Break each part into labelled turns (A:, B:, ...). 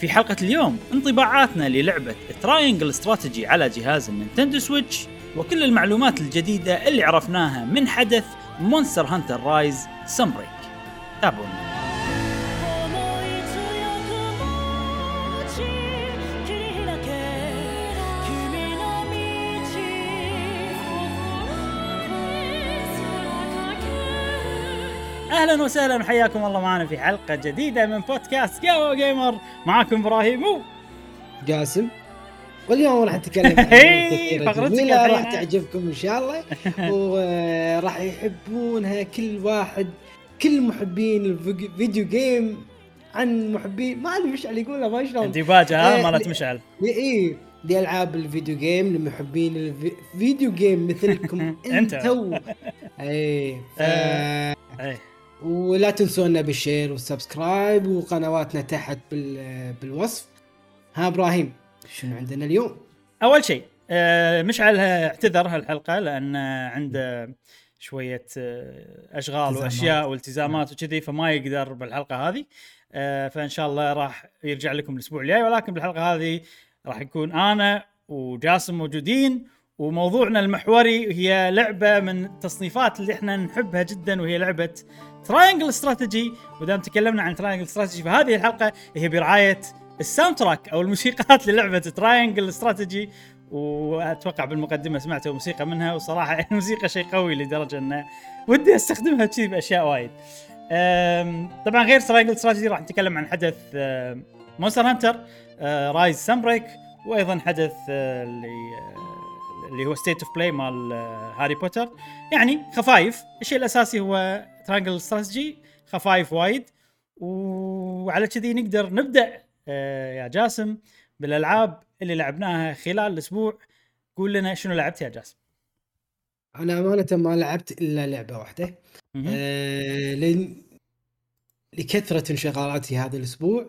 A: في حلقة اليوم انطباعاتنا للعبة Triangle Strategy على جهاز ال Nintendo Switch وكل المعلومات الجديدة اللي عرفناها من حدث Monster Hunter Rise Sunbreak تابعونا. أهلا وسهلا وحياكم الله معنا في حلقة جديدة من بودكاست قهوة gamer. معاكم إبراهيم و
B: جاسم واليوم راح نتكلم عن جميلة
A: الحين.
B: راح تعجبكم إن شاء الله. وراح يحبونها كل واحد كل محبين ال video game عن محبين ما أدري اللي يقولها ما شلون.
A: الديباجة ها
B: إيه،
A: مالت مشعل.
B: اي دي العاب ال video game لمحبين ال video game
A: مثلكم.
B: أنتو. اي ف...
A: إيه.
B: ولا تنسونا بال share وال subscribe وقنواتنا تحت بال... بالوصف ها إبراهيم شنو عندنا اليوم؟
A: أول شيء آه، مشعل اعتذر هالحلقة لأن عنده شوية آه، أشغال
B: التزامات.
A: وأشياء والتزامات وكذي فما يقدر بالحلقة هذه آه، فإن شاء الله راح يرجع لكم الأسبوع الجاي ولكن بالحلقة هذه راح يكون أنا وجاسم موجودين وموضوعنا المحوري هي لعبة من التصنيفات اللي إحنا نحبها جدا وهي لعبة Triangle Strategy ودام تكلمنا عن Triangle Strategy فهذه الحلقة هي برعاية ال soundtrack أو الموسيقات للعبة Triangle Strategy وأتوقع بالمقدمة سمعتوا موسيقى منها وصراحة الموسيقى شيء قوي لدرجة إنه ودي أستخدمها كذي بأشياء وايد. طبعا غير Triangle Strategy راح نتكلم عن حدث Monster Hunter Rise Sunbreak وأيضا حدث اللي اللي هو State of Play مال Harry Potter يعني خفايف. الشيء الأساسي هو Triangle Strategy خفايف وايد وعلى كذي نقدر نبدأ آه، يا جاسم بالألعاب اللي لعبناها خلال الأسبوع. قول لنا شنو لعبت يا جاسم؟
B: أنا أمانة ما لعبت إلا لعبة
A: واحدة.
B: آه لأن لكثرة انشغالاتي هذا الأسبوع.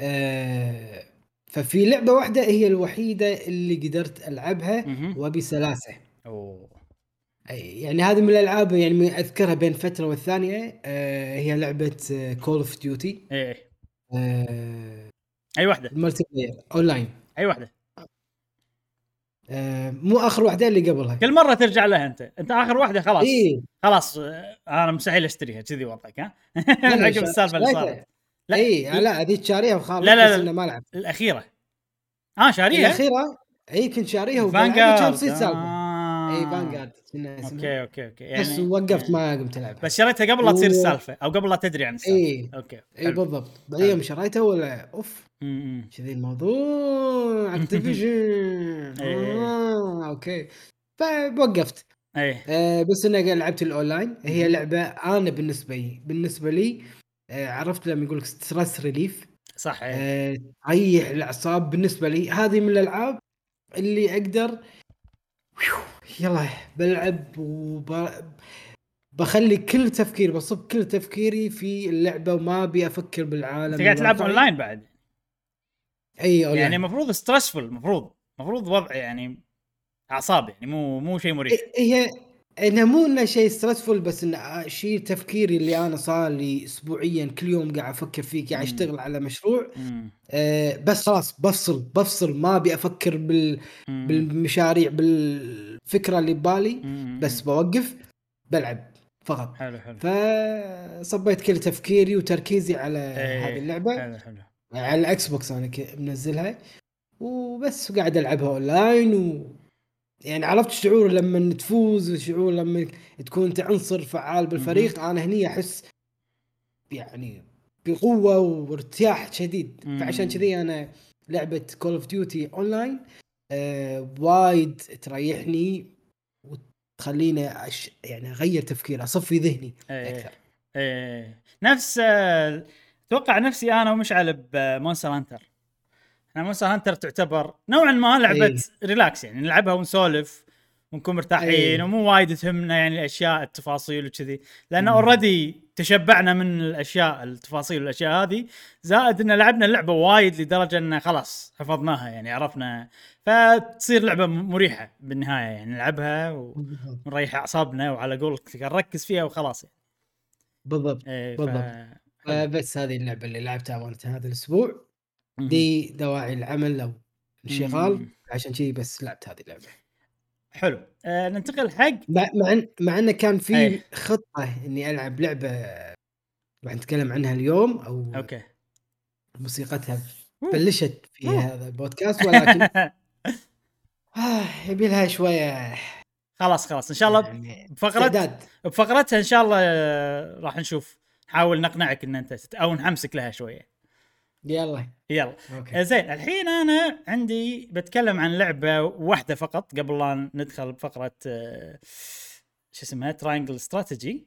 B: آه ففي لعبة واحدة هي الوحيدة اللي قدرت
A: ألعبها.
B: وبسلاسه أوه. يعني هذه من الألعاب يعني من أذكرها بين فترة والثانية آه هي لعبة Call of Duty
A: إيه اي
B: آه
A: واحدة؟
B: ال multiplayer online
A: أي واحدة؟
B: آه مو آخر واحدة اللي قبلها.
A: كل مرة ترجع لها أنت. أنت آخر واحدة خلاص.
B: اي
A: خلاص أنا مستحيل أشتريها. كذي وضعك ها؟ عقب السالفة اللي. صارت. لا.
B: اي لا هذيك شاريها وخلاص
A: لا، لا، لا.
B: ما لعب.
A: الأخيرة. آه شاريها؟
B: الأخيرة؟ اي كنت شاريها وبلعبها
A: Vanguard
B: كان سالفة؟
A: آه.
B: اي Vanguard.
A: okay okay okay.
B: بس
A: يعني
B: وقفت ما قمت العبها
A: بس شريتها قبل لا تصير السالفة أو قبل لا تدري عن السالفة.
B: اي
A: okay
B: اي. بالضبط. بعدين يوم شريتها ولا
A: أوف.
B: كذي الموضوع Activision
A: إيه.
B: آه، okay. فوقفت.
A: إيه.
B: آه بس أنا لعبت الأونلاين. هي لعبة أنا بالنسبة لي بالنسبة لي آه عرفت لما يقول لك stress relief
A: صح إيه.
B: آه، تريح الأعصاب. بالنسبة لي هذه من الألعاب اللي أقدر يلا بلعب وب... بخلي كل تفكيري بصب كل تفكيري في اللعبة وما أبي أفكر بالعالم
A: أنت قاعد تلعب. اونلاين بعد؟
B: أي اونلاين
A: يعني المفروض stressful المفروض المفروض وضع يعني أعصاب يعني مو مو شيء مريح.
B: هي إنه مو إنه شيء stressful بس انه شيء تفكيري اللي أنا صار لي اسبوعيا كل يوم قاعد أفكر فيه قاعد. أشتغل على مشروع آه بس خلاص بفصل بفصل ما أبي أفكر بال بالمشاريع بالفكرة اللي ببالي بس بوقف بلعب فقط.
A: حلو حلو.
B: فصبيت كل تفكيري وتركيزي على
A: إيه،
B: هذه اللعبة.
A: حلو حلو.
B: على ال Xbox أنا منزلها. وبس قاعد ألعبها أونلاين يعني عرفت شعور لما تفوز وشعور لما تكون انت عنصر فعال بالفريق. أنا هني أحس يعني بقوة وارتياح شديد.
A: مم.
B: فعشان كذي أنا لعبة Call of Duty online آه وايد تريحني وتخليني أش... يعني أغير تفكيري أصفي ذهني
A: إيه.
B: أكثر.
A: إيه. نفس آه، أتوقع نفسي أنا ومشعل ب Monster Hunter. إحنا Monster Hunter تعتبر نوعا ما لعبة
B: إيه.
A: relax يعني نلعبها ونسولف ونكون مرتاحين
B: إيه.
A: ومو وايد تهمنا يعني الأشياء التفاصيل وكذي
B: لأن.
A: already تشبعنا من الأشياء التفاصيل والأشياء هذه زائد إن لعبنا اللعبه وايد لدرجة إن خلاص حفظناها يعني عرفنا فتصير لعبة مريحة بالنهاية يعني نلعبها ونريح أعصابنا وعلى قولك نركز فيها وخلاص يعني.
B: بالضبط
A: إيه، ف...
B: بالضبط. فبس هذه اللعبة اللي لعبتها امانه هذا الأسبوع دي دواعي العمل أو الانشغال
A: مم.
B: عشان كذي بس لعبت هذه اللعبة
A: حلو آه ننتقل حق
B: مع مع مع انه كان في
A: أي.
B: خطة إني ألعب لعبة راح نتكلم عنها اليوم أو
A: أوكي
B: موسيقتها. بلشت في
A: أوه.
B: هذا البودكاست ولكن آه يبي لها شوية
A: خلاص خلاص إن شاء الله
B: يعني
A: بفقرة
B: استعداد
A: بفقرتها إن شاء الله آه، راح نشوف نحاول نقنعك إن أنت أو نحمسك لها شوية
B: يلا.
A: يلا.
B: okay.
A: آه، زين الحين أنا عندي بتكلم عن لعبة واحدة فقط قبل لا ندخل بفقرة آه، شو اسمها Triangle Strategy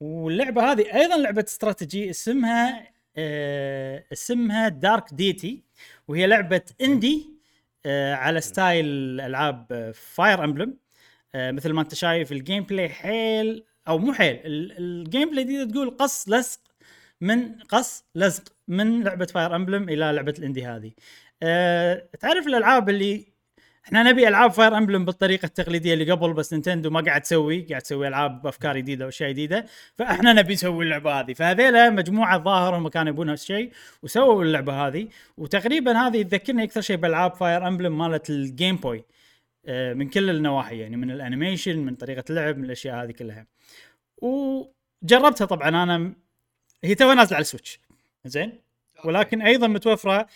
A: واللعبة هذه أيضا لعبة استراتيجي اسمها آه، اسمها Dark Deity وهي لعبة indie آه، على style ألعاب Fire Emblem مثل ما أنت شايف ال gameplay حيل أو مو حيل ال- ال gameplay دي تقول قص لصق من قص لزق من لعبة Fire Emblem إلى لعبة ال indie هذه. أه تعرف الألعاب اللي إحنا نبي ألعاب Fire Emblem بالطريقة التقليدية اللي قبل بس Nintendo ما قاعد تسوي قاعد تسوي ألعاب بأفكار جديدة وأشياء جديدة فإحنا نبي نسوي اللعبة هذه. فهذيلا مجموعة ظاهر هم كانوا يبون نفس الشيء وسووا اللعبة هذه. وتقريبا هذه تذكرني أكثر شيء بألعاب Fire Emblem مالت ال Game Boy آه، من كل النواحي يعني من ال animation من طريقة اللعب من الأشياء هذه كلها. وجربتها طبعا أنا هي تو نازلة على ال Switch. زين؟ ولكن أيضا متوفرة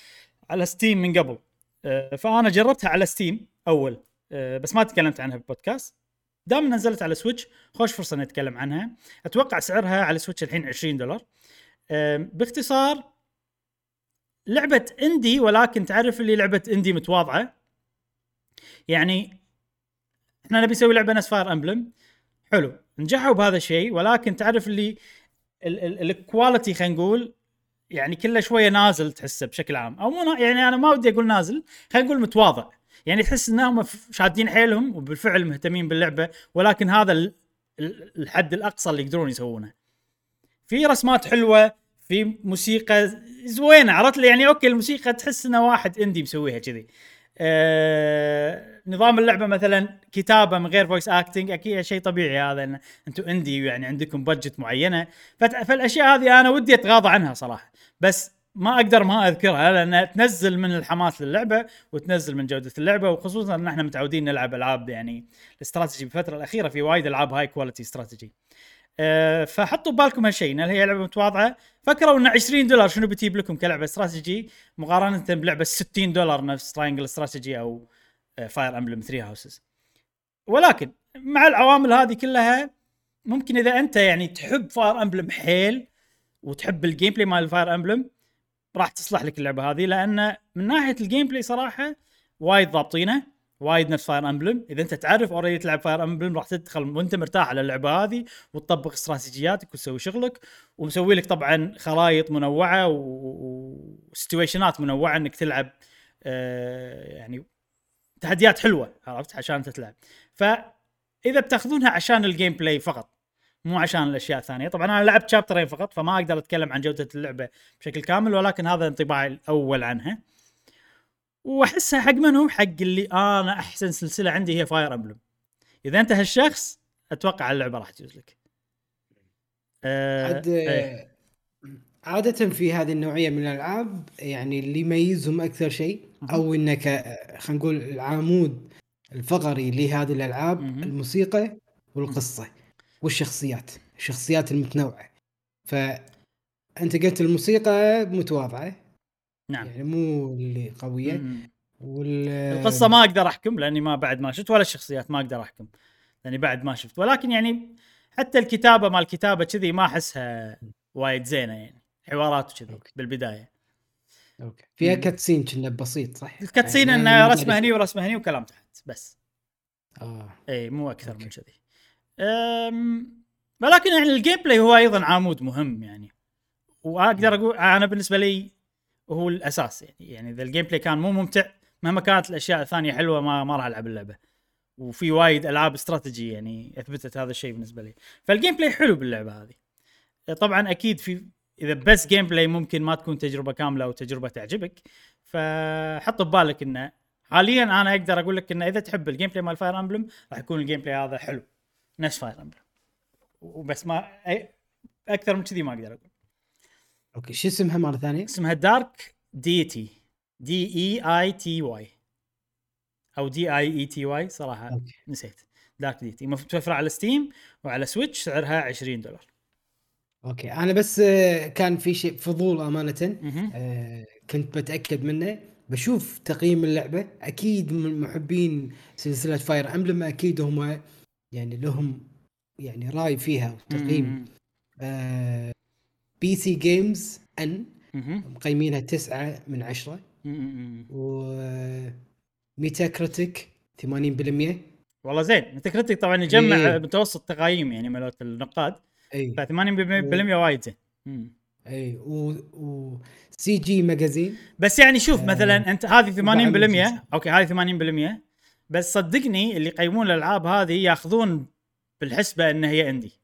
A: على Steam من قبل. آه، فأنا جربتها على Steam أول. آه، بس ما تكلمت عنها بالبودكاست. دام نزلت على Switch خوش فرصة نتكلم عنها. أتوقع سعرها على Switch الحين 20 دولار. آم، باختصار لعبة indie ولكن تعرف اللي لعبة indie متواضعة؟ يعني إحنا نبي نسوي لعبة نفس Fire Emblem حلو. نجحوا بهذا الشيء ولكن تعرف اللي ال quality خلينا نقول يعني كله شوية نازل تحسه بشكل عام. أو مو يعني أنا ما ودي أقول نازل خلينا نقول متواضع. يعني تحس انهم شادين حيلهم وبالفعل مهتمين باللعبة ولكن هذا ال- ال- الحد الأقصى اللي يقدرون يسوونه. في رسمات حلوة في موسيقى زوينة عرفت؟ لي يعني okay الموسيقى تحس إنه واحد indie مسويها كذي. آه نظام اللعبة مثلا كتابة من غير voice acting أكيد شيء طبيعي هذا إن أنتم indie يعني عندكم budget معينة. فالأشياء هذه أنا ودي أتغاضى عنها صراحة. بس ما أقدر ما أذكرها لأنها تنزل من الحماس للعبة وتنزل من جودة اللعبة وخصوصا إن إحنا متعودين نلعب ألعاب يعني الاستراتيجي بالفترة الأخيرة في وايد ألعاب high quality strategy فحطوا ببالكم هالشيء إن هي لعبة متواضعة. فكروا إن 20 دولار شنو بتجيب لكم كلعبة استراتيجي؟ مقارنة بلعبة 60 دولار نفس Triangle Strategy أو Fire Emblem 3 Houses ولكن مع العوامل هذه كلها ممكن إذا أنت يعني تحب Fire Emblem حيل وتحب ال gameplay مال Fire Emblem راح تصلح لك اللعبة هذه لأن من ناحية ال gameplay صراحة وايد ضابطينه. وايد نفس Fire Emblem إذا أنت تعرف already تلعب Fire Emblem راح تدخل وأنت مرتاح على اللعبة هذه وتطبق استراتيجياتك وتسوي شغلك. ومسوي لك طبعا خرائط منوعة و situation ات منوعة إنك تلعب آه يعني تحديات حلوة عرفت؟ عشان أنت تلعب. فإذا بتأخذونها عشان ال gameplay فقط مو عشان الأشياء الثانية. طبعا أنا لعبت chapter ين فقط فما أقدر أتكلم عن جودة اللعبة بشكل كامل ولكن هذا انطباعي الأول عنها. وأحسها حق منو حق اللي أنا أحسن سلسلة عندي هي فاير امبلم إذا أنت هالشخص أتوقع اللعبة راح تجوز لك. أه
B: عاد
A: إيه.
B: عادة في هذه النوعية من الألعاب يعني اللي يميزهم أكثر شيء أو إنك خلينا نقول العمود الفقري لهذه الألعاب. الموسيقى والقصة والشخصيات الشخصيات المتنوعة. فأنت قلت الموسيقى متواضعة.
A: نعم
B: يعني مو اللي قوية
A: مم.
B: وال
A: القصة ما أقدر أحكم لأني ما بعد ما شفت ولا الشخصيات ما أقدر أحكم لأني بعد ما شفت ولكن يعني حتى الكتابة مال الكتابة كذي ما أحسها وايد زينة يعني حوارات وكذي. بالبداية
B: okay. فيها. cutscene كنا بسيط صح؟
A: ال cutscene
B: يعني
A: انه رسمه هني ورسمه هني وكلام تحت بس
B: آه.
A: إي مو أكثر من
B: okay.
A: كذي أم، ولكن يعني ال gameplay هو أيضا عمود مهم يعني وأقدر أقول أنا بالنسبة لي هو الأساس يعني. يعني إذا ال gameplay كان مو ممتع مهما كانت الأشياء الثانية حلوة ما ما راح ألعب اللعبة. وفي وايد ألعاب استراتيجي يعني أثبتت هذا الشيء بالنسبة لي. فال gameplay حلو باللعبة هذه. طبعا أكيد في إذا بس gameplay ممكن ما تكون تجربة كاملة أو تجربة تعجبك. فحط ببالك إنه حاليا أنا أقدر أقول لك إنه إذا تحب ال gameplay مال Fire Emblem راح يكون ال gameplay هذا حلو. نفس Fire Emblem وبس ما أكثر من كذي ما أقدر أقول.
B: okay شو اسمها مرة ثانية؟
A: اسمها Dark Deity D E I T Y أو D E I T Y صراحة
B: okay.
A: نسيت Dark Deity متوفره على Steam وعلى Switch سعرها 20 دولار
B: okay أنا بس آه، كان في شيء فضول
A: أمانة.
B: آه، كنت بتأكد منه بشوف تقييم اللعبة أكيد من محبين سلسلة Fire Emblem أكيد هم يعني لهم يعني رأي فيها وتقييم. آه،
A: PCGamesN.
B: مقيمينها تسعة من عشرة. و Metacritic 80%
A: والله زين. Metacritic طبعا يجمع
B: إيه.
A: متوسط تقايم يعني مالت النقاد.
B: اي
A: ف 80% وايد زين.
B: اي و, و CGMagazine
A: بس يعني شوف
B: آه،
A: مثلا أنت هذه 80%
B: المسلسل.
A: okay هذه 80% بس صدقني اللي يقيمون الألعاب هذه ياخذون بالحسبة إن هي indie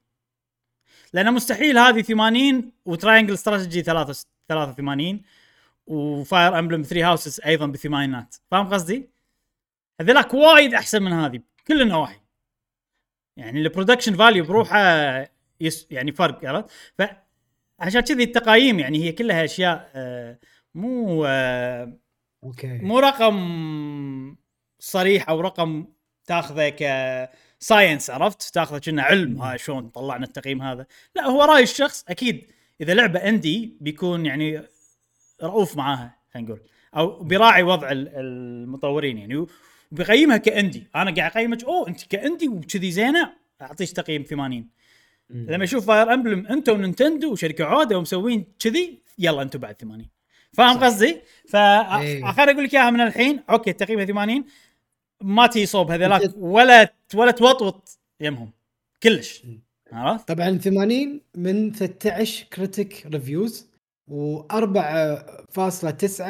A: لأن مستحيل هذه 80 و Triangle Strategy 83 و Fire Emblem 3 Houses أيضا بالثمانينات فاهم قصدي؟ هذلاك وايد أحسن من هذه بكل النواحي يعني ال production value بروحه yes يعني فرق عرفت؟ فعشان كذي التقايم يعني هي كلها أشياء آه، مو آه،
B: okay
A: مو رقم صريح أو رقم تاخذه ك science عرفت؟ تاخذه كأنه علم. ها شلون طلعنا التقييم هذا؟ لا هو رأي الشخص. أكيد إذا لعبة indie بيكون يعني رؤوف معاها خلينا نقول. أو بيراعي وضع ال- المطورين يعني. وبيقيمها ك indie أنا قاعد أقيمك أوه أنت ك indie وكذي زينة أعطيك تقييم 80 لما يشوف Fire Emblem انت و Nintendo وشركة عوده ومسوين كذي يلا أنتم بعد 80 فاهم قصدي؟ ف
B: إيه.
A: أقول لك إياها من الحين. okay تقييمها 80 ما تي صوب هذولاك ولا ولا توطوط يمهم. كلش. عرفت؟
B: طبعا 80 من 13 critic reviews و4.9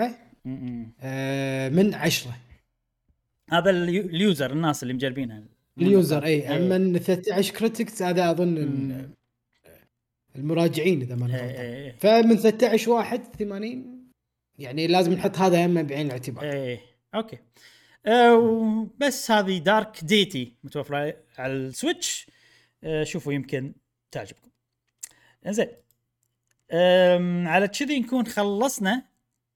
A: م-م.
B: آه، من 10
A: هذا ال u- ال user الناس اللي مجربينها.
B: ال user اي
A: إيه.
B: أما من 13 critics هذا أظن ال- المراجعين إذا ما
A: إيه،
B: غلطان
A: إيه،.
B: فمن 13 واحد 80 يعني لازم نحط هذا هم بعين الاعتبار.
A: إيه. okay. أه بس هذه Dark Deity متوفرة على ال Switch. أه شوفوا يمكن تعجبكم. زين أم، على كذي نكون خلصنا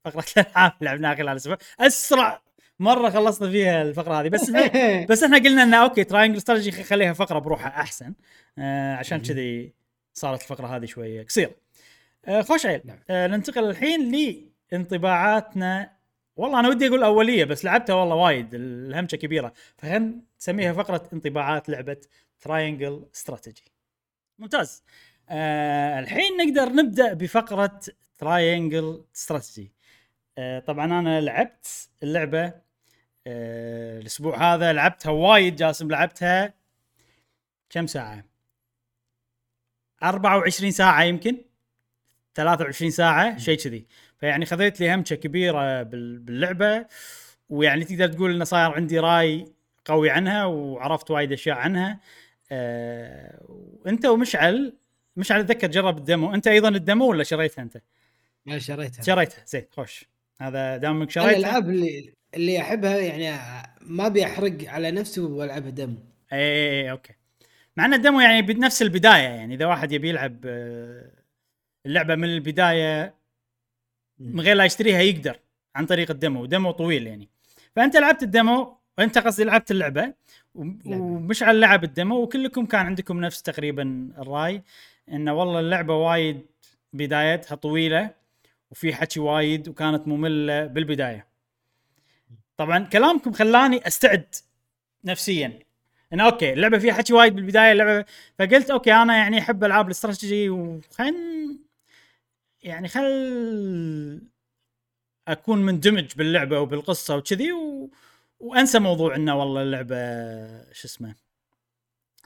A: فقرة الألعاب. اللي لعبناها خلال الأسبوع. أسرع مرة خلصنا فيها الفقرة هذه. بس بس إحنا قلنا إنه okay Triangle Strategy خليها فقرة بروحها أحسن. آه عشان كذي صارت الفقرة هذه شوية قصيرة. آه خوش عيل.
B: نعم.
A: آه ننتقل الحين لانطباعاتنا والله أنا ودي أقول أولية بس لعبتها والله وايد الهمشه كبيرة. فخلينا نسميها فقرة انطباعات لعبة Triangle Strategy ممتاز. آه الحين نقدر نبدأ بفقرة Triangle Strategy آه طبعا أنا لعبت اللعبة آه الأسبوع هذا لعبتها وايد جاسم لعبتها كم ساعة؟ 24 ساعة يمكن 23 ساعة شيء كذي. فيعني خذيت لي همشة كبيرة بال- باللعبة ويعني تقدر تقول إنه صاير عندي راي قوي عنها وعرفت وايد أشياء عنها. آه وأنت ومشعل مشعل أتذكر جرب ال demo أنت أيضا ال demo ولا شريتها أنت؟
B: ما شريتها.
A: شريتها. زين خوش. هذا دامك شريتها.
B: الألعاب اللي اللي أحبها يعني ما ابي احرق على نفسي والعبها دم
A: اي اي اي okay. مع إن ال demo يعني بنفس البداية يعني إذا واحد يبي يلعب آه، اللعبة من البداية من غير لا يشتريها يقدر عن طريق ال demo demo طويل يعني. فأنت لعبت ال demo وأنت قصدي لعبت
B: اللعبة.
A: ومشعل لعب ال demo وكلكم كان عندكم نفس تقريبا الرأي انه والله اللعبة وايد بدايتها طويلة وفي حكي وايد وكانت مملة بالبداية. طبعا كلامكم خلاني أستعد نفسيا. انه okay اللعبة فيها حكي وايد بالبداية اللعبة فقلت أوكي أنا يعني أحب ألعاب الاستراتيجي وخل يعني خل أكون مندمج باللعبة وبالقصة وكذي و... وأنسى موضوع إنه والله اللعبة شو اسمه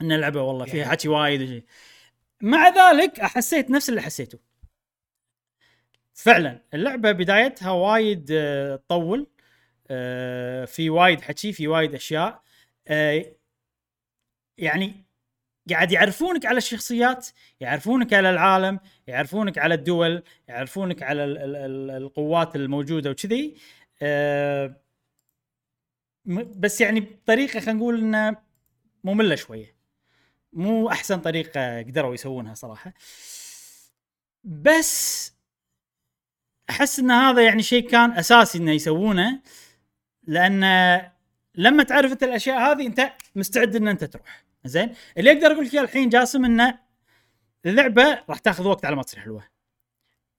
A: إن اللعبة والله فيها
B: يعني-
A: حكي وايد وشي. مع ذلك حسيت نفس اللي حسيته فعلا اللعبة بدايتها وايد آه، تطول آه، في وايد حكي في وايد أشياء آه، يعني قاعد يعرفونك على الشخصيات يعرفونك على العالم يعرفونك على الدول يعرفونك على ال ال ال القوات الموجودة وكذي. م- بس يعني بطريقة خلينا نقول إنه مملة شوية. مو أحسن طريقة قدروا يسوونها صراحة. بس أحس إن هذا يعني شيء كان أساسي إنه يسوونه لأن لما تعرف أنت الأشياء هذه أنت مستعد إن أنت تروح. زين؟ اللي أقدر أقول لك الحين جاسم إنه اللعبة راح تاخذ وقت على ما تصير حلوة.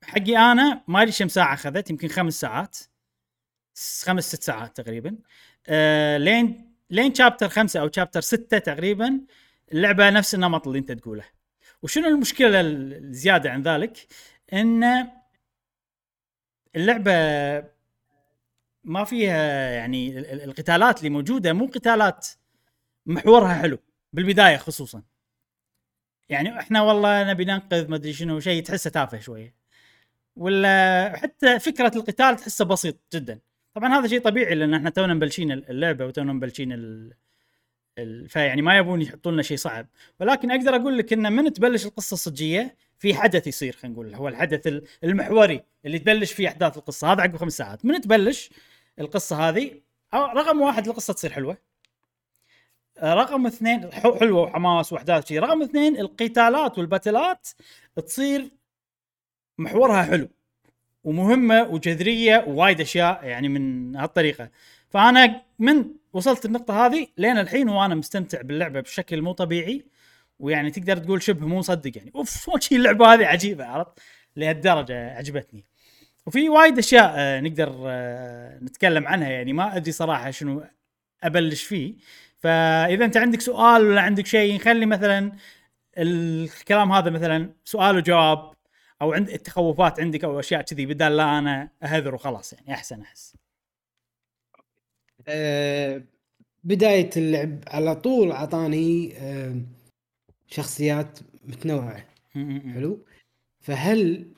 A: حقي أنا ما أدري كم ساعة أخذت يمكن خمس ساعات. خمس ست ساعات تقريبا. آه لين لين شابتر خمسة أو شابتر ستة تقريبا اللعبة نفس النمط اللي أنت تقوله. وشنو المشكلة ال- الزيادة عن ذلك؟ إن اللعبة ما فيها يعني ال- ال- القتالات اللي موجودة مو قتالات محورها حلو. بالبداية خصوصا. يعني إحنا والله نبي ننقذ ما أدري شنو شيء تحسه تافه شوية. ولا حتى فكرة القتال تحسه بسيط جدا. طبعا هذا شيء طبيعي لأن إحنا تونا مبلشين اللعبة وتونا مبلشين ال... ال... فيعني ما يبون يحطوا لنا شيء صعب. ولكن أقدر أقول لك إن من تبلش القصة الصجية في حدث يصير خلينا نقول. هو الحدث ال- المحوري اللي تبلش فيه أحداث القصة. هذا عقب خمس ساعات. من تبلش القصة هذه؟ أو- رقم واحد القصة تصير حلوة. آه، رقم اثنين حلوة وحماس وأحداث شيء رقم اثنين القتالات والباتلات تصير محورها حلو ومهمة وجذرية ووايد أشياء يعني من هالطريقة. فأنا من وصلت النقطة هذه لين الحين وأنا مستمتع باللعبة بشكل مو طبيعي ويعني تقدر تقول شبه مو مصدق يعني. أوف وش اللعبة هذه؟ عجيبة عرفت؟ لهالدرجة عجبتني. وفي وايد أشياء آه، نقدر آه، نتكلم عنها يعني. ما أدري صراحة شنو أبلش فيه. فإذا أنت عندك سؤال ولا عندك شيء نخلي مثلا الكلام هذا مثلا سؤال وجواب أو عند التخوفات عندك أو أشياء كذي بدال لا أنا أهذر وخلاص يعني أحسن أحس.
B: آه، بداية اللعب على طول أعطاني آه، شخصيات متنوعة. حلو؟ فهل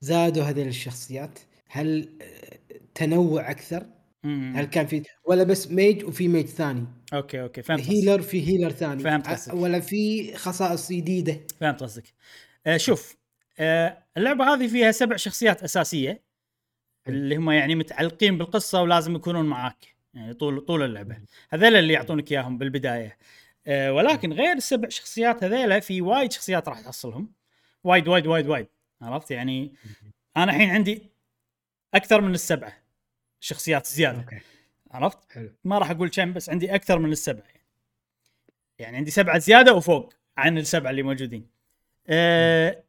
B: زادوا هذه الشخصيات؟ هل آه، تنوع أكثر؟
A: مم.
B: هل كان في ولا بس mage وفي mage ثاني؟
A: okay okay فهمت.
B: healer في healer ثاني.
A: فهمت قصدك.
B: ولا في خصائص جديدة؟
A: فهمت قصدك. آه شوف آه اللعبة هذه فيها سبع شخصيات أساسية اللي هم يعني متعلقين بالقصة ولازم يكونون معاك يعني طول طول اللعبة. هذول اللي يعطونك إياهم بالبداية. آه ولكن غير السبع شخصيات هذيلا في وايد شخصيات راح تحصلهم. وايد وايد وايد وايد. عرفت؟ يعني أنا الحين عندي أكثر من السبعة. شخصيات زيادة
B: okay
A: عرفت
B: حلو
A: ما راح أقول كم بس عندي أكثر من السبعة يعني عندي سبعة زيادة وفوق عن السبعة اللي موجودين. أه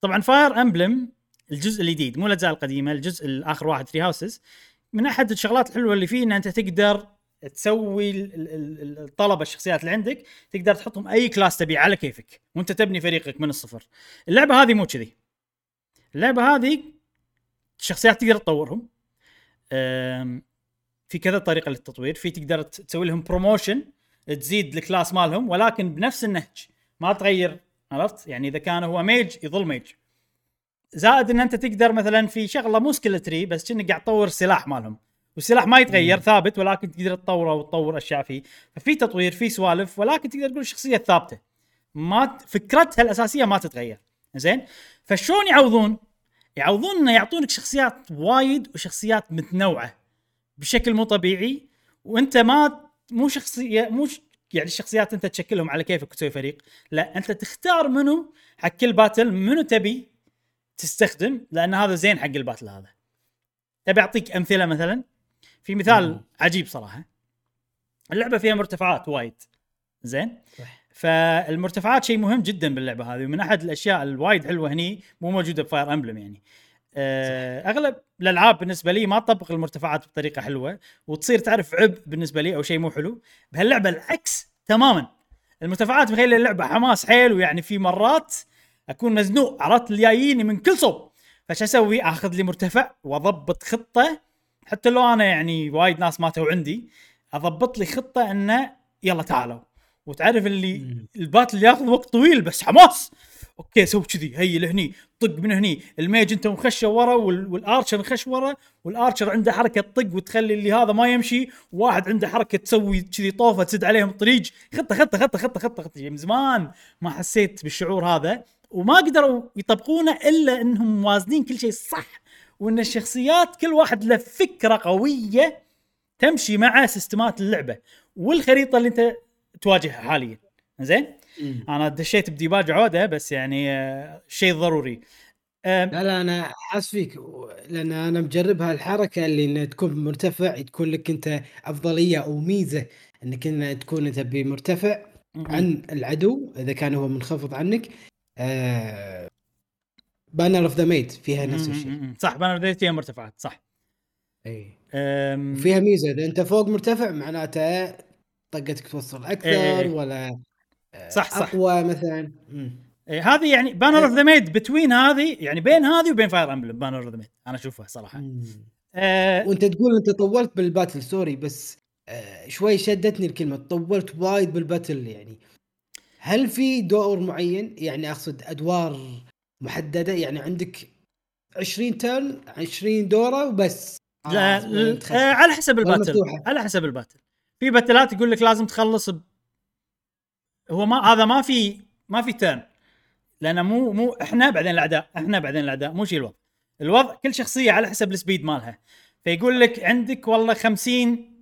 A: طبعا Fire Emblem الجزء الجديد مو الأجزاء القديمة الجزء الآخر واحد Three Houses من أحد الشغلات الحلوة اللي فيه إن أنت تقدر تسوي ال- ال- ال- الطلبه الشخصيات اللي عندك تقدر تحطهم أي class تبي على كيفك وأنت تبني فريقك من الصفر. اللعبة هذه مو كذي. اللعبة هذه الشخصيات تقدر تطورهم. في كذا طريقة للتطوير. في تقدر تسوي لهم promotion تزيد ال class مالهم ولكن بنفس النهج. ما تغير عرفت؟ يعني إذا كان هو mage يظل mage زائد إن أنت تقدر مثلا في شغلة مو skill tree بس كأنك قاعد تطور السلاح مالهم. والسلاح ما يتغير ثابت ولكن تقدر تطوره وتطور أشياء فيه. ففي تطوير في سوالف ولكن تقدر تقول الشخصية ثابته ما فكرتها الأساسية ما تتغير. زين؟ فشلون يعوضون؟ يعوضون إنه يعطونك شخصيات وايد وشخصيات متنوعة بشكل مو طبيعي وأنت ما مو شخصية مو ش... يعني الشخصيات أنت تشكلهم على كيفك وتسوي فريق لا أنت تختار منو حق كل battle منو تبي تستخدم لأن هذا زين حق ال battle هذا. تبي أعطيك أمثلة مثلا؟ في مثال
B: مم.
A: عجيب صراحة. اللعبة فيها مرتفعات وايد. زين؟
B: صح.
A: فالمرتفعات شيء مهم جدا باللعبة هذه ومن أحد الأشياء الوايد حلوة هني مو موجودة ب Fire Emblem يعني. آه، أغلب الألعاب بالنسبة لي ما تطبق المرتفعات بطريقة حلوة وتصير تعرف عبء بالنسبة لي أو شيء مو حلو. بهاللعبة العكس تماما. المرتفعات مخلي اللعبة حماس حيل ويعني في مرات أكون مزنوق عرفت اللي من كل صوب. فش أسوي؟ آخذ لي مرتفع وأضبط خطة. حتى لو أنا يعني وايد ناس ماتوا عندي أضبط لي خطة إنه يلا تعالوا. وتعرف اللي.
B: ال
A: battle ياخذ وقت طويل بس حماس. okay سوي كذي هي لهني طق من هني. ال mage انت مخشه ورا وال- وال archer مخش ورا وال archer عنده حركة تطق وتخلي اللي هذا ما يمشي. وواحد عنده حركة تسوي كذي طوفة تسد عليهم الطريق خطة خطة خطة خطة خطة خطة. من زمان ما حسيت بالشعور هذا وما قدروا يطبقونه إلا إنهم موازنين كل شيء صح. وإن الشخصيات كل واحد له فكرة قوية تمشي مع سيستمات اللعبة. والخريطة اللي أنت تواجهها حاليا. زين. أنا دشيت بديباجة عودة بس يعني آه، شيء ضروري.
B: لا لا أنا حاس فيك لأن أنا مجرب هالحركة اللي إنه تكون مرتفع تكون لك أنت أفضلية أو ميزة إنك إن تكون أنت بمرتفع عن العدو إذا كان هو منخفض عنك. آه Banner of the Maid فيها نفس الشيء.
A: صح Banner ذي فيها مرتفعات صح.
B: اي
A: أم،
B: وفيها ميزة إذا أنت فوق مرتفع معناته طقتك توصل أكثر
A: إيه إيه.
B: ولا آه،
A: صح، صح.
B: أقوى مثلا.
A: إيه، هذه يعني banner of the maid between هذه يعني بين هذه وبين فاير امبلم banner of the maid أنا أشوفها
B: صراحة.
A: أه
B: وأنت تقول أنت طولت بال battle sorry بس آه شوي شدتني الكلمة طولت وايد بال battle يعني هل في دور معين يعني أقصد أدوار محددة يعني عندك 20 turn 20 دورة وبس
A: لا
B: آه،
A: على حسب ال
B: battle؟
A: على حسب ال battle في battle ات يقول لك لازم تخلص ب... هو ما هذا ما في ما في turn لأنه مو مو إحنا بعدين الأعداء إحنا بعدين الأعداء مو شيء الوضع. الوضع كل شخصية على حسب ال speed مالها. فيقول لك عندك والله 50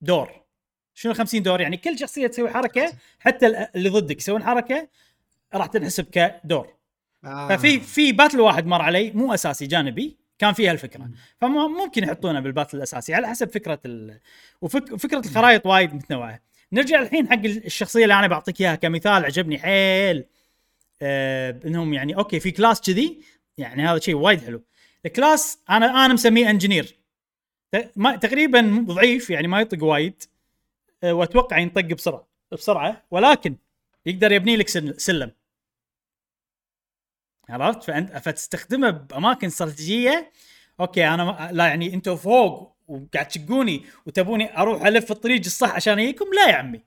A: دور. شنو 50 دور؟ يعني كل شخصية تسوي حركة حتى ال- اللي ضدك يسوون حركة راح تنحسب كدور.
B: آه.
A: ففي في battle واحد مر علي مو أساسي جانبي. كان فيها الفكرة. فممكن يحطونه بال battle الأساسي على حسب فكرة ال... وفكره الخرائط وايد متنوعة. نرجع الحين حق الشخصية اللي أنا بعطيك إياها كمثال عجبني حيل آه إنهم يعني أوكي في class كذي يعني هذا شيء وايد حلو. ال class أنا أنا مسميه engineer تقريبا ضعيف يعني ما يطق وايد آه وأتوقع ينطق بسرعة بسرعة ولكن يقدر يبني لك سل- سلم. عرفت؟ فانت فتستخدمه بأماكن استراتيجية. أوكي أنا لا يعني أنتم فوق وقاعد تشقوني وتبوني أروح ألف الطريق الصح عشان أجيكم؟ لا يا عمي.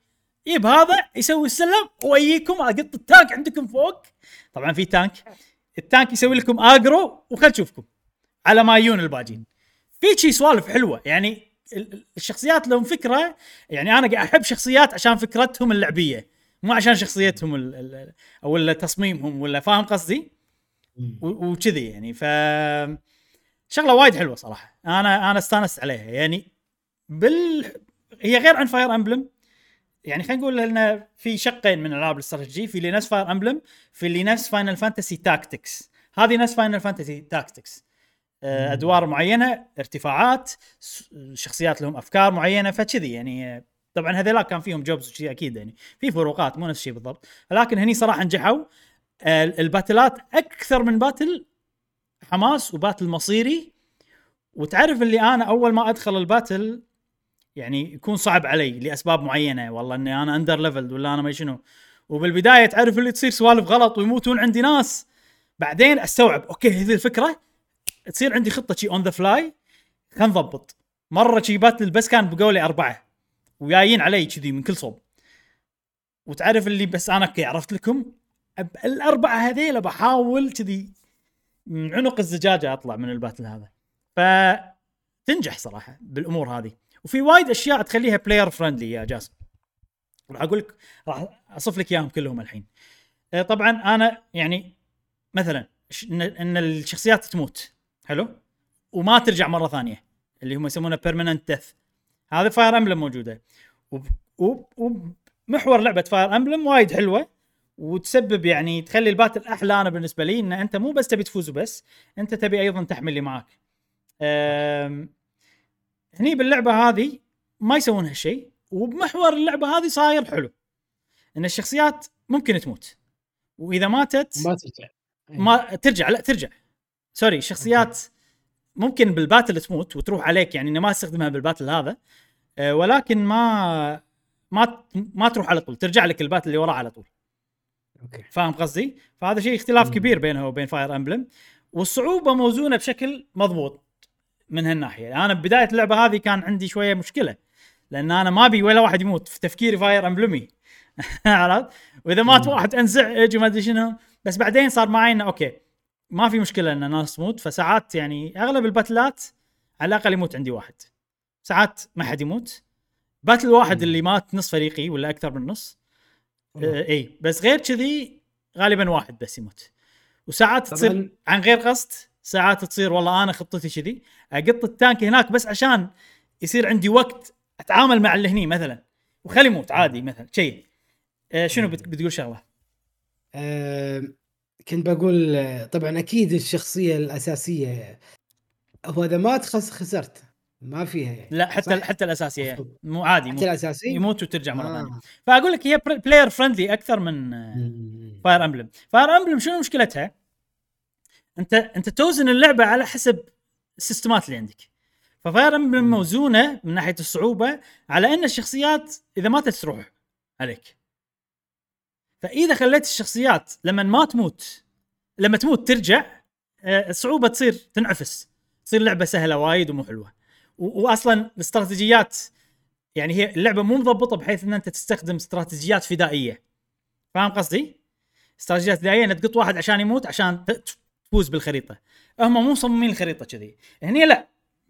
A: yep هذا يسوي السلم وأجيكم اقط ال tank عندكم فوق. طبعا في tank. ال tank يسوي لكم aggro وخل نشوفكم على ما يجون الباجين. في شي سوالف حلوة يعني ال- ال- الشخصيات لهم فكرة. يعني أنا قاعد أحب شخصيات عشان فكرتهم اللعبية مو عشان شخصيتهم ال- أو ولا تصميمهم ولا فاهم قصدي؟ وكذي يعني. ف شغلة وايد حلوة صراحة. أنا أنا استانست عليها. يعني بال هي غير عن فاير امبلم يعني خلينا نقول إن في شقين من ألعاب الاستراتيجي في اللي نفس فاير امبلم في اللي نفس فاينل فانتسي تاكتكس هذه نفس فاينل فانتسي تاكتكس أدوار معينة ارتفاعات شخصيات لهم أفكار معينة فكذي يعني. طبعا هذيلاك كان فيهم jobs أكيد يعني. في فروقات مو نفس الشيء بالضبط. لكن هني صراحة نجحوا. الباتلات أكثر من battle حماس و battle مصيري. وتعرف اللي أنا أول ما أدخل ال battle يعني يكون صعب علي لأسباب معينة. والله إني أنا under leveled ولا أنا ما شنو. وبالبداية تعرف اللي تصير سوالف غلط ويموتون عندي ناس. بعدين أستوعب أوكي هذه الفكرة. تصير عندي خطة شي on the fly خلينا نضبط. مرة شي battle بس كان بقولي أربعة. وجايين علي كذي من كل صوب. وتعرف اللي بس أنا أوكي عرفت لكم. الأربعة هذيلا بحاول كذي من عنق الزجاجة أطلع من ال battle هذا. فتنجح صراحة بالأمور هذه. وفي وايد أشياء تخليها player friendly يا جاسم. راح أقول لك راح أصف لك إياهم كلهم الحين. آه، طبعا أنا يعني مثلا ان الشخصيات تموت. حلو؟ وما ترجع مرة ثانية. اللي هم يسمونه permanent death هذا فاير امبلم موجودة. ومحور لعبة فاير امبلم وايد حلوة. وتسبب يعني تخلي ال battle أحلى أنا بالنسبة لي إن أنت مو بس تبي تفوز وبس أنت تبي أيضا تحمل اللي معاك. هني باللعبة هذه ما يسوون هالشيء وبمحور اللعبة هذه صاير حلو. إن الشخصيات ممكن تموت وإذا ماتت
B: ما ترجع.
A: ما ترجع لا ترجع. sorry شخصيات ممكن بال battle تموت وتروح عليك يعني انه ما تستخدمها بال battle هذا أه، ولكن ما ما ما تروح على طول ترجع لك ال battle اللي وراه على طول.
B: أوكي
A: فاهم قصدي؟ فهذا شيء اختلاف
B: مم.
A: كبير بينها وبين فاير امبلم والصعوبة موزونة بشكل مضبوط من هالناحية أنا ببدايه اللعبة هذه كان عندي شوية مشكلة لأن أنا ما أبي ولا واحد يموت في تفكيري فاير امبلمي عرفت؟ وإذا مات. واحد انزعج وما أدري شنو بس بعدين صار معي إنه أوكي ما في مشكلة إن الناس تموت فساعات يعني أغلب الباتلات على الأقل يموت عندي واحد ساعات ما حد يموت battle واحد. اللي مات نص فريقي ولا أكثر من نص إي. بس غير كذي غالبا واحد بس يموت. وساعات تصير. عن غير قصد ساعات تصير والله أنا خطتي كذي أقط ال tank هناك بس عشان يصير عندي وقت أتعامل مع اللي هني مثلا وخلي يموت عادي مثلا شيء آه شنو بت- بتقول شغلة؟
B: آم، كنت بقول آه، طبعا أكيد الشخصية الأساسية هو إذا مات خس خسرت. ما فيها يعني
A: لا حتى
B: صح؟
A: حتى الأساسية
B: مفروض.
A: مو عادي
B: حتى
A: يموت,
B: الاساسي
A: يموت وترجع مرة
B: آه.
A: ثانية فأقول لك هي player friendly أكثر من. فاير امبلم فاير امبلم شنو مشكلتها؟ أنت أنت توزن اللعبة على حسب ال system ات اللي عندك ففاير امبلم. موزونة من ناحية الصعوبة على أن الشخصيات إذا ماتت تروح عليك فإذا خليت الشخصيات لما ما تموت لما تموت ترجع آه، الصعوبة تصير تنعفس تصير لعبة سهلة وايد ومو حلوة واصلا الاستراتيجيات يعني هي اللعبة مو مضبطه بحيث إن أنت تستخدم استراتيجيات فدائية. فاهم قصدي؟ استراتيجيات فدائية إن تقط واحد عشان يموت عشان تفوز بالخريطة. هم مو مصممين الخريطة كذي. هني لا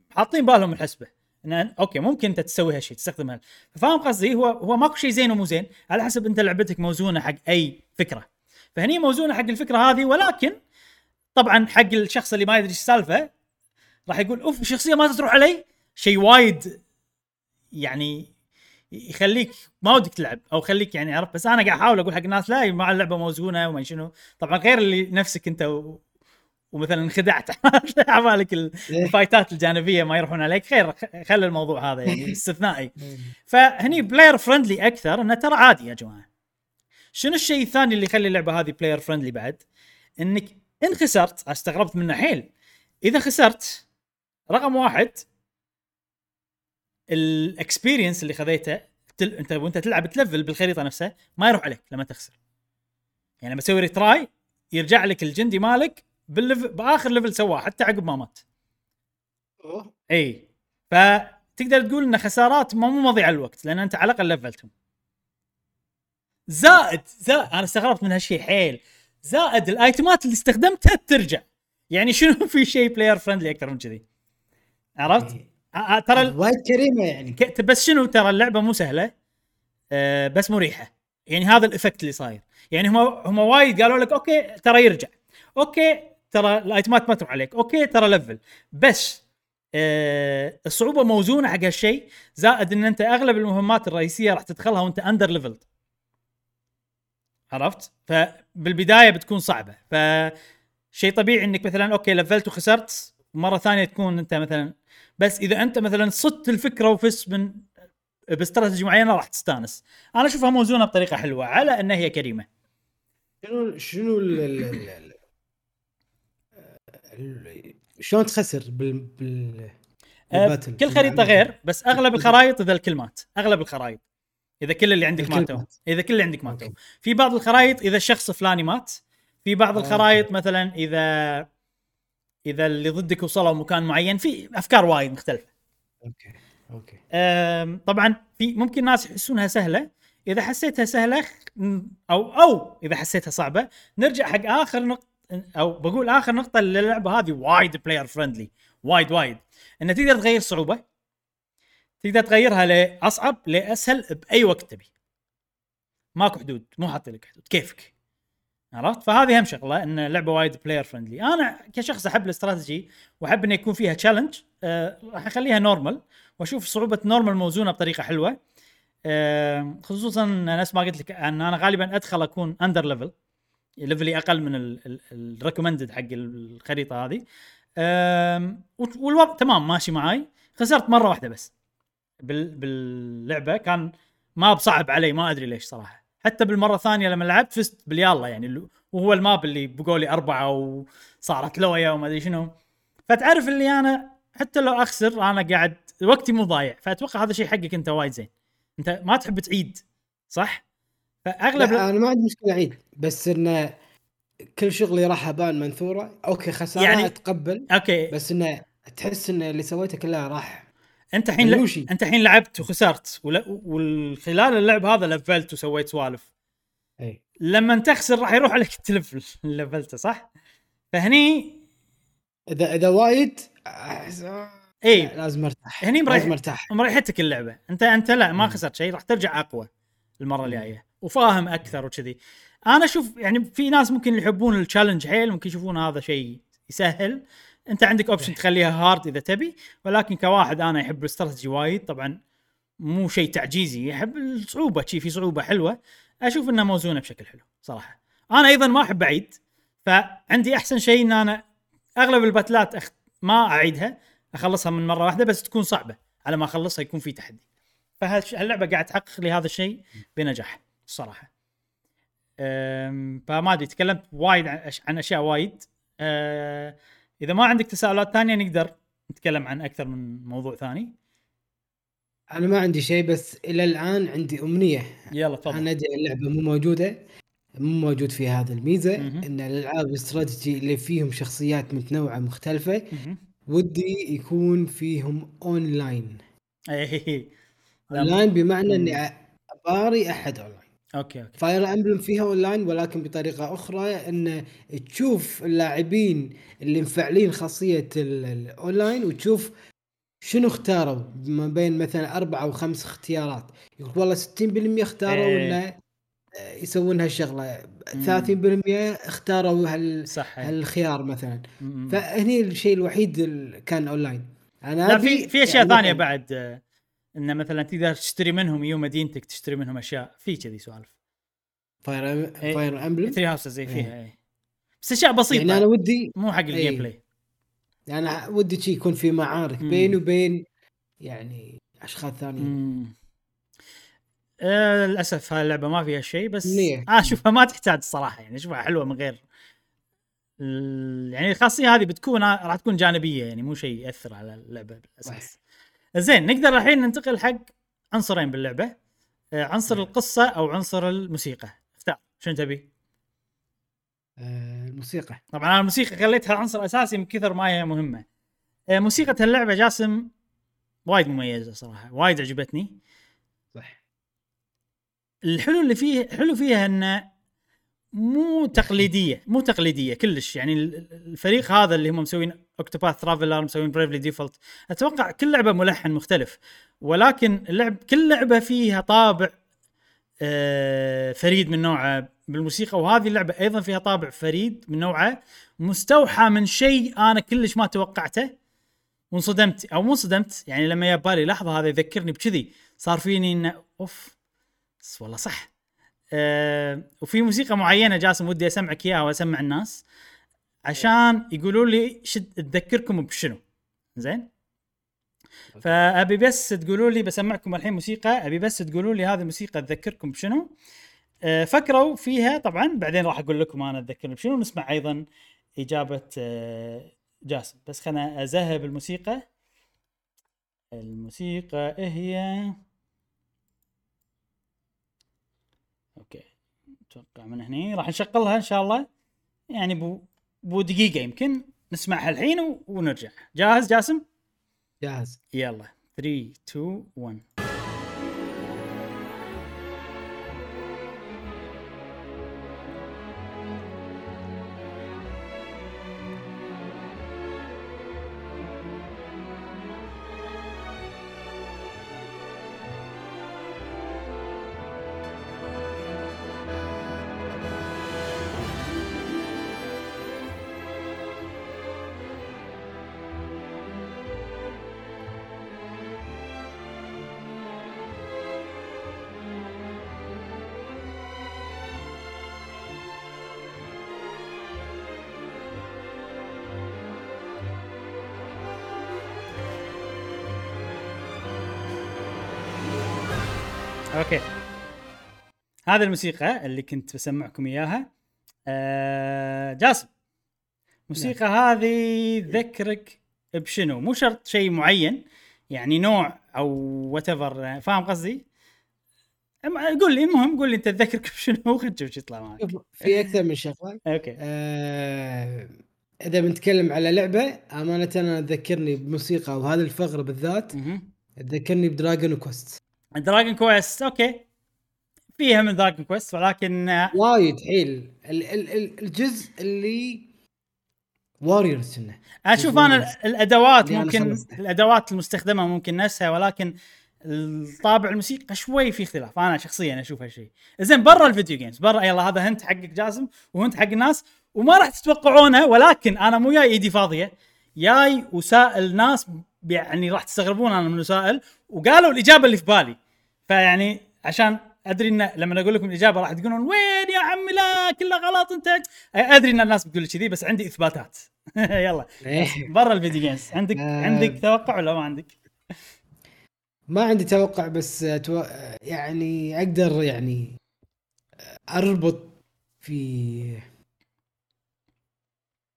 A: حاطين بالهم الحسبة. إن أوكي ممكن أنت تسوي هالشيء تستخدمها فاهم قصدي؟ هو هو ماكو شيء زين ومو زين. على حسب أنت لعبتك موزونة حق أي فكرة. فهني موزونة حق الفكرة هذه ولكن طبعا حق الشخص اللي ما يدري السالفة راح يقول أوف الشخصيه ما تروح علي؟ شيء وايد يعني يخليك ما ودك تلعب أو خليك يعني عرفت بس أنا قاعد أحاول أقول حق الناس لا مع اللعبة موزونة وما شنو. طبعا غير اللي نفسك أنت و... ومثلا انخدعت. اعمالك ال-
B: إيه.
A: الفايتات الجانبية ما يروحون عليك. خير خلي الموضوع هذا يعني استثنائي.
B: مم.
A: فهني player friendly أكثر إنه ترى عادي يا جماعة. شنو الشيء الثاني اللي يخلي اللعبة هذه player friendly بعد؟ إنك إن خسرت استغربت منه حيل. إذا خسرت رقم واحد ال experience اللي خذيته تل... انت وانت تلعب تلفل بالخريطة نفسها ما يروح عليك لما تخسر. يعني لما تسوي retry يرجع لك الجندي مالك بال level بآخر level سواه حتى عقب ما مات. إي. فتقدر تقول إن خسارات ما مو مضيع الوقت لأن أنت على الأقل لفلتهم. زائد زائد أنا استغربت من هالشيء حيل. زائد الآيتمات اللي استخدمتها ترجع. يعني شنو في شيء player friendly أكثر من كذي؟ عرفت؟ آه، آه، ترى
B: وايد كريمة يعني.
A: بس شنو ترى اللعبة مو سهلة آه بس مريحة. يعني هذا ال effect اللي صاير. يعني هم هم وايد قالوا لك okay ترى يرجع. okay ترى الايتمات ما تروح عليك. okay ترى لفل بس آه الصعوبة موزونة حق هالشيء زائد إن أنت أغلب المهمات الرئيسية راح تدخلها وأنت under leveled عرفت؟ فبالبداية بتكون صعبة. ف شيء طبيعي إنك مثلا okay لفلت وخسرت. مرة ثانية تكون أنت مثلا بس إذا أنت مثلا صدت الفكرة وفزت من باستراتيجي معينة راح تستانس. أنا أشوفها موزونة بطريقة حلوة على أن هي كريمة.
B: شنو شنو شلون تخسر بال بال
A: بال
B: battle؟
A: كل خريطة غير بس أغلب الخرائط اذا الكل مات أغلب الخرائط. إذا كل اللي عندك ماتوا.
B: مات.
A: إذا كل اللي عندك ماتوا. في بعض الخرائط إذا الشخص الفلاني مات في بعض
B: آه،
A: الخرائط مثلا إذا إذا اللي ضدك وصلوا مكان معين في أفكار وايد
B: مختلفة. okay
A: okay. طبعا في ممكن ناس يحسونها سهلة. إذا حسيتها سهلة أو أو إذا حسيتها صعبة نرجع حق آخر نقطه أو بقول آخر نقطة للعبة هذه وايد player friendly وايد وايد. إنه تقدر تغير صعوبة تقدر تغيرها لأصعب لأسهل بأي وقت تبي. ماكو حدود مو حاطين لك حدود. كيفك؟ عرفت؟ فهذه أهم شغلة إن اللعبة وايد player friendly أنا كشخص أحب الاستراتيجي وأحب انه يكون فيها challenge أه راح أخليها normal وأشوف صعوبة normal موزونة بطريقة حلوة. أه خصوصا نفس ما قلت لك إن أنا غالبا أدخل أكون under level level ي أقل من ال recommended حق الخريطة هذه. أم، والوضع تمام ماشي معاي. خسرت مرة واحدة بس بال باللعبة كان map صعب علي ما أدري ليش صراحة. حتى بالمرة الثانية لما لعبت فزت باليلا يعني وهو ال map اللي بقوا لي أربعة وصارت لويا وما أدري شنو. فتعرف اللي أنا حتى لو أخسر أنا قاعد وقتي مو ضايع. فأتوقع هذا شيء حقك أنت وايد زين. أنت ما تحب تعيد صح؟ فأغلب
B: لا أنا ما عندي مشكلة عيد بس انه كل شغلي راح أبان منثورة. okay خسارة
A: يعني-
B: يعني أتقبل
A: okay.
B: بس انه تحس إن اللي سويته كله راح
A: انت الحين. انت الحين لعبت وخسرت. وخلال اللعب هذا لفلت وسويت سوالف.
B: اي
A: لما تخسر راح يروح عليك التلفل اللي لفلته صح؟ فهني
B: اذا إذا وايد
A: اي
B: لا، لازم أرتاح.
A: هني مريح-
B: لازم أرتاح.
A: مريحتك اللعبة. انت انت لا ما. خسرت شيء راح ترجع أقوى المرة الجاية. وفاهم أكثر وكذي. أنا أشوف يعني في ناس ممكن يحبون ال challenge حيل ممكن يشوفون هذا شيء يسهل. انت عندك option تخليها hard إذا تبي ولكن كواحد أنا يحب الاستراتيجي وايد طبعا مو شيء تعجيزي يحب الصعوبة شي في صعوبة حلوة أشوف إنها موزونة بشكل حلو صراحة. أنا أيضا ما أحب اعيد فعندي أحسن شيء إن أنا أغلب الباتلات أخ... ما أعيدها أخلصها من مرة واحدة بس تكون صعبة على ما أخلصها يكون في تحدي. فهاللعبه قاعد تحقق لي هذا الشيء بنجاح الصراحه فما أدري تكلمت وايد عن أشياء وايد. أه، إذا ما عندك تساؤلات ثانية نقدر نتكلم عن أكثر من موضوع ثاني
B: أنا ما عندي شيء بس إلى الآن عندي أمنية
A: يلا تفضل
B: أنا أدري اللعبة مو موجودة مو موجود فيها هذه الميزة
A: مهم.
B: إن الألعاب الاستراتيجي اللي فيهم شخصيات متنوعة مختلفة
A: مهم.
B: ودي يكون فيهم أونلاين
A: اي لا،
B: أونلاين بمعنى. إني أباري أحد online
A: okay okay
B: Fire Emblem فيها اونلاين ولكن بطريقة أخرى إن تشوف اللاعبين اللي مفعلين خاصية ال- الاونلاين وتشوف شنو اختاروا ما بين مثلا أربع أو خمس اختيارات يقول والله 60% اختاروا
A: إيه.
B: إنه آه، يسوون هالشغلة
A: مم.
B: 30% اختاروا هال
A: صح.
B: هالخيار مثلا
A: م- م.
B: فهني الشيء الوحيد اللي كان اونلاين أنا
A: لا في في أشياء
B: يعني ثانية
A: بعد آه، إنه مثلا تقدر تشتري منهم يوم دينتك تشتري منهم أشياء في كذي سوالف
B: Fire
A: إيه.
B: Fire Emblem
A: Three Houses زي
B: إيه.
A: فيها اي بس أشياء بسيطة
B: يعني أنا ودي
A: مو حق ال game
B: إيه.
A: play
B: أنا ودي شي يكون في معارك. بيني وبين يعني أشخاص ثانيين.
A: آه للأسف هاي اللعبة ما فيها شيء بس
B: نية.
A: أنا اشوفها ما تحتاج الصراحه يعني اشوفها حلوة من غير يعني الخاصيه هذه بتكون راح تكون جانبية يعني مو شيء يأثر على اللعبة بالأساس زين نقدر الحين ننتقل حق عنصرين باللعبة. آه عنصر القصة أو عنصر الموسيقى. اختار شنو تبي؟
B: آه، الموسيقى.
A: طبعا أنا الموسيقى خليتها عنصر أساسي من كثر ما هي مهمة. آه، موسيقى هاللعبه جاسم وايد مميزة صراحة وايد عجبتني.
B: صح.
A: الحلو اللي فيه حلو فيها انه مو تقليدية مو تقليدية كلش. يعني ال- ال- الفريق هذا اللي هم مسوين Octopath Traveler مسوين Bravely Default أتوقع كل لعبة ملحن مختلف. ولكن اللعب كل لعبة فيها طابع آه، فريد من نوعه بالموسيقى. وهذه اللعبة أيضا فيها طابع فريد من نوعه مستوحى من شيء أنا كلش ما توقعته وانصدمت. أو مو انصدمت يعني لما جاء بالي لحظة هذا يذكرني بكذي صار فيني إنه أوف والله صح. أه وفي موسيقى معينة جاسم ودي أسمعك إياها وأسمع الناس عشان يقولوا لي شد تذكركم بشنو. زين؟ فأبي بس تقولوا لي بسمعكم الحين موسيقى أبي بس تقولوا لي هذه الموسيقى تذكركم بشنو. أه فكروا فيها طبعا بعدين راح أقول لكم أنا تذكرني بشنو. نسمع أيضا إجابة أه جاسم. بس خلنا أذهب الموسيقى. الموسيقى هي okay أتوقع من هني. راح نشغلها إن شاء الله. يعني بو بو دقيقة يمكن. نسمعها الحين ونرجع. جاهز جاسم؟
B: جاهز.
A: يلا. 3 2 1 okay. هذه الموسيقى اللي كنت بسمعكم إياها. آه جاسم الموسيقى هذه تذكرك بشنو؟ مو شرط شيء معين يعني نوع or what فاهم قصدي؟ قول لي المهم قول لي أنت تذكرك بشنو؟ خلينا نشوف شو يطلع معك.
B: في أكثر من شغلة.
A: okay.
B: آه إذا بنتكلم على لعبة أمانة أنا تذكرني بموسيقى وهذه الفقرة بالذات. تذكرني ب Dragon
A: Quest Dragon Quest okay. فيها من Dragon Quest ولكن آه،
B: وايد حيل. ال- ال- ال- الجزء اللي Warriors
A: انه
B: أشوف أنا.
A: الأدوات
B: ممكن.
A: الأدوات المستخدمة ممكن نفسها ولكن الطابع الموسيقى شوي في اختلاف. أنا شخصيا أشوف هالشيء زين برا ال video games برا يلا هذا hint حقك جاسم و hint حق الناس وما راح تتوقعونه ولكن أنا مو جاي إيدي فاضية. جاي وسائل ناس يعني راح تستغربون أنا من وسائل وقالوا الإجابة اللي في بالي فيعني عشان أدري إن لما أقول لكم الإجابة راح تقولون وين يا عمي لا كله غلط أنت أدري إن الناس بتقول كذي بس عندي إثباتات يلا
B: إيه.
A: برا الفيديو جيمز عندك
B: آه.
A: عندك توقع ولا ما عندك؟
B: ما عندي توقع بس أتو... يعني أقدر يعني أربط في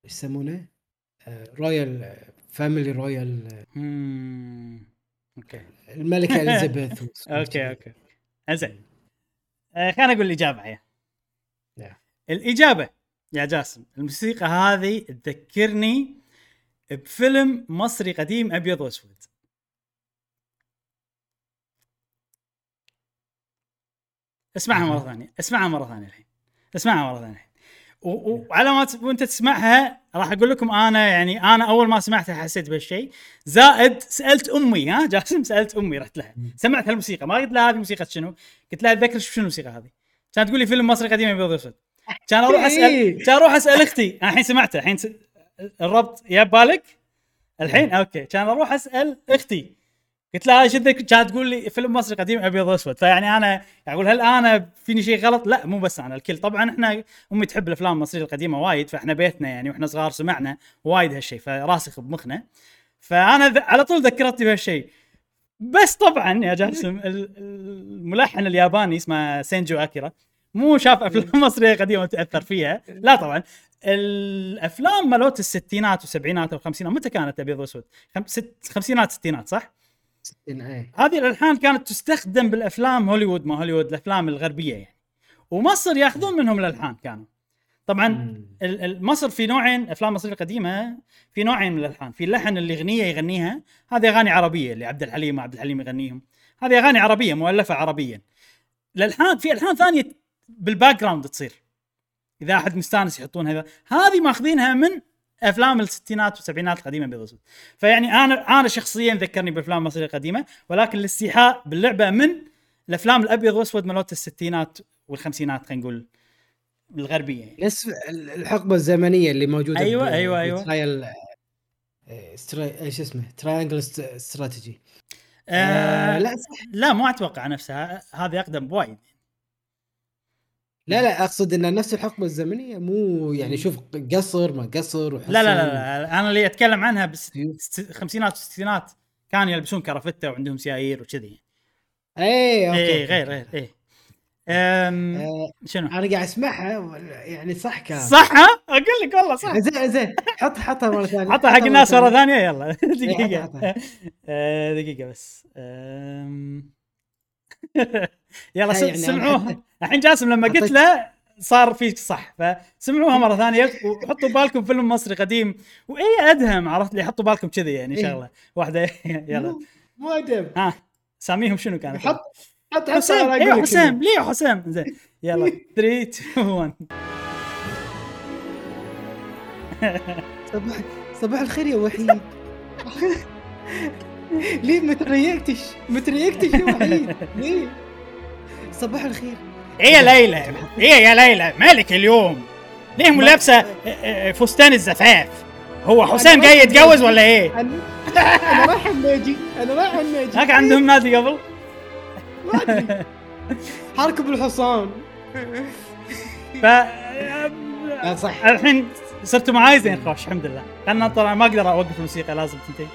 B: إيش يسمونه؟ royal family
A: royal. okay
B: الملكة إليزابيث
A: أوكي أوكي زين آه، خليني أقول الإجابة يا
B: نعم.
A: الإجابة يا جاسم الموسيقى هذه تذكرني بفيلم مصري قديم أبيض وأسود. اسمعها مرة ثانية اسمعها مرة ثانية الحين. اسمعها مرة ثانية وعلى ما وانت تسمعها راح أقول لكم أنا يعني أنا أول ما سمعتها حسيت بهالشيء. زائد سألت أمي ها جاسم سألت أمي رحت لها. سمعت هالموسيقى ما قلت لها هذه موسيقى شنو؟ قلت لها اتذكر شنو الموسيقى هذه؟ كانت تقول لي فيلم مصري قديم أبيض وأسود. كان أروح اسال
B: إيه.
A: كان أروح أسأل أختي. أنا الحين سمعته الحين س... الربط يا بالك؟ الحين؟ أوكي. كان أروح أسأل أختي. قلت لها إيش تذكر كانت تقول لي فيلم مصري قديم ابيض واسود فيعني أنا أقول هل أنا فيني شيء غلط؟ لا مو بس أنا الكل طبعا إحنا أمي تحب الأفلام المصرية القديمة وايد فإحنا بيتنا يعني وإحنا صغار سمعنا وايد هالشيء فراسخ بمخنا فأنا. على طول ذكرتني بهالشيء بس طبعا يا جاسم ال- الملحن الياباني اسمه سينجو أكيرا مو شاف أفلام مصرية قديمة وتأثر فيها لا طبعا الأفلام مالت الستينات والسبعينات والخمسينات متى كانت ابيض واسود؟ خمسينات ستينات صح؟
B: إيه.
A: هذه الألحان كانت تستخدم بالأفلام هوليوود ما هوليوود الأفلام الغربية يعني. ومصر ياخذون منهم الألحان كانوا. طبعا مصر في نوعين أفلام مصرية القديمة في نوعين من الألحان. في اللحن اللي اغنيه يغنيها هذه أغاني عربية اللي عبد الحليم عبد الحليم يغنيهم. هذه أغاني عربية مؤلفة عربيا. الألحان في ألحان ثانية بال background تصير. إذا أحد مستانس يحطون هذا هذه ماخذينها من أفلام الستينات والسبعينات القديمة ابيض واسود فيعني أنا أنا شخصيا ذكرني بأفلام المصريه القديمه ولكن الاستيحاء باللعبة من الأفلام الأبيض وأسود مالت الستينات والخمسينات خلينا نقول الغربية يعني.
B: نفس ال- الحقبة الزمنية اللي موجودة
A: أيوة،
B: ب-
A: أيوة، أيوة.
B: ب Tri آه،. إيش اسمه؟ Triangle Strategy
A: آه
B: آه
A: لا
B: لا صح
A: لا مو أتوقع نفسها هذه أقدم بوايد
B: لا لا أقصد إن نفس الحقبة الزمنية مو يعني شوف قصر ما قصر
A: لا لا لا, لا أنا اللي أتكلم عنها بس
B: سيوف.
A: الخمسينات والستينات كانوا يلبسون كرافتة وعندهم سيايير وكذي.
B: اي
A: okay
B: okay.
A: غير غير إيه. أم
B: آه
A: شنو؟
B: أنا قاعد أسمعها يعني صح كان.
A: صح؟ ها؟ أقول لك والله صح.
B: زين زين حط حطها مرة ثانية
A: حطها حق الناس مرة ثانية يلا.
B: إيه، دقيقة.
A: آه، دقيقة بس. يلا
B: يعني
A: سمعوها الحين جاسم لما قلت له صار في صح فسمعوها مرة ثانية وحطوا بالكم فيلم مصري قديم. واي أدهم عرفت لي حطوا بالكم كذي يعني
B: إيه.
A: شغلة. واحدة يلا.
B: مو- ادب
A: ها ساميهم شنو كانت؟
B: حط حط
A: حسام.
B: أيوه
A: حسام. ليه حسام. زين. يلا. 3 2 1
B: صباح صباح الخير يا وحيد. ليه ما تريقتش ما تريقتش يا وحيد؟ ليه؟ صباح الخير.
A: إيه يا ليلى؟ إيه يا ليلى؟ مالك اليوم؟ ليه مو لابسة آه، آه، فستان الزفاف. هو حسام جاي يتجوز ولا إيه؟
B: أنا أنا رايح الناجي أنا رايح الناجي
A: هاك عندهم نادي قبل؟
B: حركب الحصان
A: ف آه،
B: صح.
A: الحين صرتوا معاي زين خوش الحمد لله. نطلع أنا ما أقدر أوقف الموسيقى لازم تنتهي.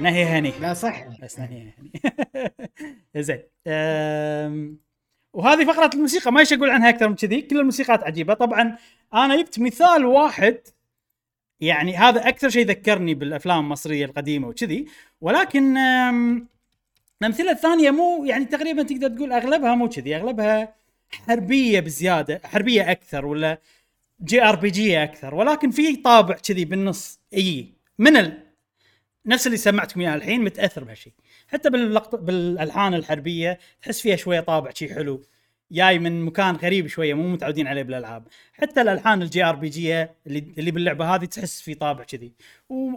A: نهي هني
B: لا صح.
A: بس نهي هني زين. أم، وهذه فقرة الموسيقى ما إيش أقول عنها أكثر من كذي كل الموسيقات عجيبة. طبعا أنا جبت مثال واحد يعني هذا أكثر شيء ذكرني بالأفلام المصرية القديمة وكذي ولكن أم، الأمثلة الثانية مو يعني تقريبا تقدر تقول أغلبها مو كذي أغلبها حربية بزيادة حربية أكثر ولا JRPG أكثر ولكن في طابع كذي بالنص. I mean. نفس اللي سمعتكم إياه الحين متأثر بهالشيء حتى باللقط بالألحان الحربية تحس فيها شوية طابع شيء حلو جاي من مكان غريب شوية مو متعودين عليه بالألعاب. حتى الألحان ال JRPG اللي اللي باللعبة هذه تحس في طابع كذي.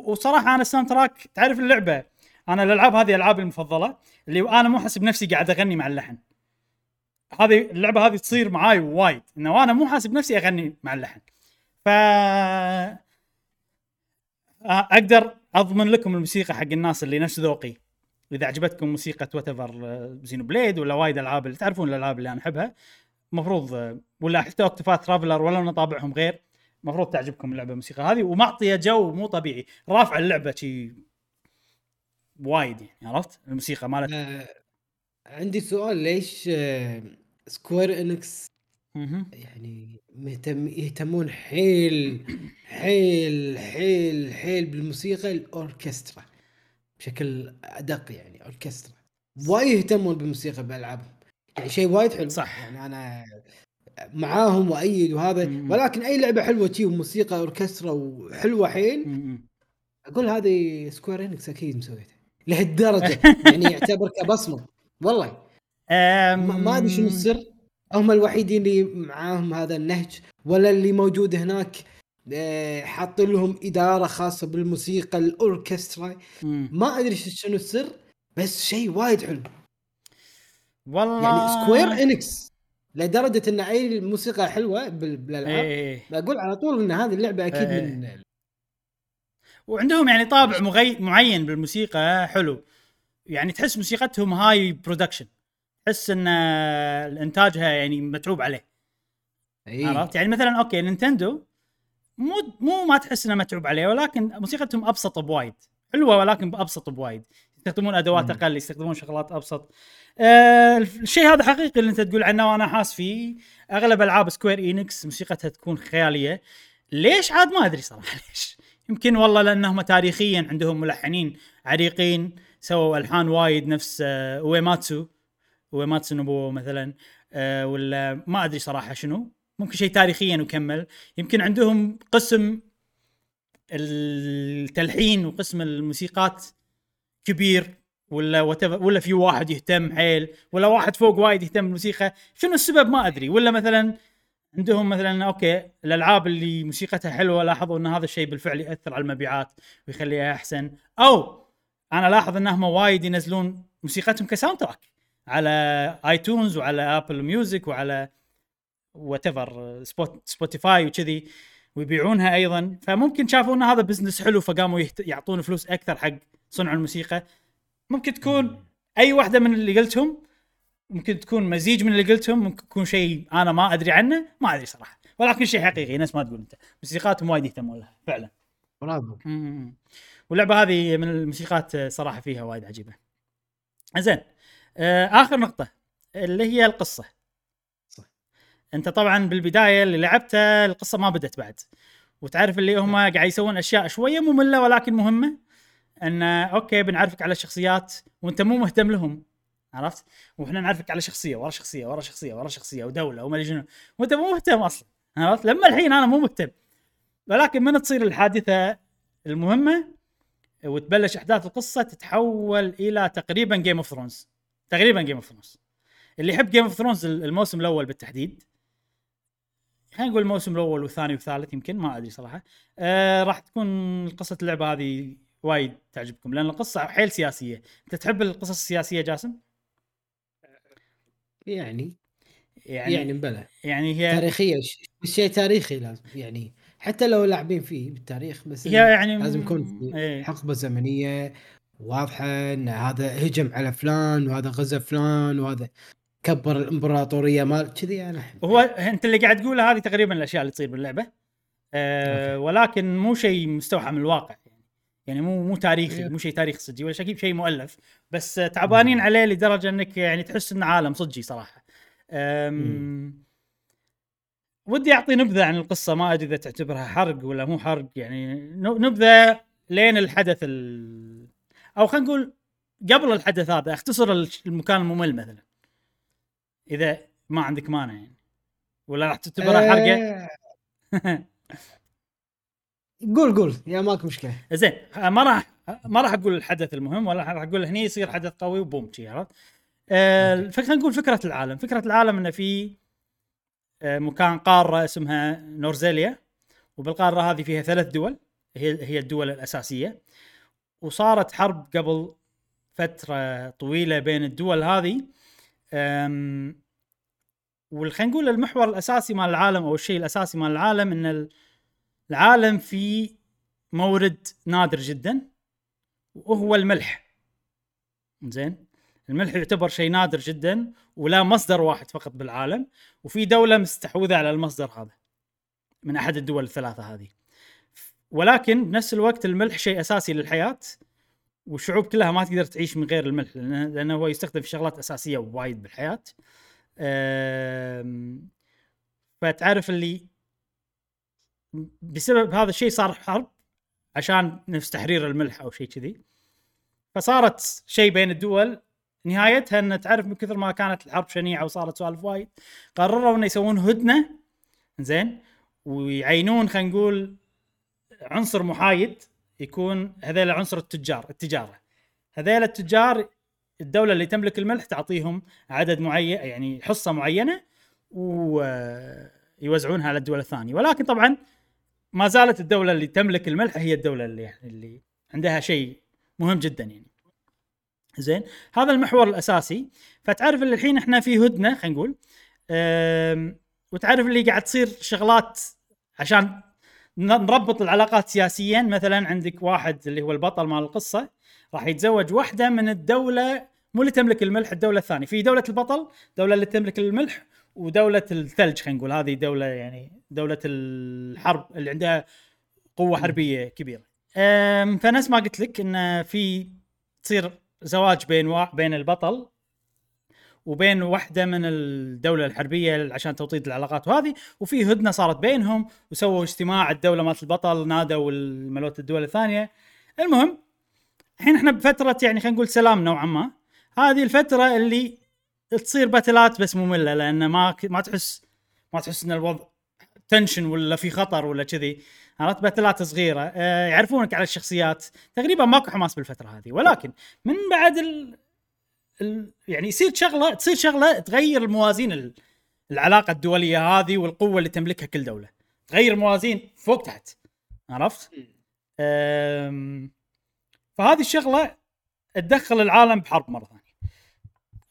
A: وصراحة أنا ال soundtrack تعرف اللعبة؟ أنا الألعاب هذه ألعابي المفضلة اللي أنا مو حاسب نفسي قاعد أغني مع اللحن. هذه اللعبة هذه تصير معاي وايد إنه أنا مو حاسب نفسي أغني مع اللحن. ف أقدر أضمن لكم الموسيقى حق الناس اللي نفس ذوقي. واذا عجبتكم موسيقى whatever Xenoblade ولا وايد ألعاب اللي تعرفون الألعاب اللي أنا أحبها المفروض آه، ولا حتى Octopath Traveler ولا نطابعهم غير المفروض تعجبكم اللعبة الموسيقى هذه ومعطية جو مو طبيعي. رافع اللعبة شي وايد يعني عرفت؟ الموسيقى مالت.
B: آه، عندي سؤال ليش آه، Square
A: Enix
B: يعني مهتم يهتمون حيل حيل حيل حيل بالموسيقى الأوركسترا بشكل أدق يعني أوركسترا. وايد يهتمون بالموسيقى بالالعابهم يعني شيء وايد حلو.
A: صح.
B: يعني أنا معاهم وايد وهذا. ولكن أي لعبة حلوة شي وموسيقى أوركسترا وحلوة حيل. أقول هذه Square Enix أكيد مسويتها. لهالدرجة. يعني يعتبر كبصمة. والله. ما ما أدري شنو السر. هم الوحيدين اللي معاهم هذا النهج ولا اللي موجود هناك. آه، حاطين لهم إدارة خاصة بالموسيقى
A: الأوركسترا.
B: ما أدري شنو السر بس شيء وايد حلو.
A: والله
B: يعني Square Enix لدرجة إن أي موسيقى حلوة بال- بالألعاب
A: إيه
B: بقول على طول إن هذه اللعبة أكيد
A: إيه.
B: من
A: وعندهم يعني طابع مغي... معين بالموسيقى حلو. يعني تحس موسيقتهم high production تحس إن إنتاجها يعني متعوب عليه.
B: إيه.
A: عرفت؟ يعني مثلا okay Nintendo مو مو ما تحس إنه متعوب عليه ولكن موسيقتهم أبسط بوايد. حلوة ولكن ابسط بوايد. يستخدمون
B: أدوات.
A: أقل يستخدمون شغلات أبسط. آه الشيء هذا حقيقي اللي أنت تقول عنه وأنا حاس فيه. أغلب ألعاب Square Enix موسيقتها تكون خيالية. ليش؟ عاد ما أدري صراحة ليش. يمكن والله لأنهم تاريخيا عندهم ملحنين عريقين سووا ألحان وايد نفس آه اويماتسو اويماتسو نوبو مثلا آه ولا ما أدري صراحة شنو. ممكن شيء تاريخيا وكمل. يمكن عندهم قسم التلحين وقسم الموسيقات كبير ولا ولا في واحد يهتم حيل ولا واحد فوق وايد يهتم بالموسيقى. شنو السبب؟ ما أدري. ولا مثلا عندهم مثلا okay الألعاب اللي موسيقتها حلوة لاحظوا إن هذا الشيء بالفعل يأثر على المبيعات ويخليها أحسن. أو أنا لاحظ انهم وايد ينزلون موسيقتهم ك soundtrack. على آيتونز وعلى آبل ميوزك وعلى whatever سبوت سبوتيفاي وكذي ويبيعونها أيضا. فممكن شافوا إن هذا business حلو فقاموا يحت... يعطون فلوس أكثر حق صنع الموسيقى. ممكن تكون أي واحدة من اللي قلتهم ممكن تكون مزيج من اللي قلتهم ممكن تكون شيء أنا ما أدري عنه ما أدري صراحة. ولكن شيء حقيقي نفس ما تقول أنت. موسيقاتهم وايد يهتمون لها فعلا.
B: برافو.
A: واللعبة هذه من الموسيقات صراحة فيها وايد عجيبة. زين. آخر نقطة اللي هي القصة.
B: صح.
A: أنت طبعا بالبداية اللي لعبته القصة ما بدت بعد. وتعرف اللي هم قاعد يسوون أشياء شوية مملة ولكن مهمة أن okay بنعرفك على الشخصيات وأنت مو مهتم لهم عرفت؟ وإحنا نعرفك على شخصية ورا شخصية ورا شخصية ورا شخصية ودولة وما أدري شنو. وأنت مو مهتم أصلا عرفت؟ لما الحين أنا مو مهتم. ولكن من تصير الحادثة المهمة؟ وتبلش أحداث القصة تتحول إلى تقريبا جيم اوف ثرونز تقريبا جيم اوف ثرونز اللي يحب جيم اوف ثرونز الموسم الأول بالتحديد. خلينا نقول الموسم الأول والثاني والثالث يمكن ما أدري صراحة. آه راح تكون قصة اللعبة هذه وايد تعجبكم لأن القصة حيل سياسية. أنت تحب القصص السياسية جاسم؟
B: يعني
A: يعني
B: يعني مبلى
A: يعني هي
B: تاريخية شيء تاريخي لازم يعني حتى لو لاعبين فيه بالتاريخ بس
A: هي يعني
B: لازم يكون
A: إيه.
B: حقبة زمنية. واضحة إن هذا هجم على فلان وهذا غزا فلان وهذا كبر الإمبراطورية مال كذي أنا أحب.
A: هو أنت اللي قاعد تقوله هذه تقريبا الأشياء اللي تصير باللعبة
B: أوكي.
A: ولكن مو شيء مستوحى من الواقع يعني يعني مو مو تاريخي
B: إيه.
A: مو شيء تاريخ صجي ولا شيء شيء مؤلف بس تعبانين
B: مم.
A: عليه لدرجة إنك يعني تحس إنه عالم صجي
B: صراحة.
A: ودي أعطي نبذة عن القصة ما أدري إذا تعتبرها حرق ولا مو حرق يعني نبذة لين الحدث ال... أو خلينا نقول قبل الحدث هذا اختصر المكان الممل مثلا. إذا ما عندك مانع يعني. ولا راح تعتبرها حرقة؟
B: آه، قول قول. يا ماك مشكلة.
A: زين ما راح ما راح أقول الحدث المهم ولا راح أقول هني يصير حدث قوي وبوم شي عرفت؟ آه
B: أوكي.
A: فخلينا نقول فكرة العالم، فكرة العالم إنه في آه مكان قارة اسمها نورزيليا. وبالقارة هذه فيها ثلاث دول هي هي الدول الأساسية. وصارت حرب قبل فترة طويلة بين الدول هذه. والخلينا نقول المحور الأساسي مال العالم أو الشيء الأساسي مال العالم إن ال- العالم فيه مورد نادر جدا وهو الملح. زين؟ الملح يعتبر شيء نادر جدا ولا مصدر واحد فقط بالعالم وفي دولة مستحوذة على المصدر هذا من أحد الدول الثلاثة هذه. ولكن بنفس الوقت الملح شيء أساسي للحياة والشعوب كلها ما تقدر تعيش من غير الملح لأنه, لأنه هو يستخدم في شغلات أساسية وايد بالحياة. فتعرف اللي بسبب هذا الشيء صار حرب عشان نفس تحرير الملح أو شيء كذي. فصارت شيء بين الدول نهايتها إن تعرف من كثر ما كانت الحرب شنيعة وصارت سوالف وايد قرروا إنه يسوون هدنة زين ويعينون خلينا نقول عنصر محايد يكون هذول عنصر التجار التجارة. هذول التجار الدولة اللي تملك الملح تعطيهم عدد معين يعني حصة معينة ويوزعونها على الدول الثانية. ولكن طبعا ما زالت الدولة اللي تملك الملح هي الدولة اللي يعني اللي عندها شيء مهم جدا يعني. زين هذا المحور الأساسي. فتعرف اللي الحين إحنا في هدنة خلينا نقول وتعرف اللي قاعد تصير شغلات عشان نربط العلاقات سياسيا. مثلا عندك واحد اللي هو البطل مال القصة راح يتزوج واحدة من الدولة مو اللي تملك الملح الدولة الثانية. في دولة البطل دولة اللي تملك الملح ودولة الثلج خلينا نقول. هذه دولة يعني دولة الحرب اللي عندها قوة حربية كبيرة. فنفس ما قلت لك انه في تصير زواج بين وا... بين البطل وبين واحدة من الدولة الحربية عشان توطيد العلاقات وهذه وفي هدنة صارت بينهم وسووا اجتماع الدولة مالت البطل نادوا مالت الدول الثانية. المهم الحين إحنا بفترة يعني خلينا نقول سلام نوعا ما. هذه الفترة اللي تصير باتلات بس مملة لأن ما ما تحس ما تحس إن الوضع تنشن ولا في خطر ولا كذي. عرفت؟ باتلات صغيرة. آه يعرفونك على الشخصيات. تقريبا ماكو حماس بالفترة هذه. ولكن من بعد ال... يعني يصير شغله تصير شغلة تغير الموازين ال... العلاقة الدولية هذه والقوة اللي تملكها كل دولة. تغير الموازين فوق تحت. عرفت؟ فهذه الشغلة تدخل العالم بحرب مرة ثانية.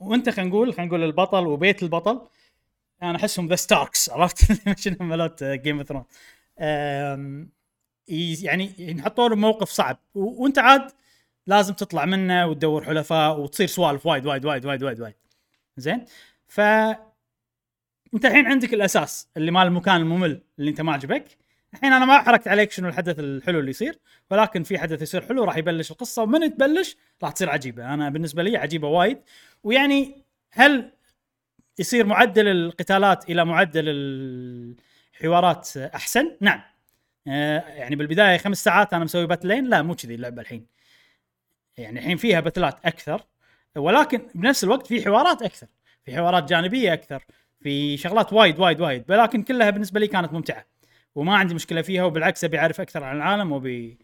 A: وانت خلينا نقول خلينا نقول البطل وبيت البطل. أنا أحسهم the Starks عرفت؟ شنو مالت Game of Throne يعني ينحطون بموقف صعب. وانت عاد لازم تطلع منه وتدور حلفاء وتصير سوالف وايد وايد وايد وايد وايد وايد زين ف انت الحين عندك الأساس اللي مال المكان الممل اللي انت ما عجبك الحين أنا ما حركت عليك شنو الحدث الحلو اللي يصير ولكن في حدث يصير حلو راح يبلش القصة ومن تبلش راح تصير عجيبة أنا بالنسبة لي عجيبة وايد ويعني هل يصير معدل القتالات إلى معدل الحوارات أحسن؟ نعم. آه، يعني بالبداية خمس ساعات أنا مسوي باتلين لا مو كذي اللعبة الحين. يعني الحين فيها باتلات أكثر ولكن بنفس الوقت في حوارات أكثر، في حوارات جانبية أكثر، في شغلات وايد وايد وايد ولكن كلها بالنسبة لي كانت ممتعة. وما عندي مشكلة فيها وبالعكس أبي أعرف أكثر عن العالم وبي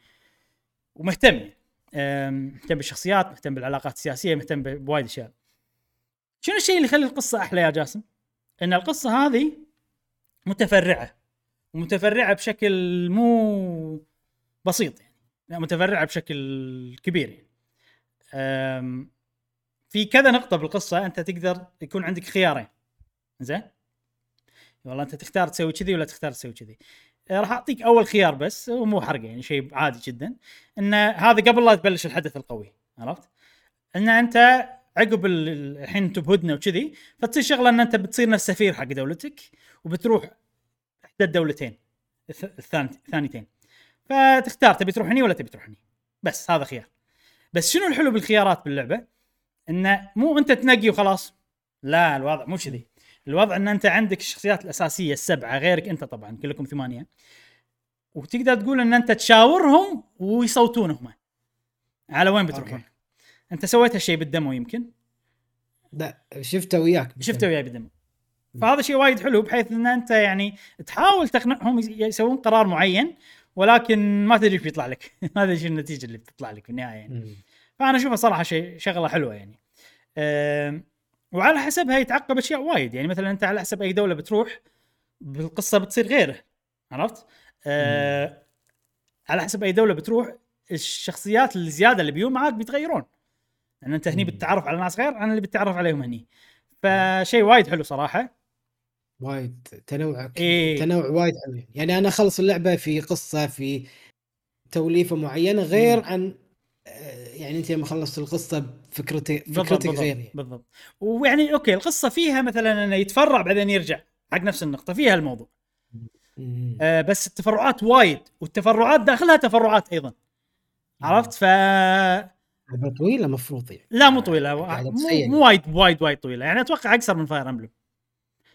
A: ومهتم مهتم بالشخصيات مهتم بالعلاقات السياسية مهتم بوايد أشياء شنو الشيء اللي يخلي القصة أحلى يا جاسم إن القصة هذه متفرعة ومتفرعه بشكل مو بسيط يعني متفرعة بشكل كبير يعني في كذا نقطة بالقصة أنت تقدر يكون عندك خيارين. زين؟ والله أنت تختار تسوي كذي ولا تختار تسوي كذي. آه، راح أعطيك أول خيار بس ومو حرق يعني شيء عادي جدا. إن هذا قبل لا تبلش الحدث القوي عرفت؟ إن أنت عقب ال- ال- الحين أنتم بهدنة وكذي فتصير شغلة إن أنت بتصير نفس سفير حق دولتك وبتروح إحدى الدولتين الث- الثاني الثانيتين. فتختار تبي تروح هني ولا تبي تروح هني بس هذا خيار. بس شنو الحلو بالخيارات باللعبة؟ إنه مو أنت تنقي وخلاص. لا الوضع مو كذي. الوضع إن أنت عندك الشخصيات الأساسية السبعة غيرك أنت طبعا كلكم ثمانية. وتقدر تقول إن أنت تشاورهم ويصوتون هم على وين بتروحون؟
B: okay.
A: أنت سويت هالشيء بال demo يمكن؟
B: لا شفته وياك
A: شفته وياي بال demo. فهذا شيء وايد حلو بحيث إن أنت يعني تحاول تقنعهم يس- يسوون قرار معين. ولكن ما تدري إيش بيطلع لك. ما تدري شو النتيجة اللي بتطلع لك في النهاية يعني. فأنا أشوفها صراحة شيء شغلة حلوة يعني. وعلى حسبها يتعقب أشياء وايد يعني. مثلا أنت على حسب أي دولة بتروح بالقصة بتصير غيره عرفت؟ أه على حسب أي دولة بتروح الشخصيات الزيادة اللي بيوم معاك بيتغيرون. لأن أنت هني. بتتعرف على ناس غير عن اللي بتتعرف عليهم هني. فشيء وايد حلو صراحة.
B: وايد تنوع
A: إيه.
B: تنوع وايد حلو يعني أنا أخلص اللعبة في قصة في توليفة معينة غير
A: مم.
B: عن آه، يعني أنت لما خلصت القصة فكرتك
A: بالضبط
B: فكرتك
A: بالضبط,
B: غير يعني.
A: بالضبط. ويعني okay القصة فيها مثلا إنه يتفرع بعدين يرجع حق نفس النقطة فيها الموضوع. آه بس التفرعات وايد والتفرعات داخلها تفرعات أيضا. عرفت؟ ف
B: طويلة مفروض يعني.
A: لا مو
B: طويلة
A: مو. مو وايد وايد وايد طويلة. يعني أتوقع أقصر من Fire Emblem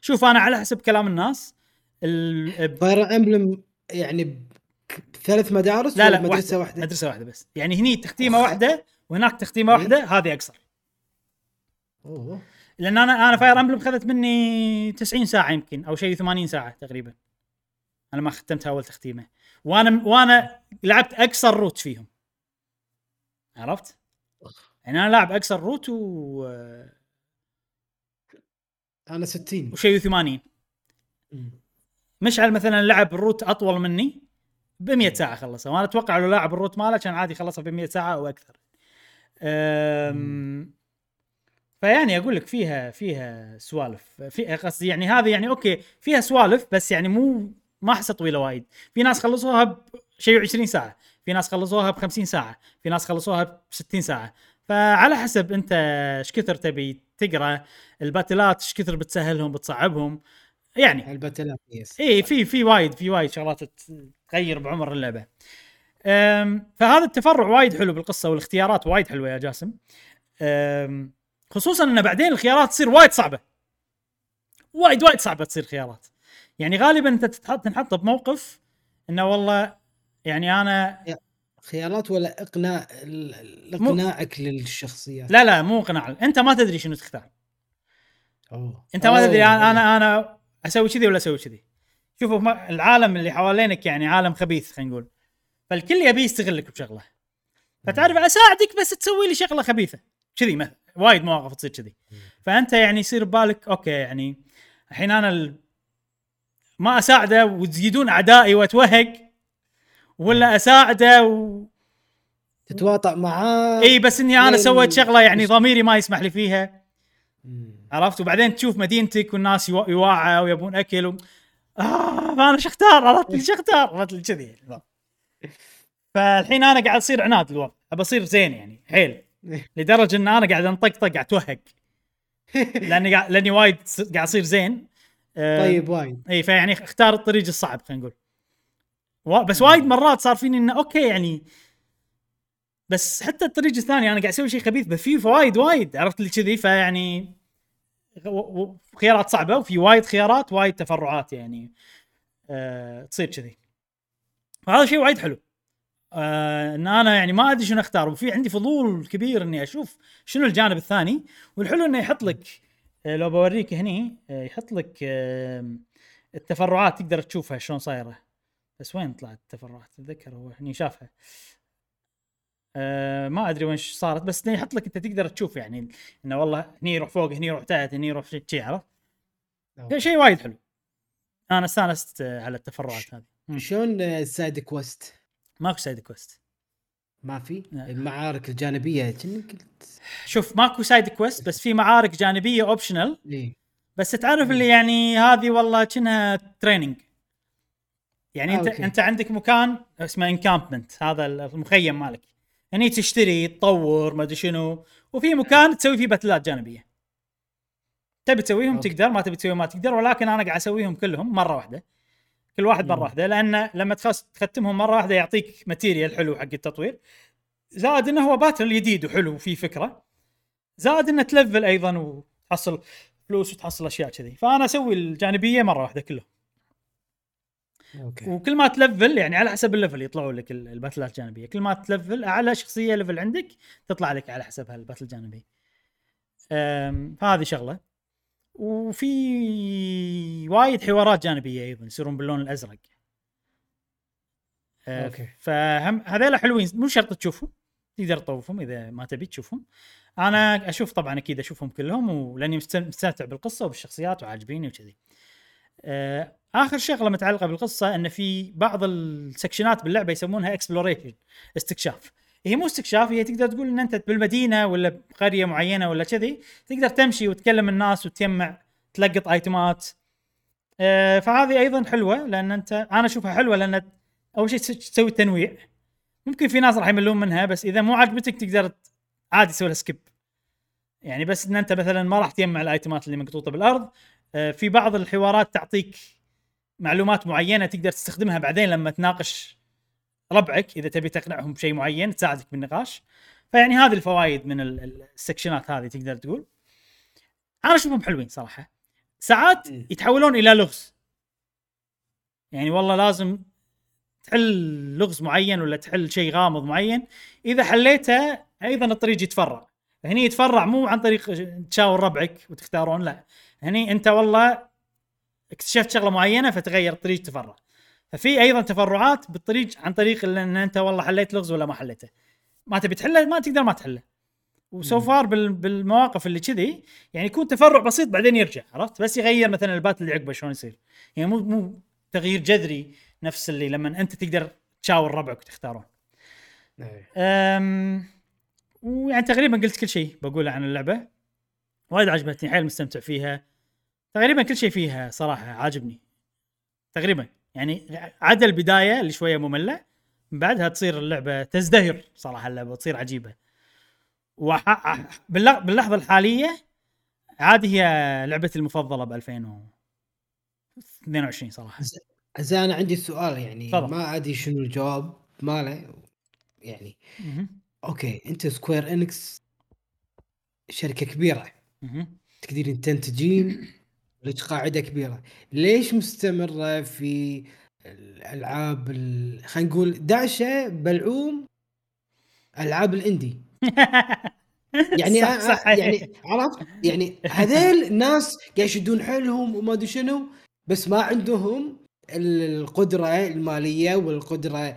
A: شوف أنا على حسب كلام الناس ال...
B: Fire Emblem يعني بثلاث مدارس
A: لا
B: ولا
A: لا
B: مدرسة
A: واحدة.
B: واحدة
A: مدرسة واحدة بس يعني هني تختيمة
B: أوه.
A: واحدة وهناك
B: تختيمة.
A: واحدة هذه أقصر
B: أوه
A: لأن أنا أنا Fire Emblem خذت مني 90 ساعة يمكن أو شيء 80 ساعة تقريبا أنا ما ختمتها أول تختيمة وأنا وأنا لعبت أقصر route فيهم عرفت؟ يعني أنا لاعب أقصر route و...
B: أنا 60
A: وشيء 80
B: مم.
A: مشعل مثلا لعب ال route أطول مني ب 100 ساعة خلصها. وأنا أتوقع لو لاعب ال route ماله كان عادي خلصها ب 100 ساعة أو أكثر. أم... فيعني أقول لك فيها فيها سوالف. في قصدي يعني هذه يعني okay فيها سوالف بس يعني مو ما أحسها طويلة وايد. في ناس خلصوها بشيء 20 ساعة. في ناس خلصوها ب 50 ساعة. في ناس خلصوها ب 60 ساعة. فعلى حسب أنت إيش كثر تبي تقرأ ال battleات إيش كثر بتسهلهم بتصعبهم يعني
B: ال battleات يس
A: اي في في وايد في وايد شغلات تغير بعمر اللعبة. فهذا التفرع وايد حلو بالقصة والاختيارات وايد حلوة يا جاسم. خصوصا إن بعدين الخيارات تصير وايد صعبة. وايد وايد صعبة تصير خيارات. يعني غالبا أنت تتحط تنحط بموقف إنه والله يعني أنا
B: خيارات ولا إقناع إقناعك للشخصيات
A: لا لا مو قناع أنت ما تدري شنو تختار.
B: أوه.
A: أنت ما تدري
B: أوه.
A: أنا أنا أنا أسوي كذي ولا أسوي كذي؟ شوفوا العالم اللي حوالينك يعني عالم خبيث خلينا نقول. فالكل يبي يستغلك بشغلة. فتعرف أساعدك بس تسوي لي شغلة خبيثة. كذي مثلا وايد مواقف تصير كذي. فأنت يعني يصير ببالك أوكي يعني الحين أنا ال... ما أساعده وتزيدون اعدائي وأتوهق ولا أساعده و...
B: تتواطأ معاه.
A: اي بس إني
B: أنا
A: سويت شغلة يعني ضميري ما يسمح لي فيها. عرفت؟ وبعدين تشوف مدينتك والناس يوا- يواعوا ويبون أكل و... آه فانا شو أختار؟ عرفت؟ لي شو أختار؟ عرفت؟ لي كذي. فالحين أنا قاعد أصير عناد الوضع. أبى أصير زين يعني. حيل. لدرجة إن أنا قاعد أنطقطق قاعد أتوهق. لأني قاعد لأني وايد قاعد أصير زين. آه،
B: طيب وايد.
A: اي فيعني اختار الطريق الصعب خلينا نقول. بس وايد مرات صار فيني إنه okay يعني بس حتى الطريق الثاني أنا قاعد أسوي شيء خبيث بس فيه فوايد وايد عرفت لي كذي؟ فيعني خيارات صعبة وفي وايد خيارات وايد تفرعات يعني آه تصير كذي. فهذا شيء وايد حلو. آه إن أنا يعني ما أدري شنو أختار وفي عندي فضول كبير إني أشوف شنو الجانب الثاني. والحلو إنه يحط لك آه لو بوريك هني آه يحط لك التفرعات تقدر تشوفها شلون صايرة. بس وين طلعت التفرعات اتذكر هو هني شافها. آه ما أدري وين صارت بس يحط لك أنت تقدر تشوف يعني إنه والله هني يروح فوق هني يروح تحت هني يروح شي- عرفت. شيء وايد حلو. أنا استانست آه، على التفرعات هذه.
B: شلون آه، ال side quest؟
A: ماكو side quest.
B: ما في. المعارك الجانبية قلت
A: شوف ماكو side quest بس في معارك جانبية optional
B: إيه.
A: بس تعرف اللي يعني هذه والله كأنها training يعني
B: آه،
A: انت
B: okay.
A: أنت عندك مكان اسمه encampment هذا المخيم مالك. هني تشتري تطور ما أدري شنو. وفي مكان تسوي فيه battleات جانبية. تبي تسويهم
B: okay.
A: تقدر ما تبي تسويهم ما تقدر ولكن أنا قاعد أسويهم كلهم مرة واحدة. كل واحد
B: مرة.
A: واحدة لأن لما تختمهم مرة واحدة يعطيك material حلو حق التطوير. زائد إنه هو battle جديد وحلو وفيه فكرة. زائد إنه تlevel أيضا وتحصل فلوس وتحصل أشياء كذي. فأنا أسوي الجانبية مرة واحدة كلهم.
B: okay.
A: وكل ما تlevel يعني على حسب ال level يطلعوا لك ال- ال battleات الجانبية. كل ما تlevel أعلى شخصية level عندك تطلع لك على حسب هال battle الجانبي فهذه شغلة. وفي وايد حوارات جانبية أيضا يصيرون باللون الأزرق. أه،
B: okay.
A: فهم هذول حلوين. مو شرط تشوفهم. تقدر تطوفهم إذا ما تبي تشوفهم. أنا أشوف طبعا أكيد أشوفهم كلهم ولأني مست- مستمتع بالقصة وبالشخصيات وعاجبيني وكذي. آخر شغلة متعلقة بالقصة إن في بعض ال sections ات باللعبة يسمونها exploration استكشاف. هي مو استكشاف هي تقدر تقول إن أنت بالمدينة ولا بقرية معينة ولا كذي تقدر تمشي وتكلم الناس وتجمع تلقط items ات آه، فهذه أيضا حلوة لأن أنت أنا أشوفها حلوة لأن أول شيء تس- تسوي تنويع ممكن في ناس راح يملون منها بس إذا مو عاجبتك تقدر عادي تسوي لها skip يعني بس إن أنت مثلا ما راح تجمع ال items ات اللي مقطوطة بالأرض آه، في بعض الحوارات تعطيك معلومات معينة تقدر تستخدمها بعدين لما تناقش ربعك إذا تبي تقنعهم بشيء معين تساعدك بالنقاش. فيعني هذه الفوائد من ال- ال- السكشنات هذه تقدر تقول. أنا أشوفهم حلوين صراحة. ساعات. يتحولون إلى لغز. يعني والله لازم تحل لغز معين ولا تحل شيء غامض معين. إذا حليته أيضا الطريق يتفرع. هني يتفرع مو عن طريق تشاور ربعك وتختارون لا. هني انت والله اكتشفت شغلة معينة فتغير الطريق تفرع. ففي أيضا تفرعات بالطريق عن طريق إن أنت والله حليت لغز ولا ما حليته. ما تبي تحله ما تقدر ما تحله. وسو فار بال- بالمواقف اللي كذي يعني يكون تفرع بسيط بعدين يرجع عرفت؟ بس يغير مثلا البات اللي عقبه شلون يصير. يعني مو مو تغيير جذري نفس اللي لما أنت تقدر تشاور ربعك وتختارون
B: إيه.
A: ويعني تقريبا قلت كل شيء بقوله عن اللعبة. وايد عجبتني حيل مستمتع فيها. تقريبا كل شيء فيها صراحة عاجبني. تقريبا. يعني عدا البداية اللي شوية مملة من بعدها تصير اللعبة تزدهر صراحة اللعبة تصير عجيبة. وح... باللحظة الحالية عادي هي لعبتي المفضلة ب 2022 صراحة.
B: زين. أنا عندي سؤال يعني
A: تفضل.
B: ما أدري شنو الجواب ماله. يعني
A: مهم.
B: okay أنت سكوير انكس شركة
A: كبيرة.
B: تقدرين تنتجين. قاعدة كبيرة. ليش مستمرة في الألعاب ال- خلينا نقول داعشة بلعوم ألعاب الإندي؟ يعني
A: صح صح.
B: يعني عرفت؟ يعني هذيل ناس قاعد يشدون حيلهم وما أدري شنو بس ما عندهم القدرة المالية والقدرة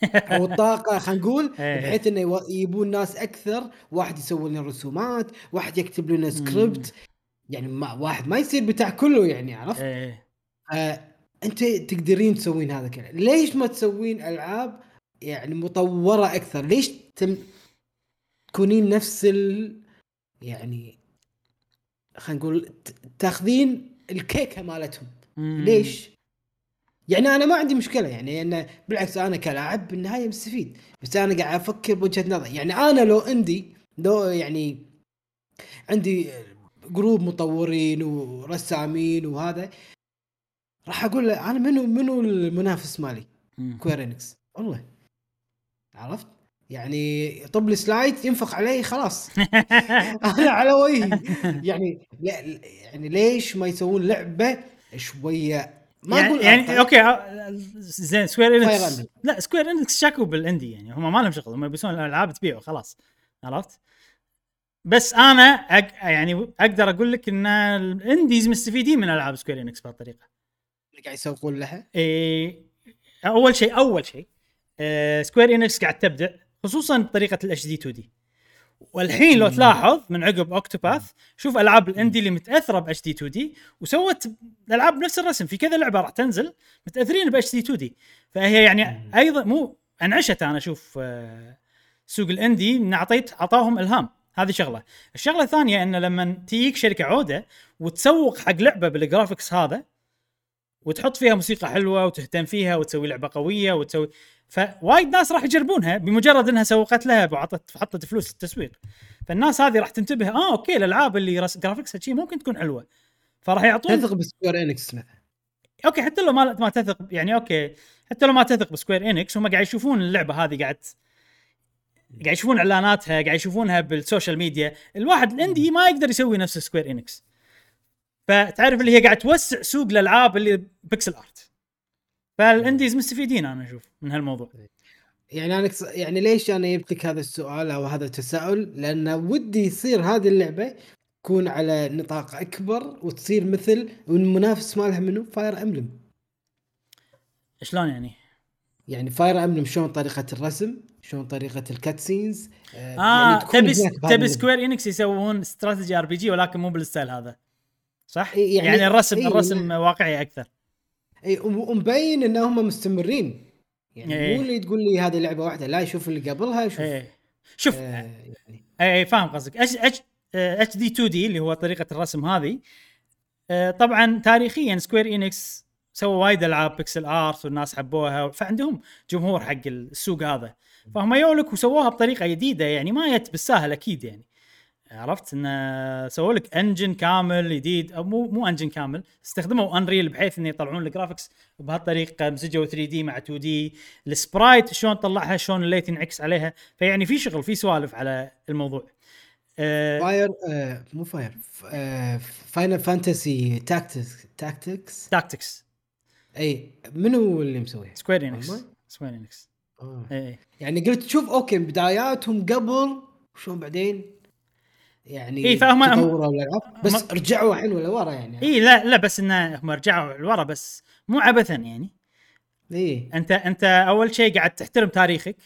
B: أو الطاقة خلينا نقول
A: إيه.
B: بحيث إنه يجيبون ناس أكثر. واحد يسوي لنا رسومات واحد يكتب لنا سكريبت يعني ما واحد ما يصير بتاع كله يعني عرفت؟
A: إيه.
B: آه أنت تقدرين تسوين هذا كله. ليش ما تسوين ألعاب يعني مطورة أكثر؟ ليش تم تكونين نفس ال يعني خلينا نقول تاخذين الكيكة مالتهم.
A: مم.
B: ليش؟ يعني أنا ما عندي مشكلة يعني انه بالعكس أنا كلاعب بالنهاية مستفيد بس أنا قاعد أفكر بوجهة نظر يعني أنا لو عندي لو يعني عندي جروب مطورين ورسامين وهذا راح أقول له أنا منو منو المنافس مالي؟
A: مم.
B: كوير انكس والله. عرفت؟ يعني طب لي سلايد ينفخ علي خلاص. أنا على وجهي. يعني لا يعني ليش ما يسوون لعبة شوية؟ ما
A: يعني,
B: أقول
A: يعني. أوكي آه، زين سكوير انكس. لا سكوير انكس شاكوا بالاندي يعني هم ما لهم شغل هم يبيسون الألعاب تبيعوا خلاص. عرفت؟ بس أنا أق... يعني أقدر أقول لك إن ال indies مستفيدين من ألعاب سكوير انكس بهالطريقه.
B: قاعد يسوقون لها؟
A: إيه أول شيء أول شيء آه سكوير انكس قاعد تبدع خصوصا بطريقه ال HD 2D والحين لو تلاحظ من عقب اوكتوباث شوف ألعاب ال indie اللي متأثرة ب HD 2D وسوت ألعاب بنفس الرسم. في كذا لعبة راح تنزل متأثرين ب HD 2D فهي يعني أيضا مو أنعشت أنا أشوف آه، سوق ال indie إن أعطيت أعطاهم إلهام. هذه شغلة. الشغلة الثانية ان لما تجيك شركة عودة وتسوق حق لعبة بال graphics هذا وتحط فيها موسيقى حلوة وتهتم فيها وتسوي لعبة قوية وتسوي وايد ناس راح يجربونها بمجرد إنها سوقت لها وعطت حطت فلوس للتسويق. فالناس هذه راح تنتبه آه okay الألعاب اللي رس graphics ها كذي ممكن تكون حلوة. فراح يعطون
B: تثق بسكوير إنكس مثلا.
A: okay حتى لو ما ما تثق يعني okay حتى لو ما تثق بسكوير إنكس هم قاعد يشوفون اللعبة هذه قاعد قاعد يشوفون إعلاناتها قاعد يشوفونها بال social media. الواحد ال indie ما يقدر يسوي نفس سكوير إنكس. فتعرف اللي هي قاعد توسع سوق الألعاب اللي pixel art. فال indies مستفيدين أنا أشوف من هالموضوع.
B: يعني أنا يعني ليش أنا جبت لك هذا السؤال أو هذا التساؤل؟ لأن ودي يصير هذه اللعبة تكون على نطاق أكبر وتصير مثل والمنافس مالها منو؟ فاير امبلم
A: شلون يعني؟
B: يعني فاير امبلم شلون طريقة الرسم؟ شلون طريقة ال cut
A: scenes آه
B: يعني تكون
A: تبي تبي. سكوير انكس يسوون strategy RPG ولكن مو بال style هذا. صح؟ يعني,
B: يعني-
A: يعني الرسم
B: إي
A: الرسم
B: يعني-
A: واقعي أكثر.
B: إي وم- ومبين إن هم مستمرين. يعني
A: إيه.
B: مو اللي تقول لي هذه لعبة واحدة لا شوف اللي قبلها شوف.
A: إيه شوف
B: آه يعني.
A: إي إي فاهم قصدك. اتش اتش اتش دي 2 دي اللي هو طريقة الرسم هذه آه، طبعا تاريخيا سكوير انكس سووا وايد ألعاب pixel art والناس حبوها فعندهم جمهور حق السوق هذا. فهم يولك وسووها بطريقة جديدة يعني ما جت بالساهل أكيد يعني. عرفت؟ انه سووا لك engine كامل جديد أو مو مو engine كامل استخدموا Unreal بحيث انه يطلعون ال graphics بهالطريقة مزجوا 3D مع 2D ال sprite شلون طلعها شلون ال light ينعكس عليها فيعني في شغل في سوالف على الموضوع. آه
B: فاير آه مو فاير فاينل فانتسي تاكتكس تاكتكس
A: تاكتكس
B: أي منو اللي مسويها؟
A: سكوير انكس؟ سكوير انكس. إي
B: يعني قلت شوف أوكي بداياتهم قبل وشلون بعدين؟ يعني
A: إي، فهم- هم-
B: تطوروا الالعاب بس
A: هم-
B: رجعوا الحين ولا ورا يعني؟
A: إي لا لا بس انه هم رجعوا لورا بس مو عبثا يعني.
B: إي.
A: أنت أنت أول شيء قاعد تحترم تاريخك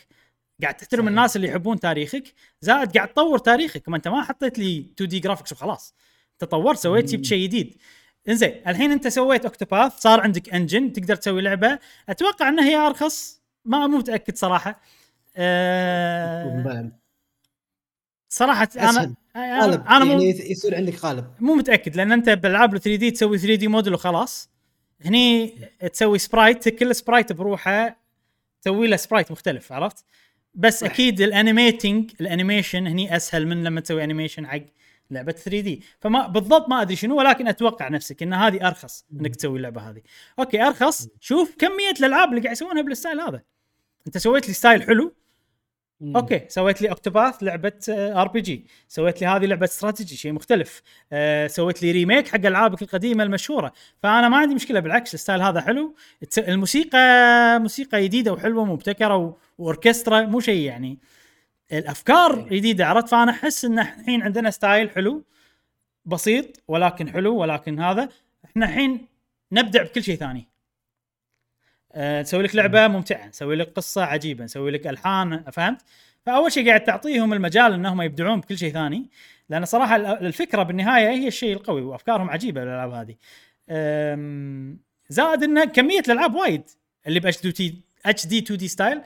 A: قاعد تحترم
B: صحيح.
A: الناس اللي يحبون تاريخك زائد قاعد تطور تاريخك. ما أنت ما حطيت لي 2D graphics وخلاص. انت طورت سويت جبت شيء جديد. إنزين الحين أنت سويت أوكتوباث صار عندك engine تقدر تسوي لعبة. أتوقع إنها هي أرخص. ما مو متأكد صراحة. أه صراحة
B: أنا. قالب
A: أنا, أنا مو
B: يعني يص- يصير عندك قالب
A: مو متأكد لأن أنت بالألعاب 3D تسوي 3 دي موديل وخلاص. هني تسوي sprite كل sprite بروحه تسوي له sprite مختلف عرفت؟ بس
B: صح.
A: أكيد ال animating ال animation هني أسهل من لما تسوي animation حق لعبة 3D. فما بالضبط ما أدري شنو ولكن أتوقع نفسك إن هذه أرخص إنك تسوي اللعبة هذه. okay أرخص. شوف كمية الألعاب اللي قاعد يسوونها بال style هذا. أنت سويت لي style حلو. okay سويت لي أوكتوباث لعبة RPG. سويت لي هذه لعبة استراتيجي شيء مختلف. أه سويت لي remake حق ألعابك القديمة المشهورة. فأنا ما عندي مشكلة بالعكس ال style هذا حلو. الموسيقى موسيقى جديدة وحلوة مبتكره و- وأوركسترا مو شيء يعني الأفكار جديدة عرفت؟ فأنا أحس إن الحين عندنا style حلو بسيط ولكن حلو ولكن هذا إحنا الحين نبدع بكل شيء ثاني. أه نسوي لك لعبة ممتعة نسوي لك قصة عجيبة نسوي لك ألحان فهمت؟ فأول شيء قاعد تعطيهم المجال إنهم يبدعون بكل شيء ثاني لأن صراحة ال- الفكرة بالنهاية هي الشيء القوي وأفكارهم عجيبة الألعاب هذه. زائد إن كمية الألعاب وايد اللي ب HD HD 2D style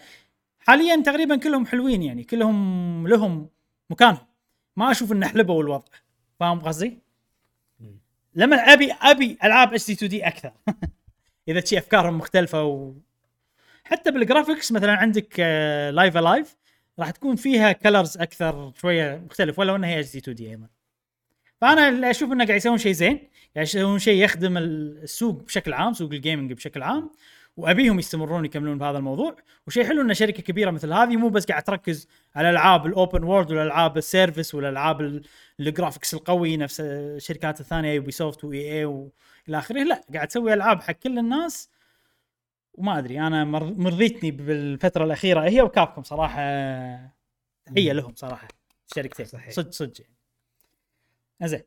A: حاليا تقريبا كلهم حلوين يعني كلهم لهم مكانهم. ما أشوف إنه حلبوا الوضع فاهم قصدي؟ لما أبي أبي ألعاب HD 2D أكثر. إذا شي أفكارهم مختلفة و... حتى بال graphics مثلا عندك Live A Live راح تكون فيها colors أكثر شوية مختلف ولو إنها هي HD 2D أيضا. فأنا اللي أشوف إنه قاعد يسوون شيء زين قاعد يسوون شيء يخدم السوق بشكل عام سوق ال gaming بشكل عام. وأبيهم يستمرون يكملون بهذا الموضوع. وشيء حلو إن شركة كبيرة مثل هذه مو بس قاعد تركز على العاب ال open world والالعاب ال service والالعاب ال- ال graphics القوي نفس الشركات الثانية Ubisoft و EA والى آخره. لا قاعد تسوي ألعاب حق كل الناس. وما أدري أنا مر- مرضيتني بالفترة الأخيرة هي و Capcom صراحة. تحيه لهم صراحة الشركتين
B: صحيح.
A: صدق صدق. يعني. زين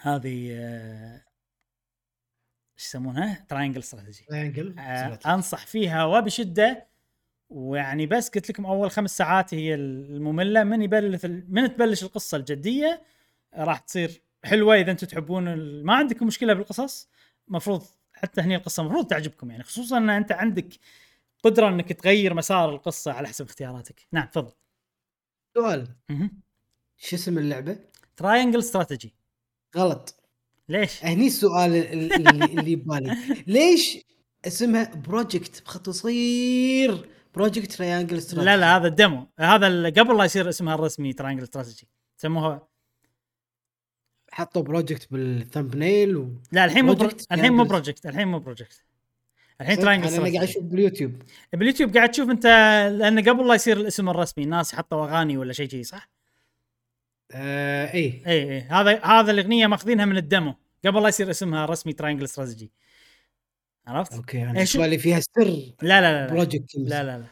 A: هذه آه، إيش يسمونها؟ Triangle
B: Strategy
A: Triangle أنصح فيها وبشدة ويعني بس قلت لكم أول خمس ساعات هي المملة. من يبلش من تبلش القصة الجدية راح تصير حلوة إذا أنتم تحبون ال- ما عندكم مشكلة بالقصص مفروض حتى هني القصة مفروض تعجبكم يعني خصوصا إن أنت عندك قدرة إنك تغير مسار القصة على حسب اختياراتك. نعم تفضل.
B: سؤال. شو اسم اللعبة؟
A: Triangle Strategy
B: غلط.
A: ليش؟
B: هني السؤال ال- اللي اللي ببالي ليش اسمها project بخط صغير project Triangle
A: لا لا هذا ال demo هذا قبل لا يصير اسمها الرسمي Triangle Strategy سموها
B: حطوا project بال thumbnail و...
A: لا الحين مو pro...
B: Project
A: الحين مو. project الحين مو project الحين؟
B: Triangle أنا قاعد
A: أشوف
B: بال YouTube
A: بال YouTube قاعد تشوف أنت لأن قبل لا يصير الاسم الرسمي الناس حطوا أغاني ولا شيء شيء صح؟
B: آه اي
A: اي اي هذا هذا الأغنية ماخذينها من ال demo. قبل لا يصير اسمها رسمي Triangle Strategy عرفت؟
B: okay أنا
A: إيه، شو-
B: بالي فيها سر
A: لا لا لا لا.
B: project
A: لا لا لا.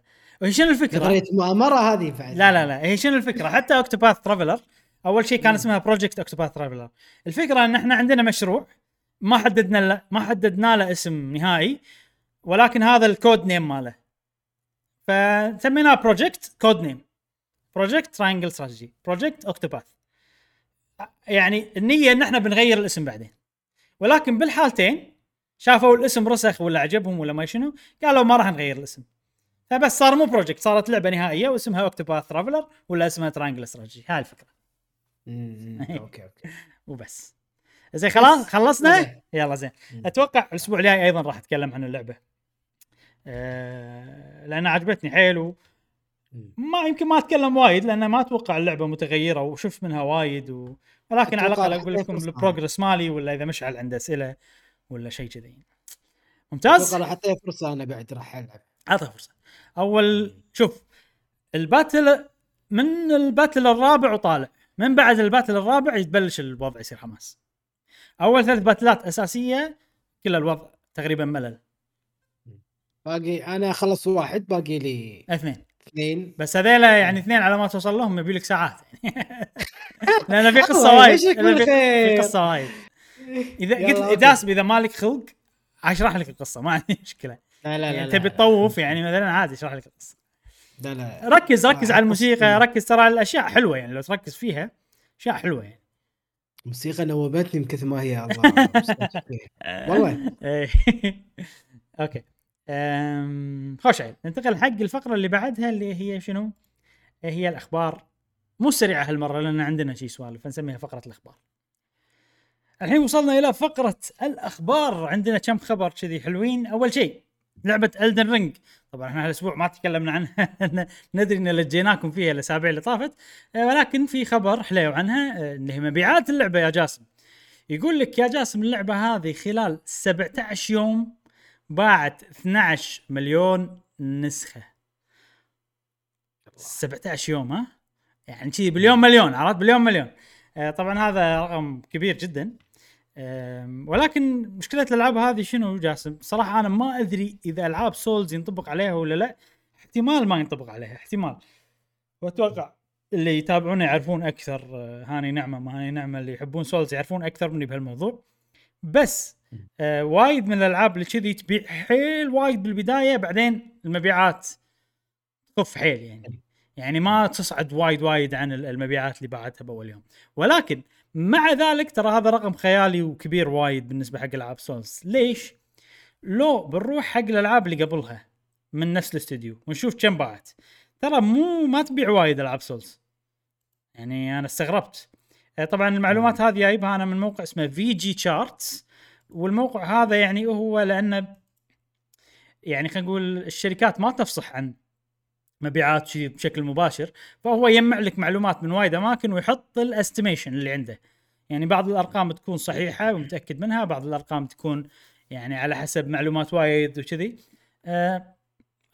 A: وهي شنو الفكرة؟
B: نظريه مؤامرة هذه بعد.
A: لا لا لا. هي شنو الفكرة؟ حتى Octopath Traveler أول شيء كان اسمها project Octopath Traveler الفكرة إن إحنا عندنا مشروع ما حددنا له ما حددنا له اسم نهائي ولكن هذا ال code name ماله. فسميناه project code name project Triangle Strategy project Octopath يعني النية إن إحنا بنغير الاسم بعدين. ولكن بالحالتين شافوا الاسم رسخ ولا عجبهم ولا ما شنو قالوا ما راح نغير الاسم. فبس صار مو project صارت لعبة نهائية واسمها Octopath Traveler ولا اسمها Triangle Strategy هاي
B: الفكرة. okay okay.
A: وبس. زين خلاص. خلصنا. يلا زين. أتوقع الأسبوع الجاي أيضا راح أتكلم عن اللعبة. أه لانها عجبتني حيل و... ما يمكن ما أتكلم وايد لأن ما أتوقع اللعبة متغيرة وشفت منها وايد و... ولكن على
B: الأقل
A: أقول لكم.
B: ال
A: progress مالي ولا إذا مشعل عنده أسئلة ولا شيء كذي. ممتاز؟
B: أتوقع راح اعطيه فرصه أنا بعد راح ألعب.
A: اعطه فرصه أول شوف ال battle من ال battle الرابع وطالع. من بعد ال battle الرابع يتبلش الوضع يصير حماس. أول ثلاث باتلات أساسية كل الوضع تقريبا ملل.
B: باقي أنا خلص واحد باقي لي
A: اثنين.
B: اثنين
A: بس هذيلا يعني اثنين على ما توصل لهم يبي لك ساعات لأن في
B: قصة
A: وايد في-. قصة وايد
B: إذا
A: قلت. داسم إذا مالك خلق أشرح لك القصة ما عندي مشكلة
B: لا لا لا
A: يعني تبي. تطوف يعني مثلا عادي أشرح لك القصة
B: لا لا
A: ركز ركز على الموسيقى. ركز ترى الأشياء حلوة يعني لو تركز فيها أشياء حلوة يعني
B: موسيقى نوبتني من كثر ما هي الله والله
A: إيه. أوكي أم، خوش عيل. ننتقل حق الفقرة اللي بعدها اللي هي شنو؟ هي الأخبار. مو سريعة هالمرة لأن عندنا شي سوالف فنسميها فقرة الأخبار. الحين وصلنا إلى فقرة الأخبار. عندنا كم خبر كذي حلوين؟ أول شيء لعبة الدن رينج طبعا إحنا هالأسبوع ما تكلمنا عنها. ندري إن لجيناكم فيها الأسابيع اللي طافت. آه، ولكن في خبر حليو عنها آه، اللي هي مبيعات اللعبة يا جاسم. يقول لك يا جاسم اللعبة هذه خلال 17 يوم باعت 12 مليون نسخة. 17 يوم ها؟ يعني شي بليون مليون عرفت؟ بليون مليون. آه، طبعا هذا رقم كبير جدا. ولكن مشكلة الألعاب هذه شنو جاسم؟ صراحة أنا ما أدري إذا ألعاب Souls ينطبق عليها ولا لا. احتمال ما ينطبق عليها احتمال. وأتوقع اللي يتابعونا يعرفون أكثر آه، هاني نعمة ما هاني نعمة اللي يحبون Souls يعرفون أكثر مني بهالموضوع. بس آه وايد من الألعاب اللي كذي تبيع حيل وايد بالبداية بعدين المبيعات تخف حيل يعني. يعني ما تصعد وايد وايد عن ال- المبيعات اللي باعتها بأول يوم. ولكن مع ذلك ترى هذا رقم خيالي وكبير وايد بالنسبة حق ألعاب Souls ليش؟ لو بنروح حق الألعاب اللي قبلها من نفس الاستوديو ونشوف كم باعت. ترى مو ما تبيع وايد ألعاب Souls يعني أنا استغربت. آه، طبعا المعلومات هذه جايبها أنا من موقع اسمه VGChartz والموقع هذا يعني هو لأنه يعني خلينا نقول الشركات ما تفصح عن مبيعات شيء بشكل مباشر فهو يجمع لك معلومات من وايد أماكن ويحط ال estimation اللي عنده. يعني بعض الأرقام تكون صحيحة ومتأكد منها بعض الأرقام تكون يعني على حسب معلومات وايد وكذي. آه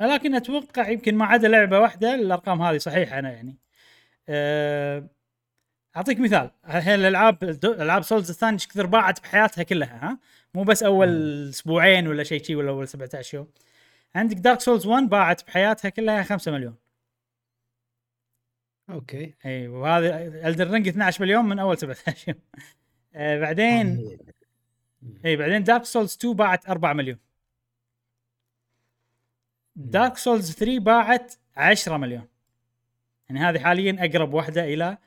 A: لكن أتوقع يمكن ما عدا لعبة واحدة الأرقام هذه صحيحة أنا يعني. آه أعطيك مثال. الحين الألعاب العاب Souls الثانية إيش كثر باعت بحياتها كلها ها؟ مو بس أول أسبوعين ولا شيء شيء ولا أول 17 يوم. عندك دارك سولز 1 باعت بحياتها كلها 5 مليون.
B: أوكي.
A: إي وهذا إلدن رينج 12 مليون من أول 17 يوم. آه بعدين إي بعدين دارك سولز 2 باعت 4 مليون. دارك سولز 3 باعت 10 مليون. يعني هذه حاليا أقرب واحدة إلى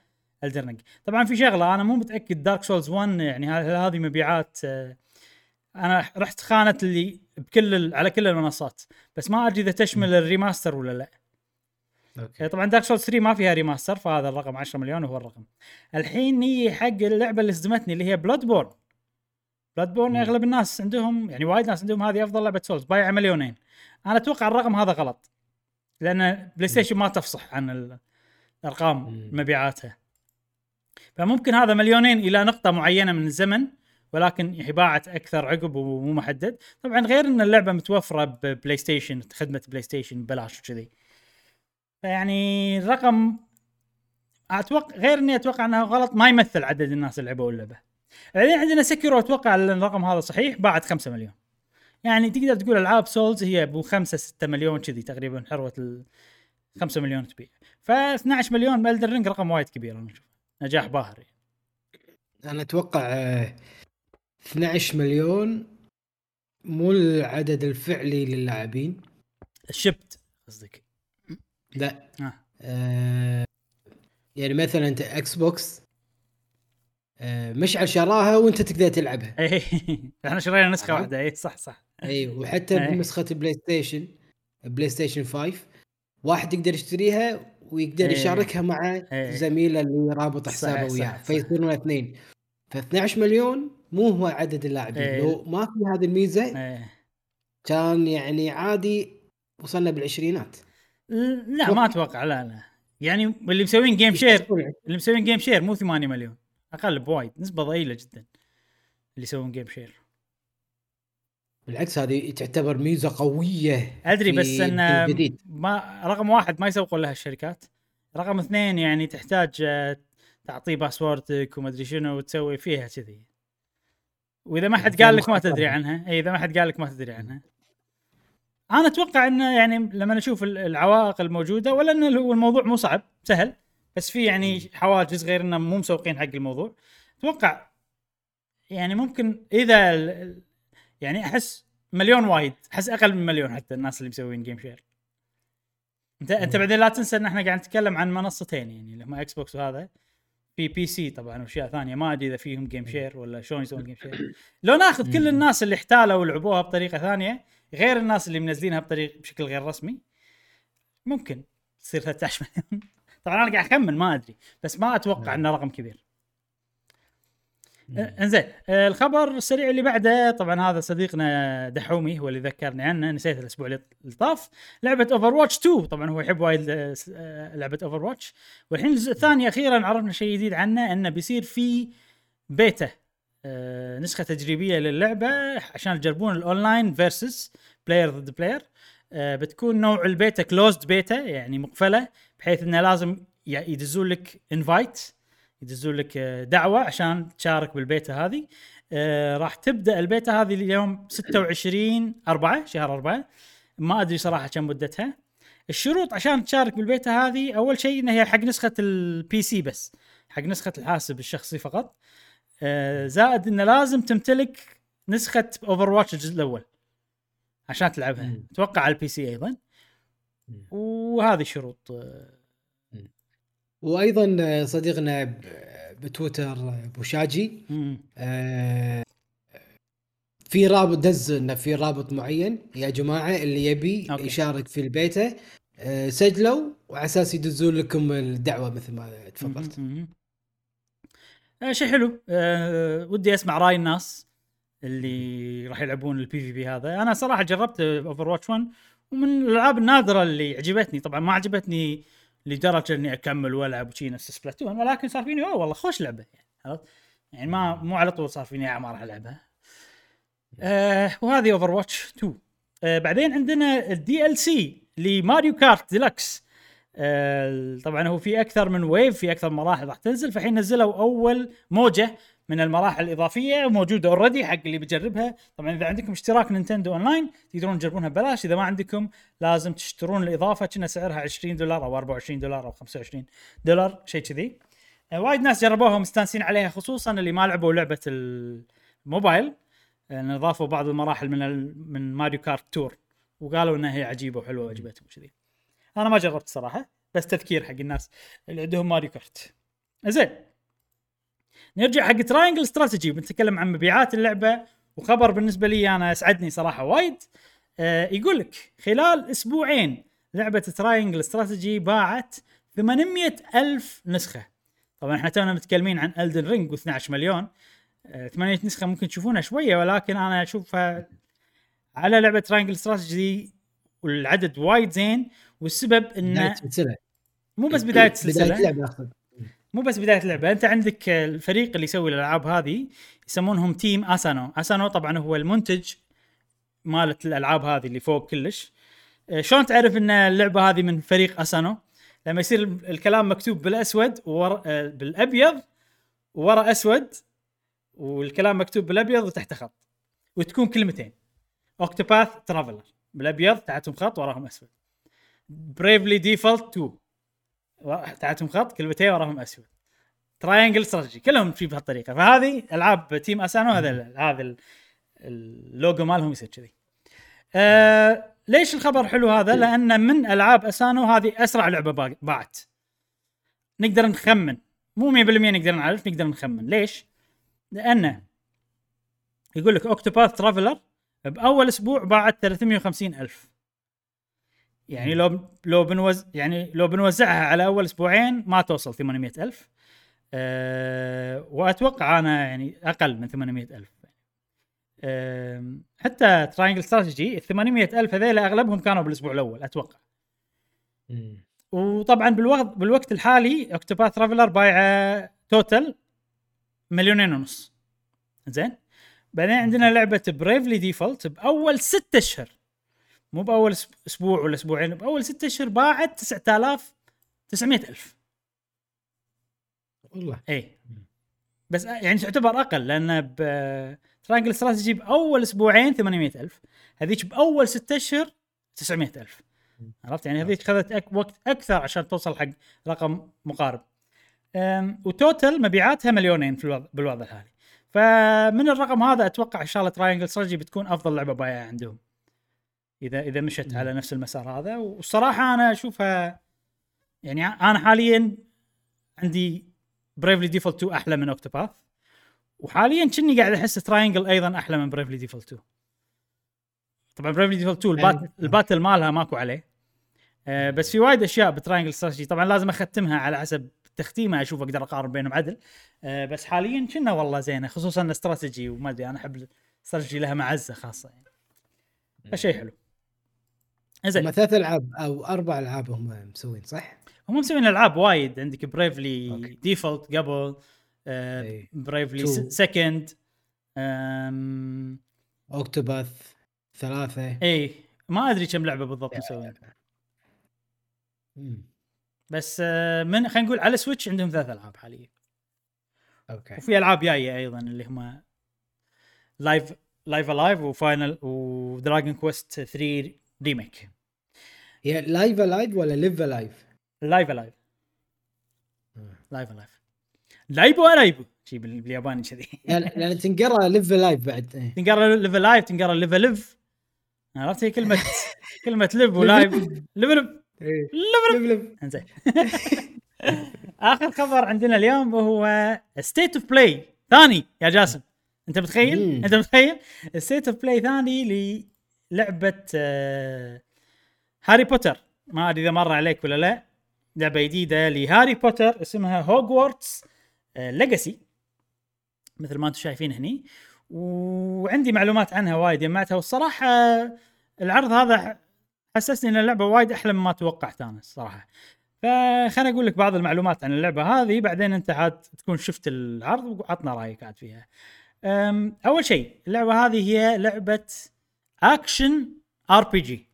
A: إلدن رينج طبعا في شغلة أنا مو متأكد دارك سولز 1 يعني هذه مبيعات آه، أنا رحت خانه اللي بكل ال- على كل المنصات بس ما أدري إذا تشمل ال remaster ولا لا.
B: أوكي.
A: آه، طبعا دارك سولز 3 ما فيها remaster فهذا الرقم 10 مليون وهو الرقم. الحين هي حق اللعبة اللي صدمتني اللي هي بلودبورن
B: بلودبورن.
A: أغلب الناس عندهم يعني وايد ناس عندهم هذه أفضل لعبة سولز بايعه مليونين. أنا أتوقع الرقم هذا غلط لأن بلاي ستيشن ما تفصح عن ال- الارقام. مبيعاتها. فممكن هذا مليونين إلى نقطة معينة من الزمن ولكن باعت أكثر عقب ومو محدد. طبعا غير إن اللعبة متوفرة ببلاي ستيشن خدمة بلاي ستيشن ببلاش وكذي. فيعني الرقم أتوقع غير إني أتوقع انه غلط ما يمثل عدد الناس اللي لعبوا اللعبة. بعدين عندنا سيكيرو أتوقع إن الرقم هذا صحيح باعت 5 مليون. يعني تقدر تقول ألعاب سولز هي أبو 5 6 مليون كذي تقريبا حروة ال 5 مليون تبيع. ف 12 مليون بإلدن رقم وايد كبير أنا أشوف. نجاح باهر.
B: أنا أتوقع آه، 12 مليون مو العدد الفعلي للاعبين
A: الشبت قصدك
B: لا
A: آه.
B: آه يعني مثلا أنت إكس بوكس آه مشعل شراها وأنت تقدر تلعبها
A: اي إحنا شرينا نسخة
B: عرفت؟
A: واحدة اي صح صح
B: اي وحتى
A: إيه.
B: بنسخة بلاي ستيشن بلاي ستيشن 5 واحد يقدر يشتريها ويقدر
A: إيه.
B: يشاركها مع
A: إيه.
B: زميله اللي رابط حسابه وياه. فيصيرون اثنين ف 12 مليون مو هو عدد اللاعبين
A: إيه.
B: لو ما في هذه
A: الميزة.
B: كان يعني عادي وصلنا بالعشرينات
A: لا ما أتوقع لا لا يعني اللي مسوين game share اللي مسوين game share مو 8 مليون أقل بوايد نسبة ضئيلة جدا اللي يسوون game share
B: بالعكس هذه تعتبر ميزة قوية
A: أدري
B: في
A: بس
B: إن
A: ما رقم واحد ما يسوقون لها الشركات. رقم اثنين يعني تحتاج آه، تعطيه باسوردك وما أدري شنو وتسوي فيها كذي. وإذا ما حد
B: فيها
A: قال لك ما. تدري عنها اي إذا ما حد قال لك ما تدري عنها. أنا أتوقع انه يعني لما أشوف ال- العوائق الموجودة ولا انه هو الموضوع مو صعب سهل بس في يعني حواجز غير انه مو مسوقين حق الموضوع. أتوقع يعني ممكن إذا يعني أحس مليون وايد أحس أقل من مليون حتى الناس اللي مسوين game share انت أنت بعدين لا تنسى إن إحنا قاعد نتكلم عن منصتين يعني اللي هم إكس بوكس وهذا في PC طبعا وأشياء ثانية. ما أدري إذا فيهم game share ولا شلون يسوون game share لو ناخذ كل الناس اللي احتالوا ولعبوها بطريقة ثانية غير الناس اللي منزلينها بطريق بشكل غير رسمي ممكن تصير 13 مليون. طبعا أنا قاعد أخمن ما أدري. بس ما أتوقع إنه رقم كبير. إنزين الخبر السريع اللي بعده طبعا هذا صديقنا دحومي هو اللي ذكرني عنه نسيت الأسبوع اللي طاف لعبة اوفر واتش 2 طبعا هو يحب وايد لعبة اوفر واتش والحين الجزء الثاني أخيرا عرفنا شيء جديد عنه إنه بيصير في بيتا نسخة تجريبية للعبة عشان تجربون ال online versus player ضد player بتكون نوع ال beta closed beta يعني مقفلة بحيث إنه لازم يدزون لك invite يدزون لك آه، دعوة عشان تشارك بالبيتا هذه. آه، راح تبدأ البيتا هذه اليوم 26 4 شهر 4 ما أدري صراحة كم مدتها الشروط عشان تشارك بالبيتا هذه أول شيء إنها هي حق نسخة ال PC بس حق نسخة الحاسب الشخصي فقط. آه، زائد انه لازم تمتلك نسخة اوفر واتش الجزء الأول عشان تلعبها. أتوقع على ال PC
B: أيضا.
A: وهذه الشروط آه،
B: وأيضا آه، صديقنا بتويتر آه، بوشاجي
A: مم.
B: آه، في رابط دز إنه في رابط معين. يا جماعة اللي يبي
A: okay.
B: يشارك في البيتا سجلوا وعلى أساس يدزون لكم الدعوة مثل ما تفضلت.
A: شيء حلو. آه ودي أسمع رأي الناس اللي راح يلعبون ال PvP هذا. أنا صراحة جربت اوفر واتش 1 ومن الألعاب النادرة اللي عجبتني. طبعا ما عجبتني لدرجة إني أكمل وألعب وشي نفس سبلاتون ولكن صار فيني أوه والله خوش لعبة يعني عرفت؟ يعني ما مو على طول صار فيني ما راح ألعبها. آه وهذه اوفر واتش 2 آه بعدين عندنا ال DLC لماريو كارت ديلكس آه طبعا هو في أكثر من wave في أكثر من مراحل راح تنزل فالحين نزلوا أول موجة من المراحل الإضافية موجوده already حق اللي بيجربها طبعا إذا عندكم اشتراك نينتندو أونلاين تقدرون تجربونها ببلاش. إذا ما عندكم لازم تشترون الإضافة كنا سعرها 20 دولار أو 24 دولار أو 25 دولار شيء كذي. آه، وايد ناس جربوها ومستانسين عليها خصوصا اللي ما لعبوا لعبة الموبايل. لأن اضافوا بعض المراحل من. من ماريو كارت تور وقالوا إنها هي عجيبة وحلوة وعجبتهم كذي أنا ما جربت صراحة بس تذكير حق الناس اللي عندهم ماريو كارت. زين. نرجع حق ترايانجل استراتيجي بنتكلم عن مبيعات اللعبة وخبر بالنسبة لي أنا اسعدني صراحة وايد. آه يقول لك خلال أسبوعين لعبة ترايانجل استراتيجي باعت 800 ألف نسخة. طبعا إحنا تونا متكلمين عن إلدن رينج و12 مليون. آه 800 نسخة ممكن تشوفونها شوية ولكن أنا أشوفها على لعبة Triangle Strategy والعدد وايد زين والسبب انه مو بس بداية السلسله
B: بدايه لعبة اقصد
A: مو بس بداية اللعبة أنت عندك الفريق اللي يسوي الألعاب هذه يسمونهم Team Asano Asano طبعا هو المنتج مالت الألعاب هذه اللي فوق كلش. آه، شلون تعرف إن اللعبة هذه من فريق Asano لما يصير الكلام مكتوب بالأسود وورا آه، بالأبيض ورا أسود والكلام مكتوب بالأبيض وتحته خط وتكون كلمتين. Octopath Traveler بالأبيض تحتهم خط وراهم أسود. Bravely Default 2 ورا- تحتهم خط كلمتين وراهم أسود. Triangle Strategy كلهم في بهالطريقة. فهذه ألعاب Team Asano هذا هذا ال- اللوجو مالهم يصير كذي. آه ليش الخبر حلو هذا؟ لأن من ألعاب Asano هذه أسرع لعبة با- باعت. نقدر نخمن. مو 100% نقدر نعرف نقدر نخمن. ليش؟ لأنه يقول لك Octopath Traveler بأول أسبوع باعت 350 ألف. يعني لو لو بنوز يعني لو بنوزعها على أول أسبوعين ما توصل 800 ألف. أه وأتوقع أنا يعني أقل من 800 ألف. أه حتى Triangle Strategy ال 800 ألف هذيلا أغلبهم كانوا بالأسبوع الأول أتوقع.
B: مم.
A: وطبعا بالوقت بالوقت الحالي Octopath Traveler بايعة total مليونين ونص. زين؟ بعدين عندنا لعبة Bravely Default بأول ستة أشهر. مو بأول أسبوع ولا أسبوعين بأول ستة أشهر باعت 9000 900 ألف.
B: والله.
A: اي بس يعني تعتبر أقل لأن ب Triangle Strategy بأول أسبوعين 800 ألف هذيك بأول ستة أشهر 900 ألف. عرفت؟ يعني هذيك خذت أك وقت أكثر عشان توصل حق رقم مقارب. و total مبيعاتها مليونين في الوضع بالوضع الحالي فمن الرقم هذا أتوقع إن شاء الله Triangle Strategy بتكون أفضل لعبة بايعة عندهم. اذا إذا مشت. على نفس المسار هذا. والصراحة أنا أشوفها يعني أنا حاليا عندي Bravely Default 2 أحلى من Octopath وحاليا كني قاعد أحس Triangle أيضا أحلى من Bravely Default 2 طبعا Bravely Default 2 ال bat
B: يعني-
A: ال battle مالها ماكو عليه. آه بس في وايد أشياء ب Triangle Strategy طبعا لازم أختمها على حسب تختيمها أشوف أقدر أقارن بينهم عدل. آه بس حاليا كنا والله زينة خصوصا استراتيجي وما أدري أنا أحب الاستراتيجي لها معزة خاصة يعني. فشيء حلو. زين.
B: هم ثلاث ألعاب أو أربع ألعاب هم مسوين صح؟
A: هم مسوين ألعاب وايد. عندك Bravely
B: okay.
A: Default قبل
B: Two. Second Octopath
A: ثلاثة. إي. ما أدري كم لعبة بالضبط مسوين. بس آه من خلينا نقول على Switch عندهم ثلاث ألعاب حاليا.
B: okay.
A: وفي ألعاب جاية أيضا اللي هم Live Live A Live و Final و Dragon Quest 3 remake
B: هي Live A Live ولا Live A
A: Live؟ Live
B: A
A: Live. Live A Live لايبو الايبو شي بال- بالياباني كذي.
B: لأن لأن تنقرأ Live A Live بعد. إيه.
A: تنقرأ Live A Live تنقرأ live live عرفت؟ هي كلمه كلمة live و live live live
B: إيه.
A: live
B: live live
A: انزين. آخر خبر عندنا اليوم هو State of Play ثاني يا جاسم. انت متخيل؟ انت متخيل؟ State of Play ثاني للعبه آه، هاري بوتر. ما أدري إذا مر عليك ولا لا. لعبة جديدة لهاري بوتر اسمها Hogwarts Legacy مثل ما أنتم شايفين هني. وعندي معلومات عنها وايد جمعتها والصراحه العرض هذا حسسني إن اللعبة وايد أحلى مما توقعت أنا الصراحة. فخليني أقول لك بعض المعلومات عن اللعبة هذه بعدين أنت عاد تكون شفت العرض وعطنا رأيك عاد فيها. أول شيء اللعبة هذه هي لعبة action RPG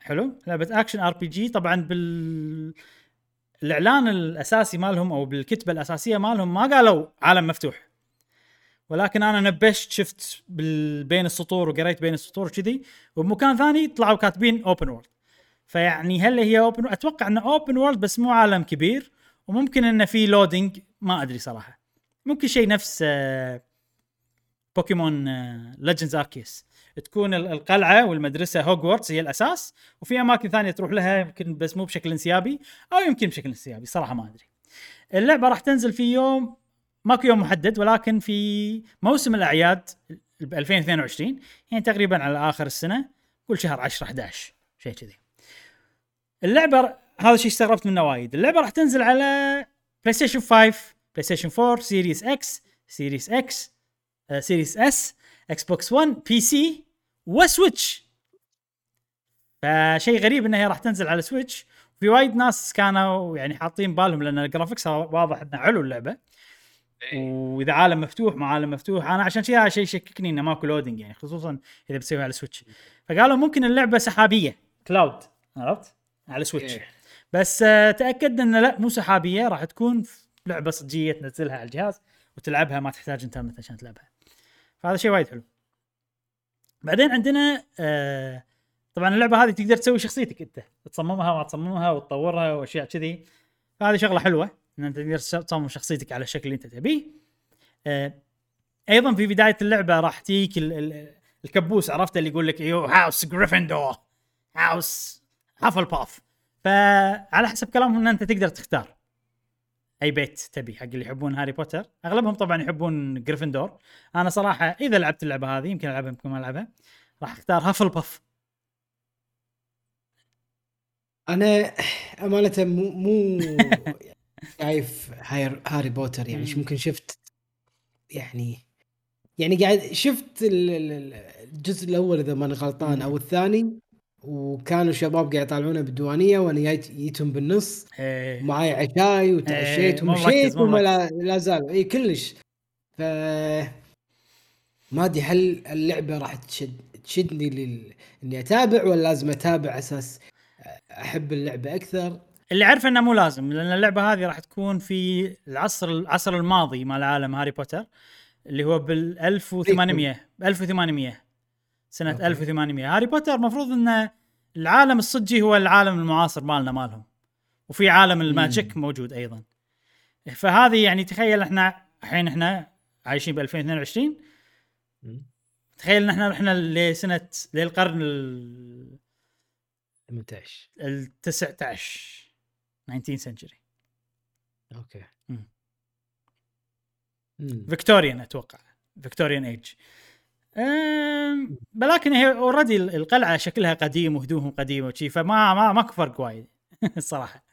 A: حلو؟ لعبه action RPG طبعا بال الإعلان الأساسي مالهم أو بالكتبة الأساسية مالهم ما قالوا عالم مفتوح. ولكن أنا نبشت شفت بين السطور وقريت بين السطور كذي وبمكان ثاني طلعوا كاتبين open world فيعني هل هي open أتوقع إنه open world بس مو عالم كبير وممكن إنه في loading ما أدري صراحة. ممكن شيء نفس Pokémon Legends Arceus تكون ال- القلعة والمدرسة هوجورتس هي الأساس وفي أماكن ثانية تروح لها يمكن بس مو بشكل انسيابي أو يمكن بشكل انسيابي صراحة ما أدري. اللعبة راح تنزل في يوم ماكو يوم محدد ولكن في موسم الأعياد ب 2022 يعني تقريبا على آخر السنة كل شهر 10 11 شيء كذي. اللعبة هذا الشيء استغربت منه وايد. اللعبة راح تنزل على PlayStation 5 PlayStation 4 Series X Series X Series S Xbox 1 PC و Switch فشيء غريب إنها هي راح تنزل على Switch في وايد ناس كانوا يعني حاطين بالهم لأن ال graphics واضح إنه حلو اللعبة. وإذا عالم مفتوح مع عالم مفتوح. أنا عشان شيء هذا شيء يشككني إنه ماكو loading يعني خصوصا إذا بتسويها على Switch فقالوا ممكن اللعبة سحابية cloud عرفت؟ على Switch
B: إيه.
A: بس آه، تأكدنا ان لا مو سحابية راح تكون لعبة صجية تنزلها على الجهاز وتلعبها ما تحتاج إنترنت عشان تلعبها. فهذا شيء وايد حلو. بعدين عندنا آه طبعا اللعبة هذه تقدر تسوي شخصيتك أنت تصممها وما تصممها وتطورها وأشياء كذي. فهذه شغلة حلوة إن أنت تقدر تصمم شخصيتك على الشكل اللي أنت تبيه. آه أيضا في بداية اللعبة راح تجيك ال- ال- الكبوس عرفت؟ اللي يقول لك you house Gryffindor house Hufflepuff فعلى حسب كلامهم إن أنت تقدر تختار. أي بيت تبي حق اللي يحبون Harry Potter. أغلبهم طبعا يحبون Gryffindor أنا صراحة إذا لعبت اللعبة هذه يمكن ألعبها يمكن ما ألعبها راح أختار Hufflepuff
B: أنا أمانة مو مو شايف هاري بوتر يعني ممكن شفت؟ يعني يعني قاعد شفت ال- ال- ال- الجزء الأول إذا ماني غلطان أو الثاني وكانوا شباب قاعد يطالعونه بالديوانية وأنا جيتهم بالنص.
A: إيه.
B: معاي عشاي وتعشيت
A: إيه،
B: ومشيت وما لا, زالوا اي كلش. ف ما أدري هل اللعبة راح تشد تشدني لل... إني أتابع ولا لازم أتابع أساس أحب اللعبة أكثر؟
A: اللي عارف إنه مو لازم لأن اللعبة هذه راح تكون في العصر العصر الماضي مال عالم Harry Potter اللي هو بال 1800 1800 سنة
B: okay.
A: 1800 Harry Potter المفروض انه العالم الصجي هو العالم المعاصر مالنا مالهم. وفي عالم ال magic موجود أيضا. فهذه يعني تخيل إحنا الحين إحنا عايشين ب 2022 تخيل إن إحنا رحنا لسنة للقرن ال
B: 18
A: ال 19 19 century
B: okay.
A: Victorian أتوقع. Victorian age ولكن هي already القلعة شكلها قديم وهدومهم قديمة وشي فما ما ماكو فرق وايد الصراحه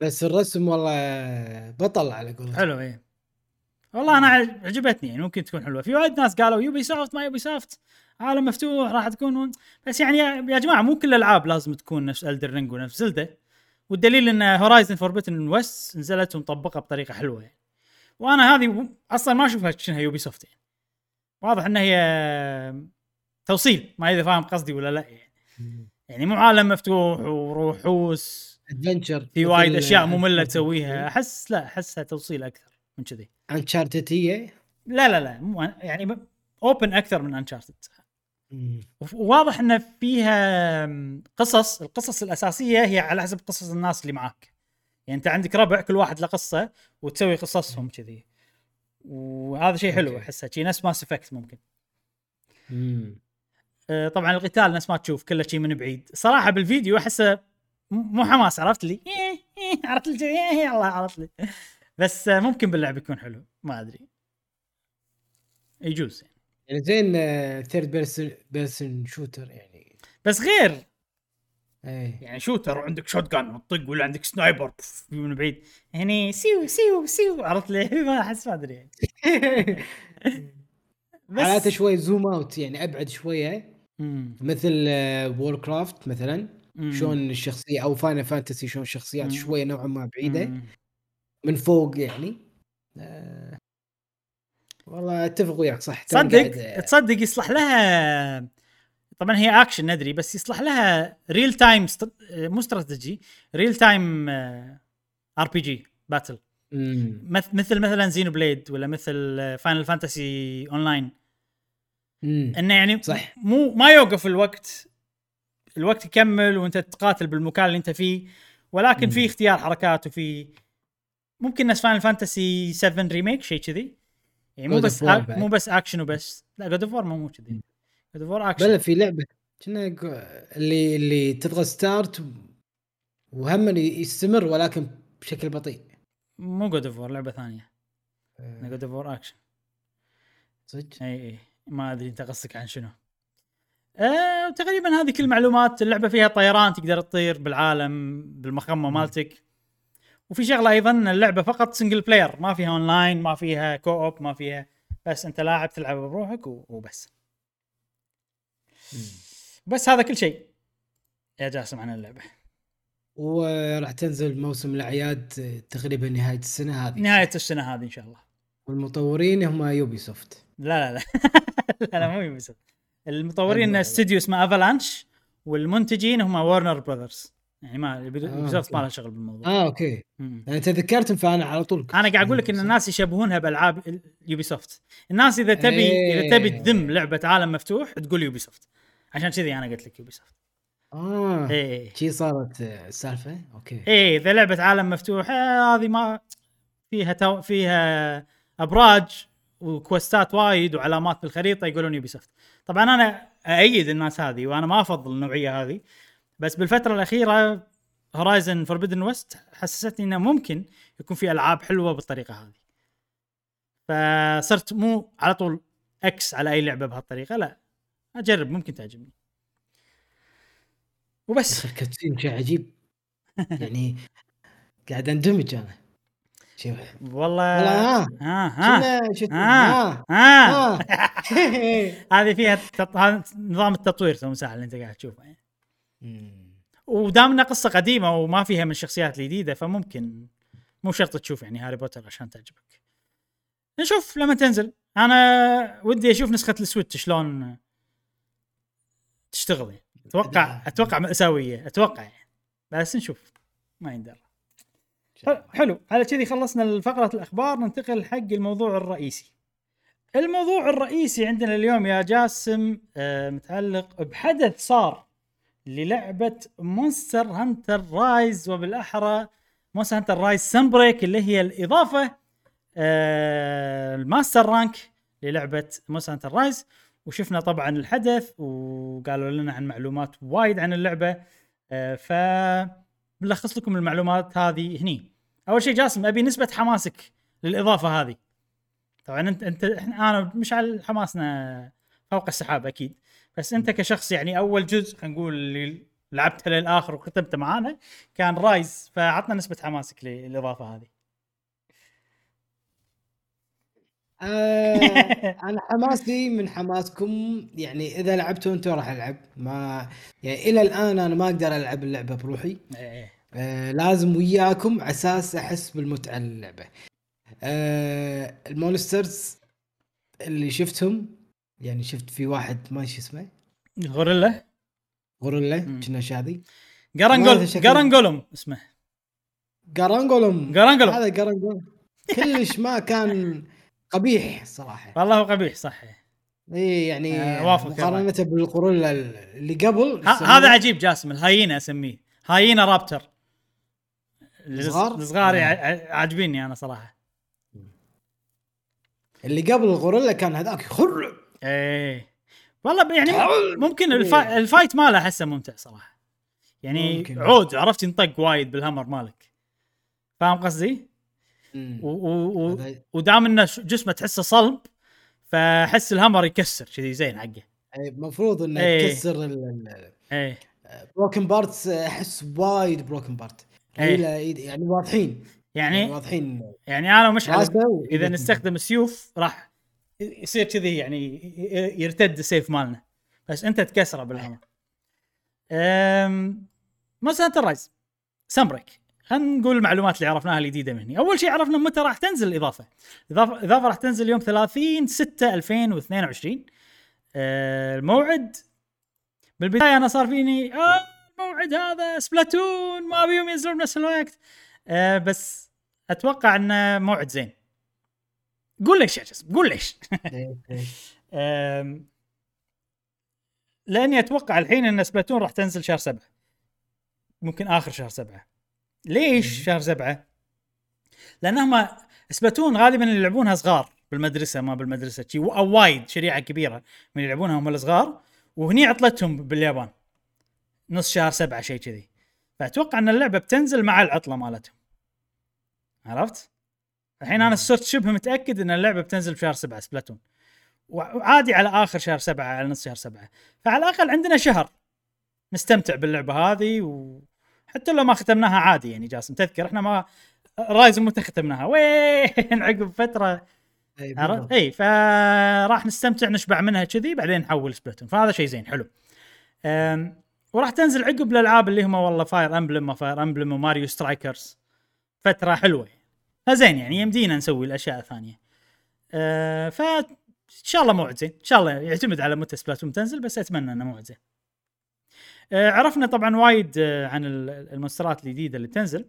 B: بس الرسم والله بطل على قولتهم.
A: حلو إيه. والله أنا عج- عجبتني يعني ممكن تكون حلوة. في وايد ناس قالوا Ubisoft ما Ubisoft عالم مفتوح راح تكون بس يعني يا يا جماعة مو كل الألعاب لازم تكون نفس الدر رينج ونفس زلده والدليل إن هورايزن فوربتن ويست نزلت ومطبقة بطريقة حلوة يعني. وأنا هذه أصلا ما أشوفها شنها يوبي سوفت يعني. واضح ان هي توصيل. ما إذا فاهم قصدي ولا لا يعني. يعني مو عالم مفتوح وروحوس
B: ادفنشر
A: في وايد أشياء ممله تسويها. أحس لا أحسها توصيل أكثر من كذي.
B: Uncharted هي؟
A: لا لا لا مو يعني open أكثر من Uncharted وواضح إن فيها قصص. القصص الأساسية هي على حسب قصص الناس اللي معاك. يعني أنت عندك ربع كل واحد له قصة وتسوي قصصهم كذي. وهذا شيء حلو. احسه شيء نفس Mass Effect ممكن.
B: مم.
A: آه، طبعا القتال نفس ما تشوف كله شيء من بعيد. صراحة بالفيديو أحسه مو حماس عرفت لي؟ إيه، إيه، عرفت لي؟ إيه، الله عرفت لي. بس آه، ممكن باللعب يكون حلو. ما أدري. يجوز يعني.
B: يعني زين third person person shooter يعني.
A: بس غير
B: إيه
A: يعني shooter وعندك shotgun وتطق ولا عندك sniper من بعيد هني سيو سيو سيو عرفت لي ما أحس ما أدري يعني.
B: حالاته
A: بس
B: شوي zoom out يعني أبعد
A: شوية.
B: مثل Warcraft مثلا. شلون الشخصية أو Final Fantasy شلون الشخصيات. شوية نوعا ما
A: بعيدة.
B: من فوق يعني آه والله أتفق وياك صح
A: تصدق
B: قاعد-
A: تصدق يصلح لها طبعا هي اكشن ندري بس يصلح لها real time مو strategy real time RPG
B: battle.
A: مثل مثلا Xenoblade ولا مثل Final Fantasy
B: Online.
A: إنه يعني
B: صح.
A: مو ما يوقف الوقت الوقت يكمل وأنت تقاتل بالمكان اللي أنت فيه ولكن في. اختيار حركات وفي ممكن نفس فاينل فانتسي 7 ريميك شيء كذي يعني مو بس. مو بس اكشن وبس لا جود اوف مو كذي جود اوف اكشن
B: بلا في لعبة كنا اللي اللي تضغط ستارت وهم يستمر ولكن بشكل بطيء.
A: مو جود اوف لعبة ثانية. جود اوف اكشن
B: صدق؟
A: إي إي. ما أدري أنت قصدك عن شنو. آه تقريبا هذه كل المعلومات اللعبة فيها طيران تقدر تطير بالعالم بالمخمه مالتك. وفي شغلة أيضا اللعبة فقط single player ما فيها اونلاين ما فيها co-op ما فيها بس أنت لاعب تلعب بروحك وبس. بس هذا كل شيء. يا جاسم عن اللعبة.
B: وراح تنزل موسم الأعياد تقريبا نهاية السنة هذه.
A: نهاية السنة هذه إن شاء الله.
B: والمطورين هم Ubisoft
A: لا لا لا. لا, لا مو Ubisoft. المطورين
B: حلو، حلو.
A: استوديو اسمه Avalanche والمنتجين هم Warner Brothers يعني ما Ubisoft
B: okay.
A: ما لها شغل بالموضوع.
B: آه okay.
A: مم.
B: أنا تذكرتهم فأنا على طول
A: أنا قاعد أقول لك إن الناس يشبهونها بألعاب Ubisoft الناس إذا تبي
B: إيه.
A: إذا تبي تذم لعبة عالم مفتوح تقول Ubisoft عشان كذي أنا قلت لك Ubisoft
B: آه
A: إيه.
B: شي صارت آه، السالفة؟ okay.
A: إيه إذا لعبة عالم مفتوح آه، هذه ما فيها تو... فيها أبراج و quest ات وايد وعلامات بالخريطه يقولون Ubisoft طبعا أنا ايد الناس هذه وأنا ما أفضل النوعية هذه بس بالفترة الأخيرة Horizon Forbidden West حسستني إنه ممكن يكون في ألعاب حلوة بالطريقة هذه. فصرت مو على طول X على أي لعبة بهالطريقة لا. أجرب ممكن تعجبني. وبس.
B: ال cutscene شيء عجيب. يعني قاعد أندمج أنا. شوف.
A: والله.
B: ها
A: ها ها
B: شنو شفت
A: ها
B: ها
A: ها. هذه فيها نظام التطوير تو مساحه اللي أنت قاعد تشوفه. يعني. ودامنا قصة قديمة وما فيها من الشخصيات الجديدة فممكن مو شرط تشوف يعني هاري بوتر عشان تعجبك. نشوف لما تنزل. أنا ودي أشوف نسخة ال Switch شلون تشتغل يعني. أتوقع أتوقع مأساوية. أتوقع يعني. بس نشوف. ما يندر حلو- حلو. على كذي خلصنا فقرة الأخبار. ننتقل حق الموضوع الرئيسي. الموضوع الرئيسي عندنا اليوم يا جاسم آه، متعلق بحدث صار للعبة Monster Hunter Rise وبالأحرى Monster Hunter Rise Sunbreak اللي هي الإضافة آه، ال Master Rank للعبة Monster Hunter Rise وشفنا طبعا الحدث وقالوا لنا عن معلومات وايد عن اللعبة. آه، ف بلخص لكم المعلومات هذه هني. أول شيء جاسم أبي نسبة حماسك للإضافة هذه. طبعا انت انت أنا مش على حماسنا فوق السحاب أكيد. بس أنت كشخص يعني أول جزء خلينا نقول اللي لعبته للآخر وختمته معانا كان Rise فعطنا نسبة حماسك للإضافة هذه.
B: آه أنا حماسي من حماسكم. يعني إذا لعبتوا أنتم راح ألعب. ما يعني إلى الآن أنا ما أقدر ألعب اللعبة بروحي.
A: إيه.
B: آه لازم وياكم على أساس أحس بالمتعة للعبه آه ال monsters اللي شفتهم يعني شفت في واحد ما شو اسمه.
A: غوريلا؟
B: غوريلا. كنا شاذي Garangol
A: Garangolm اسمه.
B: Garangolm
A: Garangolm
B: هذا Garangolm كلش ما كان قبيح صراحة.
A: والله هو قبيح صح
B: اي يعني
A: آه،
B: مقارنة بالغوريلا اللي قبل
A: هذا عجيب جاسم ال hyena أسميه. hyena raptor.
B: الصغار؟
A: الصغار
B: آه.
A: ع- عاجبيني أنا صراحة.
B: اللي قبل الغوريلا كان هذاك خر
A: إيه. والله يعني. ممكن ال fi... ال fight ماله أحسه ممتع صراحة. يعني
B: ممكن.
A: عود عرفت ينطق وايد بال hammer مالك. فاهم قصدي؟
B: مم.
A: و... و... و...
B: هذا-
A: ودام إنه جسمه تحسه صلب فحس ال hammer يكسر كذي زين حقه.
B: أي المفروض إنه
A: إيه.
B: تكسر
A: إيه
B: broken parts أحس وايد broken
A: part.
B: يعني واضحين. يعني
A: يعني
B: واضحين.
A: يعني أنا ومشعل إذا نستخدم السيوف راح يصير كذي يعني يرتد السيف مالنا. بس أنت تكسره بال hammer أم... Monster Hunter Rise Sunbreak خلينا نقول المعلومات اللي عرفناها الجديدة مني. أول شيء عرفنا متى راح تنزل الإضافة. الاضافه راح تنزل يوم 30 6 2022 أه الموعد. بالبداية أنا صار فيني آه الموعد هذا Splatoon ما بيهم ينزلون بنفس الوقت. أه بس أتوقع إنه موعد زين. قول ليش يا جسم؟ قول ليش؟ لأني أتوقع الحين إن سبلاتون راح تنزل شهر سبعة. ممكن آخر شهر سبعة. ليش شهر سبعة؟ لانهم سبلاتون غالبا اللي يلعبونها صغار بالمدرسة ما بالمدرسة. أو وايد شريعة كبيرة من يلعبونها هم الصغار. وهني عطلتهم باليابان. نص شهر سبعة شيء كذي. فأتوقع إن اللعبة بتنزل مع العطلة مالتهم. عرفت؟ الحين أنا صرت شبه متأكد إن اللعبة بتنزل بشهر سبعة Splatoon. وعادي على آخر شهر سبعة على نص شهر سبعة. فعلى الأقل عندنا شهر نستمتع باللعبة هذه وحتى لو ما ختمناها عادي يعني جاسم تذكر إحنا ما Rise متى ختمناها وين؟ عقب فترة؟
B: بالضبط.
A: إي فراح نستمتع نشبع منها كذي بعدين نحول Splatoon. فهذا شيء زين حلو. وراح تنزل عقب الألعاب اللي هم والله Fire Emblem و Fire Emblem و Mario Strikers فترة حلوة. فزين يعني يمدينا نسوي الأشياء الثانية. أه ف ان شاء الله موعد زين. إن شاء الله يعتمد على متى Splatoon تنزل بس أتمنى إنه موعد زين. عرفنا طبعا وايد آه، عن ال- المونسترات الجديدة اللي تنزل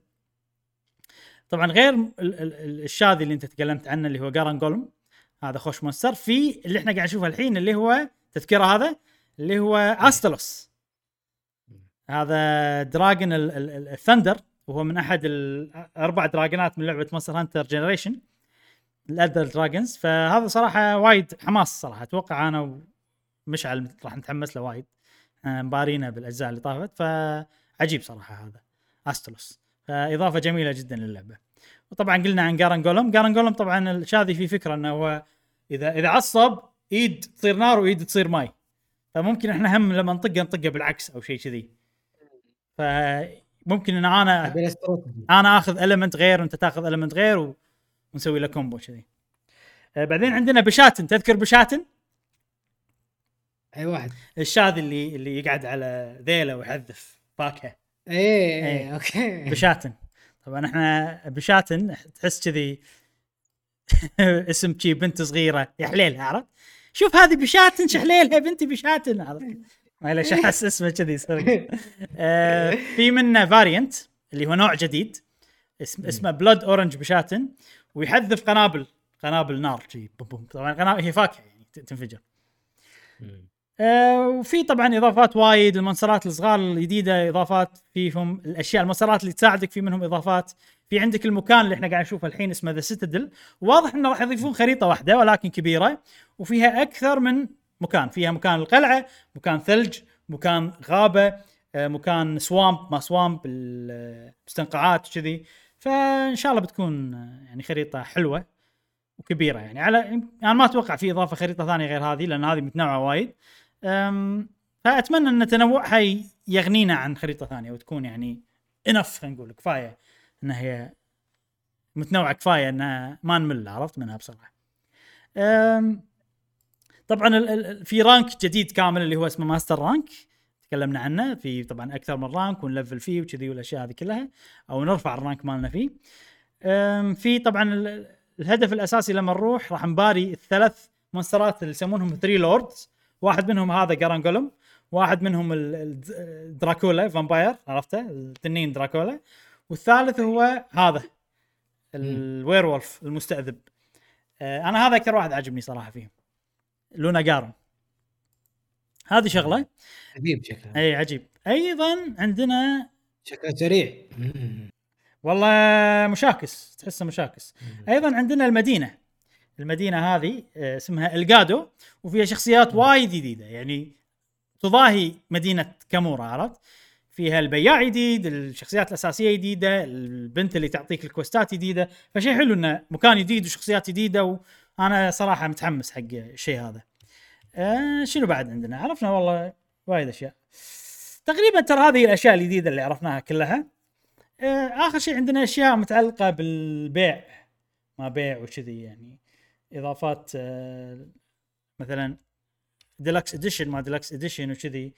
A: طبعا غير ال- ال- ال- الشاذي اللي انت تكلمت عنه اللي هو Garangolm هذا خوش monster في اللي إحنا قاعد نشوفه الحين اللي هو تذكرة هذا اللي هو Astalos هذا ال- ال thunder وهو من أحد الاربع دراجونات من لعبة Monster Hunter Generation ال elder dragons. فهذا صراحة وايد حماس صراحة. أتوقع أنا ومشعل راح نتحمس له وايد. آه، مبارينا بالأجزاء اللي طافت. فعجيب صراحة هذا. Astalos فإضافة جميلة جدا للعبة. وطبعا قلنا عن Garangolm Garangolm طبعا الشاذي في فكرة إنه هو إذا إذا عصب إيد تصير نار وإيد تصير ماي. فممكن إحنا هم لما نطقه نطقه بالعكس أو شيء كذي. فممكن
B: إن أنا.
A: أنا آخذ element غير وأنت تاخذ element غير. ونسوي له combo كذي. آه، بعدين عندنا Bishaten. تذكر Bishaten؟
B: أي واحد.
A: الشاذ اللي اللي يقعد على ذيله ويحذف. فاكهه
B: إيه
A: إيه.
B: إيه. okay.
A: Bishaten. طبعا إحنا Bishaten تحس كذي اسم شي بنت صغيرة. يا حليلها عرفت؟ شوف هذه Bishaten شحليلها بنتي Bishaten عرفت؟ معليش أحس اسمه كذي صدق. آه، في منه variant اللي هو نوع جديد. اسم اسمه Blood Orange Bishaten. ويحذف قنابل قنابل نار. شي بوم بوم. طبعا قنابل هي فاكهة يعني تنفجر. آه، وفي طبعا إضافات وايد المونسترات الصغار الجديدة إضافات فيهم الأشياء المونسترات اللي تساعدك في منهم إضافات. في عندك المكان اللي إحنا قاعد نشوفه الحين اسمه The Citadel واضح إنه راح يضيفون خريطة واحدة ولكن كبيرة وفيها أكثر من مكان. فيها مكان القلعة مكان ثلج مكان غابة آه، مكان swamp ما swamp المستنقعات وكذي. فإن شاء الله بتكون آه، يعني خريطة حلوة وكبيرة يعني. على يعني ما أتوقع في إضافة خريطة ثانية غير هذه لأن هذه متنوعة وايد. فأتمنى أن تنوعها يغنينا عن خريطة ثانية وتكون يعني enough خلينا نقول كفاية انها هي متنوعة كفاية إنها ما نمل عرفت منها بصراحه. طبعا في rank جديد كامل اللي هو اسمه Master Rank تكلمنا عنه في طبعا أكثر من rank و نlevel فيه وكذي والأشياء هذه كلها أو نرفع ال rank مالنا فيه. في طبعا ال- الهدف الأساسي لما نروح راح نباري الثلاث monster ات اللي يسمونهم Three Lords واحد منهم هذا Garangolm واحد منهم دراكولا vampire عرفته؟ التنين دراكولا. والثالث هو هذا ال werewolf المستأذب. آه، أنا هذا أكثر واحد عجبني صراحة فيهم. Lunagaron هذه شغلة؟
B: عجيب شكله.
A: إي عجيب. أيضا عندنا
B: شكله سريع.
A: والله مشاكس تحسه مشاكس. أيضا عندنا المدينة. المدينة هذه آه، اسمها الجادو وفيها شخصيات وايد جديدة. يعني تضاهي مدينة كامورا عرفت؟ فيها البياع جديد الشخصيات الأساسية جديدة البنت اللي تعطيك الكوستات جديدة. فشيء حلو إنه مكان جديد وشخصيات جديدة وأنا صراحة متحمس حق الشيء هذا. آه شنو بعد عندنا؟ عرفنا والله وايد أشياء. تقريبا ترى هذه الأشياء الجديدة اللي عرفناها كلها. آه، آخر شيء عندنا أشياء متعلقة بالبيع. ما بيع وكذي يعني. إضافات آه، مثلا Deluxe Edition ما Deluxe Edition وكذي.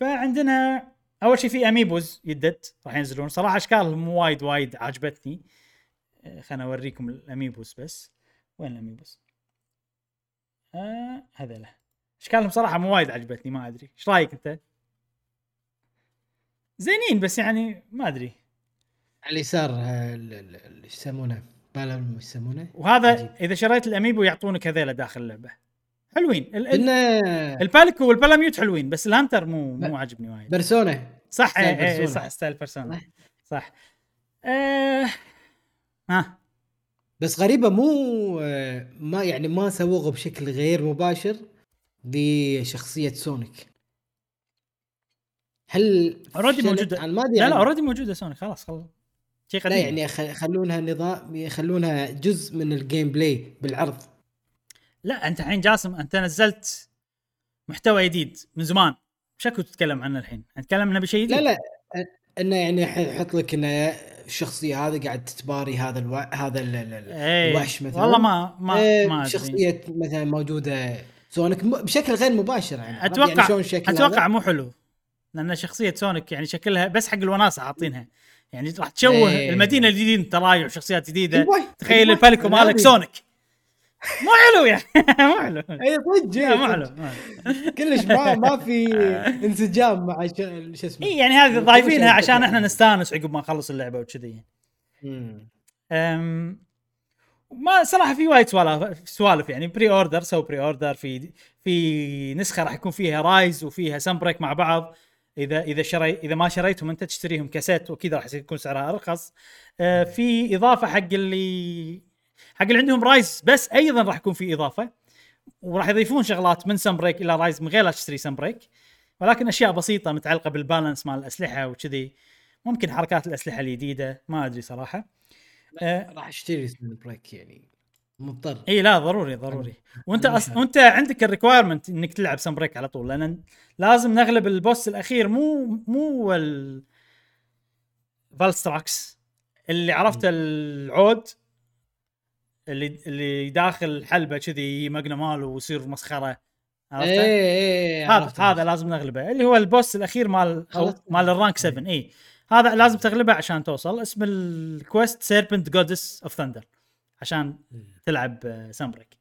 A: فعندنا أول شيء في amiibos يدد راح ينزلون. صراحة اشكالهم وايد وايد عجبتني. آه، خلنا أوريكم ال amiibos بس. وين ال amiibos؟ آه هذيلا أشكالهم صراحة مو وايد عجبتني ما أدري. إيش رأيك أنت؟ زينين بس يعني ما أدري.
B: على اليسار آه، ال- ال- ال- إيش يسمونه؟ إيش يسمونه؟
A: وهذا
B: عجيب.
A: إذا شريت ال amiibo يعطونك هذيلا داخل اللعبة. حلوين. ال- ال-
B: ال
A: Palico وال Palamute حلوين بس ال hunter مو مو عاجبني وايد.
B: Persona.
A: صح إيه إيه
B: Persona.
A: صح style Persona.
B: صح.
A: صح. آه ها.
B: بس غريبة مو آه، ما يعني ما سووه بشكل غير مباشر لشخصية سونيك. هل. أنا ما أدري
A: لا لا already موجودة سونيك خلاص خلاص. شيء
B: لا
A: قديم.
B: يعني يخ- يخلونها نظام يخلونها جزء من ال gameplay بالعرض.
A: لا أنت الحين جاسم أنت نزلت محتوى جديد من زمان. شكو تتكلم عنه الحين؟ نتكلم عنه بشيء جديد؟
B: لا لا. إنه يعني يحط لك إنه الشخصيه هذه قاعد تتباري هذا ألو... هذا ال...
A: إيه.
B: الوحش مثلا.
A: والله ما ما
B: آه،
A: ما
B: شخصية مثلا موجودة. سونيك. بشكل غير مباشر يعني؟
A: أتوقع
B: يعني الشكل
A: أتوقع
B: هذا؟
A: مو حلو. لأن شخصية سونيك يعني شكلها بس حق الوناسة عاطينها. يعني راح تشوه
B: إيه.
A: المدينة الجديدة ترايع وشخصيات جديدة
B: أيوة،
A: تخيل
B: أيوة،
A: الباليكو
B: أنا
A: مالك
B: أدري.
A: سونيك مو حلو يعني مو حلو
B: اي صدق
A: مو. حلو.
B: كلش ما ما في انسجام مع ش- شو اسمه
A: اي يعني هذه ضايفينها عشان. إحنا نستانس عقب ما نخلص اللعبة وكذي
B: مم.
A: أم، ما صراحة في وايد سوالف سوالف يعني pre-order so pre-order في في نسخة راح يكون فيها Rise وفيها Sunbreak مع بعض إذا إذا شري إذا ما شريتهم أنت تشتريهم كاسيت وكذا راح يكون سعرها أرخص. آه، في إضافة حق اللي حق اللي عندهم Rise بس أيضا راح يكون في إضافة. وراح يضيفون شغلات من Sunbreak إلى Rise من غير لا تشتري Sunbreak ولكن أشياء بسيطة متعلقة بال balance مال الأسلحة وكذي. ممكن حركات الأسلحة الجديده ما أدري صراحة. آه،
B: راح أشتري Sunbreak يعني. مضطر.
A: إي لا ضروري ضروري.
B: وأنت
A: أص... وأنت عندك ال requirement إنك تلعب Sunbreak على طول لأن لازم نغلب ال boss الأخير مو مو ال Valstrax اللي عرفته العود اللي اللي داخل حلبة كذي مقنه ماله ويصير مسخرة. عرفته؟
B: إيه
A: هذا
B: عرفت،
A: هذا لازم نغلبه. اللي هو ال boss الأخير
B: مال.
A: مال ال rank 7 إي. هذا لازم تغلبه عشان توصل. اسم ال quest Serpent Goddess of Thunder عشان تلعب Sunbreak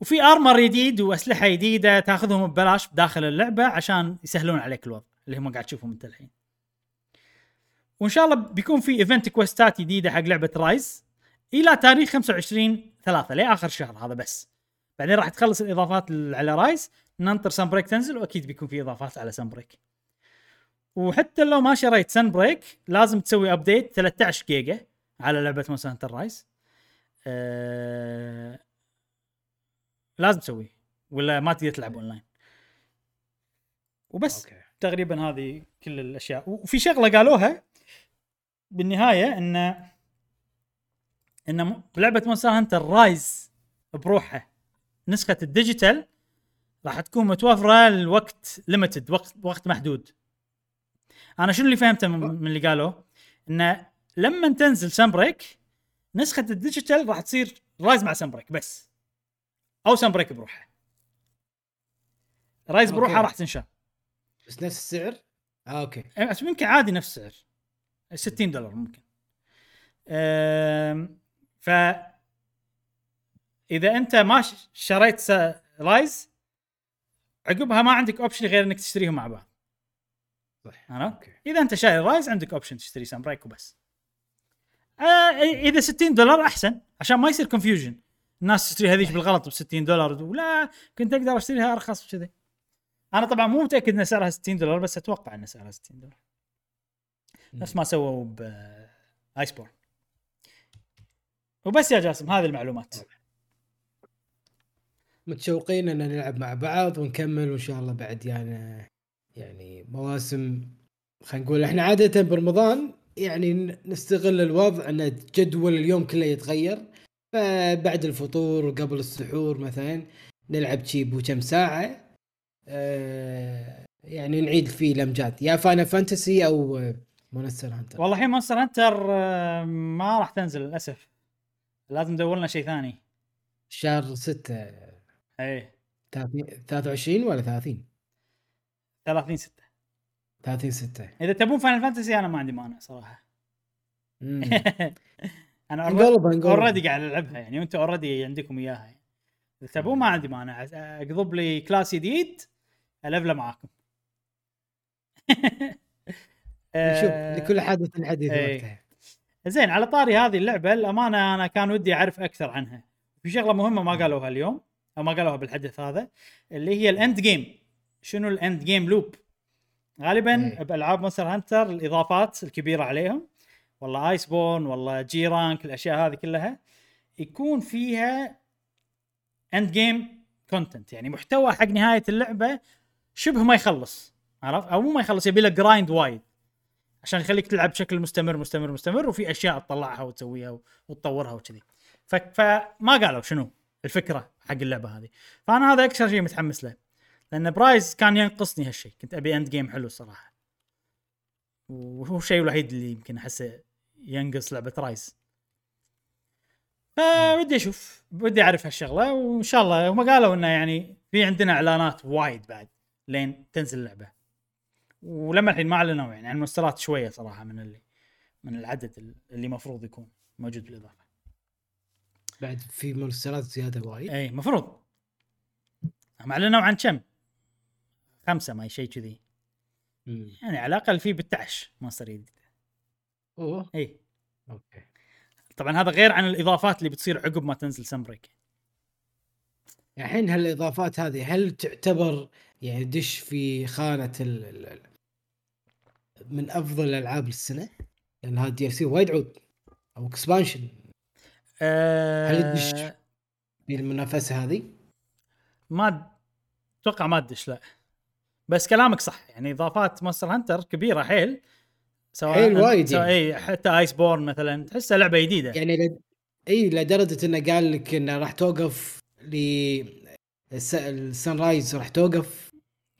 A: وفي armor جديد وأسلحة جديده تاخذهم ببلاش داخل اللعبة عشان يسهلون عليك الوضع اللي هم قاعد تشوفهم انت الحين. وإن شاء الله بيكون في event quest ات جديده حق لعبة Rise إلى تاريخ 25 3 لآخر شهر هذا بس. بعدين راح تخلص الإضافات على Rise ننطر Sunbreak تنزل وأكيد بيكون في إضافات على Sunbreak وحتى لو ما شريت Sunbreak لازم تسوي update 13 جيجا على لعبة Monster Rise أه... لازم تسويه ولا ما تقدر تلعب اونلاين وبس
B: أوكي.
A: تقريبا هذه كل الأشياء. وفي شغلة قالوها بالنهاية ان إن لعبة Monster Hunter Rise بروحها. نسخة ال digital راح تكون متوفرة لوقت limited وقت وقت محدود. أنا شنو اللي فهمته من من اللي قالوه؟ انه لما تنزل Sunbreak نسخة ال digital راح تصير Rise مع Sunbreak بس. أو Sunbreak بروحها Rise بروحها
B: أوكي.
A: راح تنشر.
B: بس نفس السعر؟ آه
A: أوكي. يمكن عادي نفس السعر. 60 دولار ممكن. أم، ف إذا أنت ما شريت Rise عقبها ما عندك option غير إنك تشتريهم مع بعض.
B: صح.
A: عرفت؟
B: أوكي.
A: إذا أنت شاري Rise عندك option تشتري Sunbreak وبس. آه إذا 60 دولار أحسن عشان ما يصير confusion الناس تشتري هذيك بالغلط ب 60 دولار ولا كنت أقدر أشتريها أرخص وكذي أنا طبعا مو متأكد إن سعرها 60 دولار بس أتوقع إن سعرها 60 دولار. نفس ما سووا ب Iceborne وبس يا جاسم هذه المعلومات.
B: متشوقين إن نلعب مع بعض ونكمل وإن شاء الله بعد يعني يعني مواسم خلينا نقول إحنا عادة برمضان يعني نستغل الوضع أن جدول اليوم كله يتغير. فبعد الفطور وقبل السحور مثلا نلعب جيب كم ساعة. آه يعني نعيد فيه الأمجاد. يا Final Fantasy أو Monster Hunter
A: والله الحين Monster Hunter آه، ما راح تنزل للأسف. لازم ندور لنا شيء ثاني.
B: شهر 6
A: إيه.
B: 23 ولا 30
A: 30 6
B: 30 6
A: إذا تبون Final Fantasy أنا ما عندي مانع
B: صراحة. أنا
A: already قاعد ألعبها يعني وأنتم already عندكم إياها يعني. إذا تبون ما عندي مانع. أقضب لي class جديد ألفله معاكم.
B: نشوف
A: آه،
B: لكل حادث حديث
A: إيه.
B: وقتها.
A: زين على طاري هذه اللعبة الأمانة أنا كان ودي أعرف أكثر عنها. في شغلة مهمة ما قالوها اليوم أو ما قالوها بالحدث هذا اللي هي ال end game شنو ال end game loop غالبا
B: إيه.
A: بألعاب Monster Hunter الإضافات الكبيرة عليهم والله Iceborne والله G Rank الأشياء هذه كلها يكون فيها end game content يعني محتوى حق نهاية اللعبة شبه ما يخلص عرفت أو مو ما يخلص يبي له grind وايد عشان يخليك تلعب بشكل مستمر مستمر مستمر وفي أشياء تطلعها وتسويها وتطورها وكذي. فما قالوا شنو الفكرة حق اللعبة هذه فأنا هذا أكثر شيء متحمس له لأن ب Rise كان ينقصني هالشيء. كنت أبي end game حلو الصراحه وهو الشيء الوحيد اللي يمكن أحسه ينقص لعبة Rise. فودي أشوف. ودي أعرف هالشغلة. وإن شاء الله هم قالوا إنه يعني في عندنا إعلانات وايد بعد لين تنزل اللعبة. ولما الحين ما أعلنوا يعني عن مونسترات شوية صراحة من اللي من العدد اللي المفروض يكون موجود بالإضافة.
B: بعد في مونسترات زيادة وايد؟
A: اي مفروض. هم أعلنوا عن كم؟ خمسة ما شيء كذي. يعني على الأقل في 11 monster جديد
B: أوه.
A: إي.
B: أوكي.
A: طبعا هذا غير عن الإضافات اللي بتصير عقب ما تنزل Sunbreak
B: الحين هالإضافات هذه هل تعتبر يعني دش في خانة ال ال- من أفضل الألعاب السنة؟ لأن هذا DLC وايد عود. أو expansion
A: أه
B: هل تدش؟ في المنافسة هذه؟
A: ما أتوقع ما تدش لا. بس كلامك صح. يعني إضافات Monster Hunter كبيرة حيل. سواء
B: حيل وايد
A: سواء
B: يعني.
A: اي حتى Iceborne مثلا تحسها لعبة جديدة.
B: يعني لد... إي لدرجة إنه قال لك إنه راح توقف ل الس... ال Sunrise راح توقف.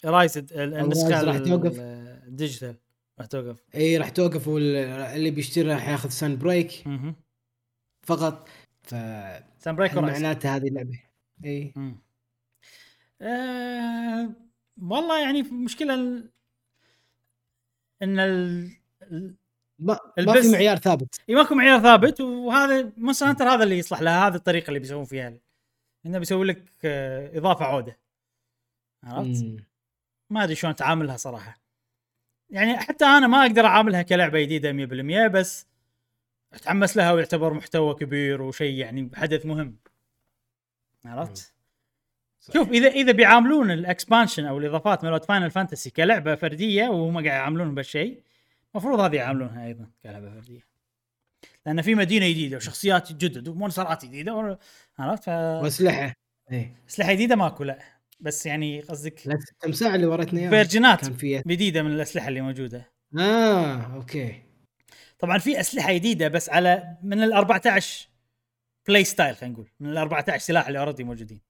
A: Rise النسخه
B: راح توقف.
A: ال- ال digital راح توقف.
B: إي راح توقف واللي بيشتري راح ياخذ
A: Sunbreak.
B: فقط. ف
A: Sunbreak
B: معناته هذه اللعبة؟
A: إي. آه والله يعني مشكلة ال- إن ال... ال-
B: ما, ما في
A: البس-
B: معيار ثابت.
A: إي ماكو معيار ثابت وهذا Monster Hunter هذا اللي يصلح له هذه الطريقة اللي بيسوون فيها. إنه بيسوي لك آه، إضافة عودة. عرفت؟ ما أدري شلون تعاملها صراحة. يعني حتى أنا ما أقدر أعاملها كلعبة جديدة 100% بس أتحمس لها ويعتبر محتوى كبير وشيء يعني حدث مهم. عرفت؟ شوف اذا إذا بيعاملون ال expansion أو الإضافات مالت Final Fantasy كلعبة فردية وهم قاعد يعاملون بهالشيء المفروض هذه يعاملونها أيضا كلعبة فردية. لأن في مدينة جديدة وشخصيات جدد ومونسترات جديدة عرفت؟
B: وأسلحة. إيه.
A: أسلحة جديدة ماكو لا. بس يعني قصدك
B: التمساح اللي ورتنا اياه versionات
A: جديدة من الأسلحة اللي موجودة.
B: آه أوكي.
A: طبعا في أسلحة جديدة بس على من ال 14 play style خلينا نقول. من ال 14 سلاح اللي already موجودين.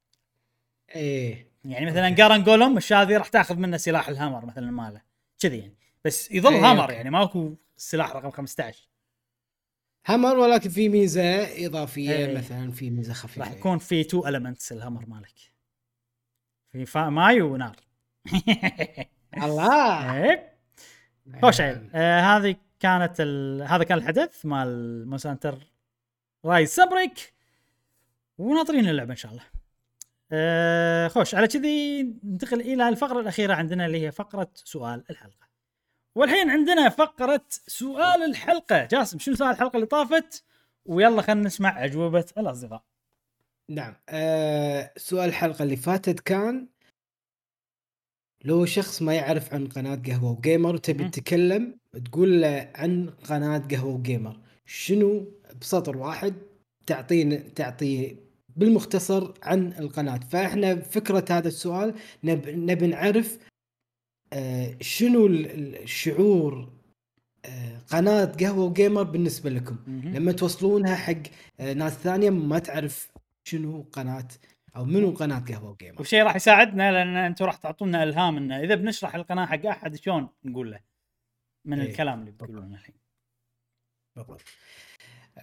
B: إيه.
A: يعني مثلا Garangolm الشاذي راح تاخذ منه سلاح ال hammer مثلا ماله. كذي يعني. بس يظل
B: إيه، hammer.
A: يعني ماكو سلاح رقم 15
B: hammer ولكن في ميزة إضافية
A: إيه.
B: مثلا في ميزة خفيفة.
A: راح يكون في two elements ال hammer مالك. في فا ماي ونار.
B: الله!
A: إيه. خوش عيل آه هذه كانت ال... هذا كان الحدث مال Monster Rise Sunbreak وناطرين اللعبه إن شاء الله. آه خوش. على كذي ننتقل إلى الفقرة الأخيرة عندنا اللي هي فقرة سؤال الحلقة. والحين عندنا فقرة سؤال الحلقة. جاسم شنو سؤال الحلقة اللي طافت؟ ويلا خلينا نسمع أجوبة الأصدقاء.
B: نعم. آه سؤال الحلقة اللي فاتت كان لو شخص ما يعرف عن قناة قهوة وجيمر وتبي. تتكلم تقول له عن قناة قهوة وجيمر شنو بسطر واحد تعطينا تعطي بالمختصر عن القناة. فإحنا فكرة هذا السؤال نب نبي نعرف آه شنو ال- ال- الشعور آه قناة قهوة وجيمر بالنسبة لكم. لما توصلونها حق آه، ناس ثانية ما تعرف شنو قناة أو منو قناة قهوة وجيمر.
A: وشيء راح يساعدنا لأن أنتم راح تعطونا إلهام إنه إذا بنشرح القناة حق أحد شلون نقول له؟ من
B: إيه.
A: الكلام اللي بتقولونه الحين.
B: بالضبط.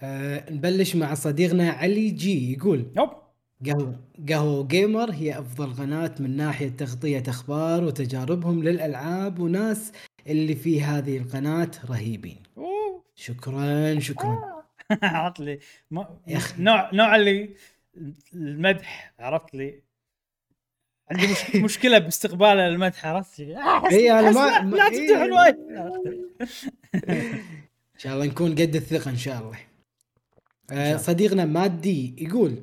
B: آه نبلش مع صديقنا علي جي يقول
A: يوب
B: قهوه قهوه وجيمر هي أفضل قناة من ناحية تغطية أخبار وتجاربهم للألعاب وناس اللي في هذه القناة رهيبين
A: أوه.
B: شكرا شكرا
A: عرفت لي ما-. نوع نوع اللي المدح عرفت لي عندي مش مشكلة باستقبال المدح عرفت لي آه،
B: أنا
A: حس-
B: ما-
A: لا,
B: ما-
A: لا
B: إي.
A: تفتح الوايد
B: إن شاء الله نكون قد الثقة إن شاء آه
A: الله.
B: صديقنا مادي يقول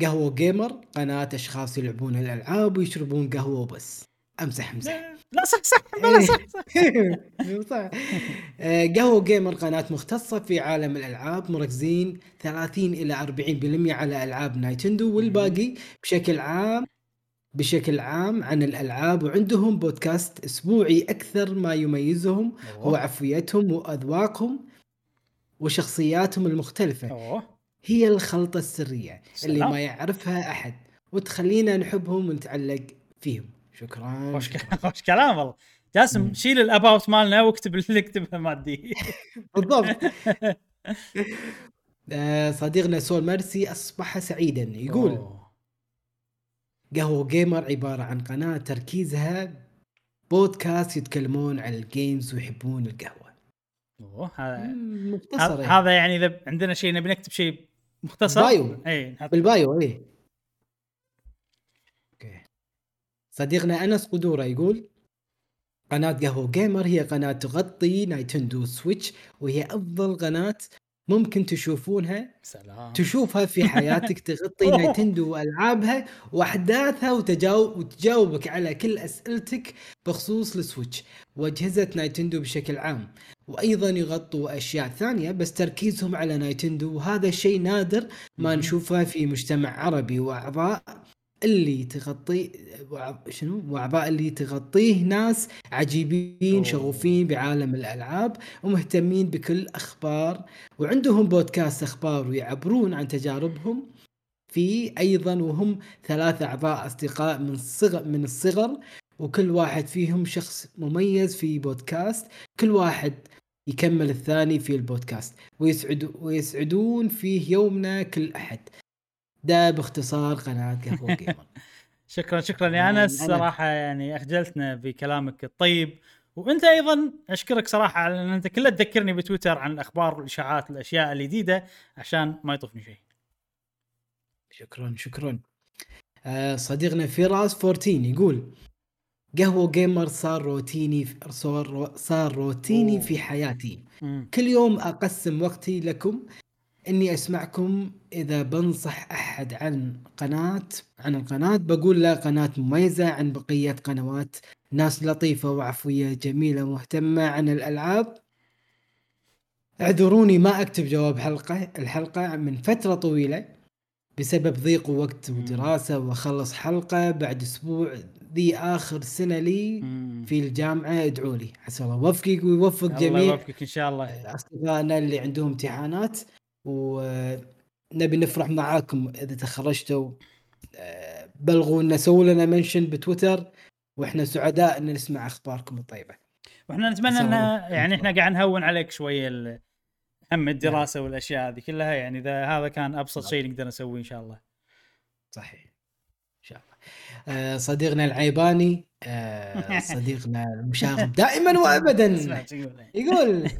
B: قهوة جيمر قناة أشخاص يلعبون الألعاب ويشربون قهوة وبس. امزح امزح
A: لا صح صح بلا صح صح.
B: صح. آه، قهوة جيمر قناة مختصة في عالم الألعاب مركزين 30 إلى 40% على ألعاب نايتندو والباقي بشكل عام بشكل عام عن الألعاب وعندهم بودكاست أسبوعي أكثر ما يميزهم هو عفويتهم وأذواقهم. وشخصياتهم المختلفة.
A: أوه.
B: هي الخلطة السرية اللي
A: سلام.
B: ما يعرفها أحد وتخلينا نحبهم ونتعلق فيهم. شكرا.
A: خوش كلام والله. جاسم. شيل ال about مالنا واكتب اللي اكتبه مادي.
B: بالضبط. آه، صديقنا سول ميرسي أصبح سعيدا. يقول
A: أوه.
B: قهوة جيمر عبارة عن قناة تركيزها بودكاست يتكلمون عن ال games ويحبون القهوة.
A: أوه هذا
B: مختصر
A: هذا
B: يعني.
A: هذا يعني إذا عندنا شيء نبي نكتب شيء مختصر
B: bio.
A: اي بال
B: bio إيه okay صديقنا أنس قدورة يقول قناة قهوة جيمر هي قناة تغطي نايتندو سويتش وهي أفضل قناة ممكن تشوفونها؟
A: سلام.
B: تشوفها في حياتك تغطي نايتندو وألعابها وأحداثها وتجاوب وتجاوبك على كل أسئلتك بخصوص السويتش. واجهزه نايتندو بشكل عام. وأيضا يغطوا أشياء ثانية بس تركيزهم على نايتندو وهذا شيء نادر ما. نشوفه في مجتمع عربي وأعضاء اللي تغطي شنو؟ واعضاء اللي تغطيه ناس عجيبين
A: أوه.
B: شغوفين بعالم الألعاب ومهتمين بكل أخبار. وعندهم بودكاست أخبار ويعبرون عن تجاربهم في أيضا وهم ثلاثة أعضاء أصدقاء من الصغر من الصغر. وكل واحد فيهم شخص مميز في بودكاست. كل واحد يكمل الثاني في البودكاست. ويسعد ويسعدون فيه يومنا كل أحد. ده باختصار قناة قهوة جيمر
A: شكرا شكرا يا
B: أنس
A: صراحة يعني أخجلتنا بكلامك الطيب وأنت أيضا أشكرك صراحة على إن أنت كله تذكرني بتويتر عن الأخبار والإشاعات والاشياء الجديده عشان ما يطوفني شيء.
B: شكرا شكرا آه صديقنا فراس 14 يقول قهوة جيمر صار روتيني صار صار روتيني
A: أوه.
B: في حياتي
A: مم.
B: كل يوم أقسم وقتي لكم إني أسمعكم إذا بنصح أحد عن قناة عن القناة بقول له قناة مميزة عن بقية قنوات. ناس لطيفة وعفوية جميلة مهتمة عن الألعاب. اعذروني ما أكتب جواب حلقة الحلقة من فترة طويلة بسبب ضيق وقت ودراسة وأخلص حلقة بعد أسبوع ذي آخر سنة لي. في الجامعة. ادعوا لي. عسى الله يوفقك ويوفق
A: الله
B: جميع
A: يوفقك إن شاء الله.
B: أصدقائنا اللي عندهم امتحانات. ونبي نفرح معاكم إذا تخرجتوا آه، بلغوا لنا سووا لنا منشن بتويتر وإحنا سعداء إن نسمع أخباركم الطيبة.
A: وإحنا نتمنى ان. يعني إحنا قاعد نهون عليك شوية هم الدراسة والأشياء هذه كلها يعني إذا هذا كان أبسط
B: نعم.
A: شيء نقدر نسويه إن شاء الله.
B: صحيح. إن شاء الله. آه، صديقنا العيباني آه، صديقنا المشاغب دائما وابدا
A: يقول.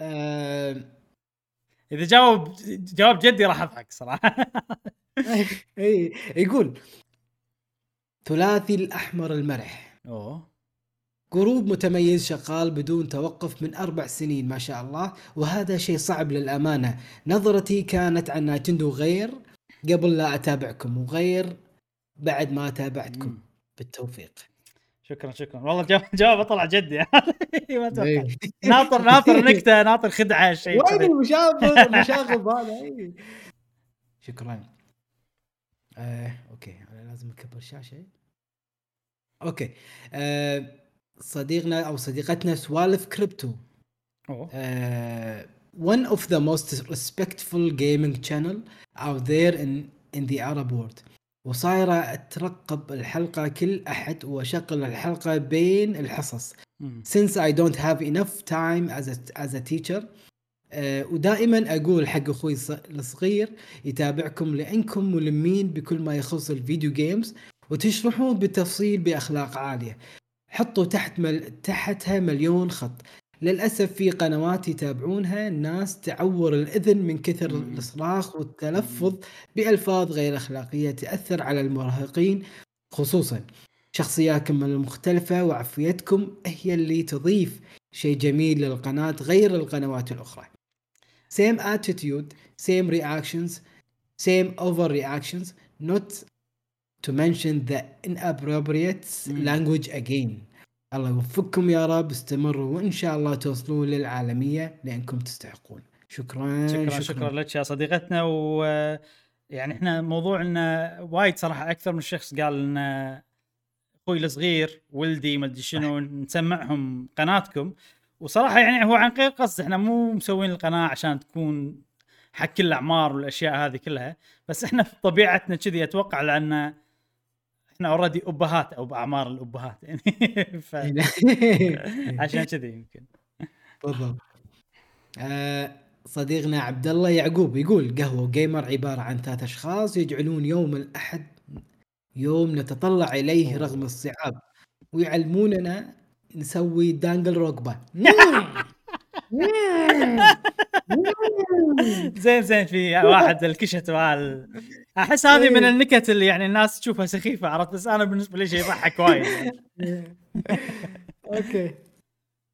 A: إذا جاوب جواب جدي راح أضحك صراحة.
B: إيه، يقول ثلاثي الأحمر المرح.
A: أوه.
B: جروب متميز شغال بدون توقف من أربع سنين ما شاء الله وهذا شيء صعب للأمانة. نظرتي كانت عن نايتندو غير قبل لا أتابعكم وغير بعد ما تابعتكم. بالتوفيق.
A: شكرا شكرا. والله جواب جوابه طلع جدي. ما أتوقع.
B: إيه.
A: ناطر ناطر نكتة ناطر خدعة شيء
B: وين. المشاغب المشاغب هذا إيه. شكرا. آه، okay. أنا لازم اكبر الشاشه okay. آه، صديقنا أو صديقتنا سوالف كريبتو.
A: أوه.
B: uh, one of the most respectful gaming channel out there in in the Arab world. وصايرة أترقب الحلقة كل أحد وأشغل الحلقة بين الحصص. since I don't have enough time as a, as a teacher uh, ودائما أقول حق أخوي الص- الصغير يتابعكم لأنكم ملمين بكل ما يخص الفيديو جيمز وتشرحون بالتفصيل بأخلاق عالية. حطوا تحت مل... تحتها مليون خط. للأسف في قنوات يتابعونها ناس تعور الأذن من كثر. الصراخ والتلفظ بألفاظ غير أخلاقية تأثر على المراهقين خصوصا شخصياتكم المختلفة وعفويتكم هي اللي تضيف شيء جميل للقناة غير القنوات الأخرى. Same attitude same reactions same overreactions not to mention the inappropriate language again. الله يوفقكم يا رب استمروا وإن شاء الله توصلون للعالمية لأنكم تستحقون. شكرا
A: شكرا شكرا. لك يا صديقتنا. و يعني إحنا موضوعنا وايد صراحة أكثر من شخص قال لنا أخوي الصغير ولدي ما أدري شنو نسمعهم قناتكم. وصراحة يعني هو عن غير قصد إحنا مو مسوين القناة عشان تكون حق كل الأعمار والأشياء هذه كلها بس إحنا في طبيعتنا كذي أتوقع لأن إحنا already أبهات أو بأعمار الأبهات يعني. ف... عشان كذي يمكن.
B: بالضبط. آه، صديقنا عبد الله يعقوب يقول قهوة جيمر عبارة عن ثلاث أشخاص يجعلون يوم الأحد يوم نتطلع إليه رغم الصعاب ويعلموننا نسوي دانجل روكبا
A: زين زين في واحد الكشت وال أحس هذه من
B: إيه.
A: النكت اللي يعني الناس تشوفها سخيفة عرفت؟ بس أنا بالنسبة لي شيء يضحك وايد.
B: okay.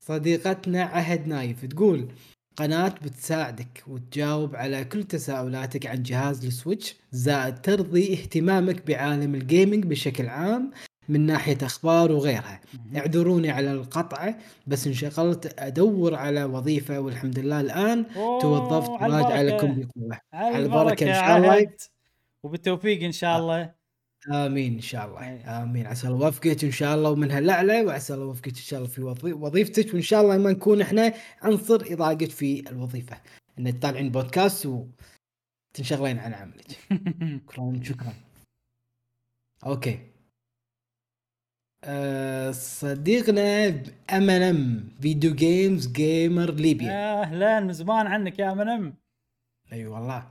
B: صديقتنا عهد نايف تقول قناة بتساعدك وتجاوب على كل تساؤلاتك عن جهاز السويتش زائد ترضي اهتمامك بعالم ال gaming بشكل عام. من ناحية أخبار وغيرها. اعذروني على القطعة بس انشغلت أدور على وظيفة والحمد لله الآن
A: أوه،
B: توظفت
A: على
B: راجع
A: البركة.
B: لكم بقوة
A: على
B: البركة إن شاء الله.
A: وبالتوفيق إن شاء الله.
B: آمين إن شاء. الله. آمين. عسى الله يوفقك إن شاء الله ومن هالاعلى وعسى الله يوفقك إن شاء الله في وظي- وظيفتك وإن شاء الله ما نكون إحنا عنصر إضاقك في الوظيفة. إن تطالعين بودكاست وتنشغلين عن عملك. شكرا شكرا. okay. صديقنا MNM Video Games جيمر ليبيا
A: أهلا من زمان عنك يا منم
B: أي والله.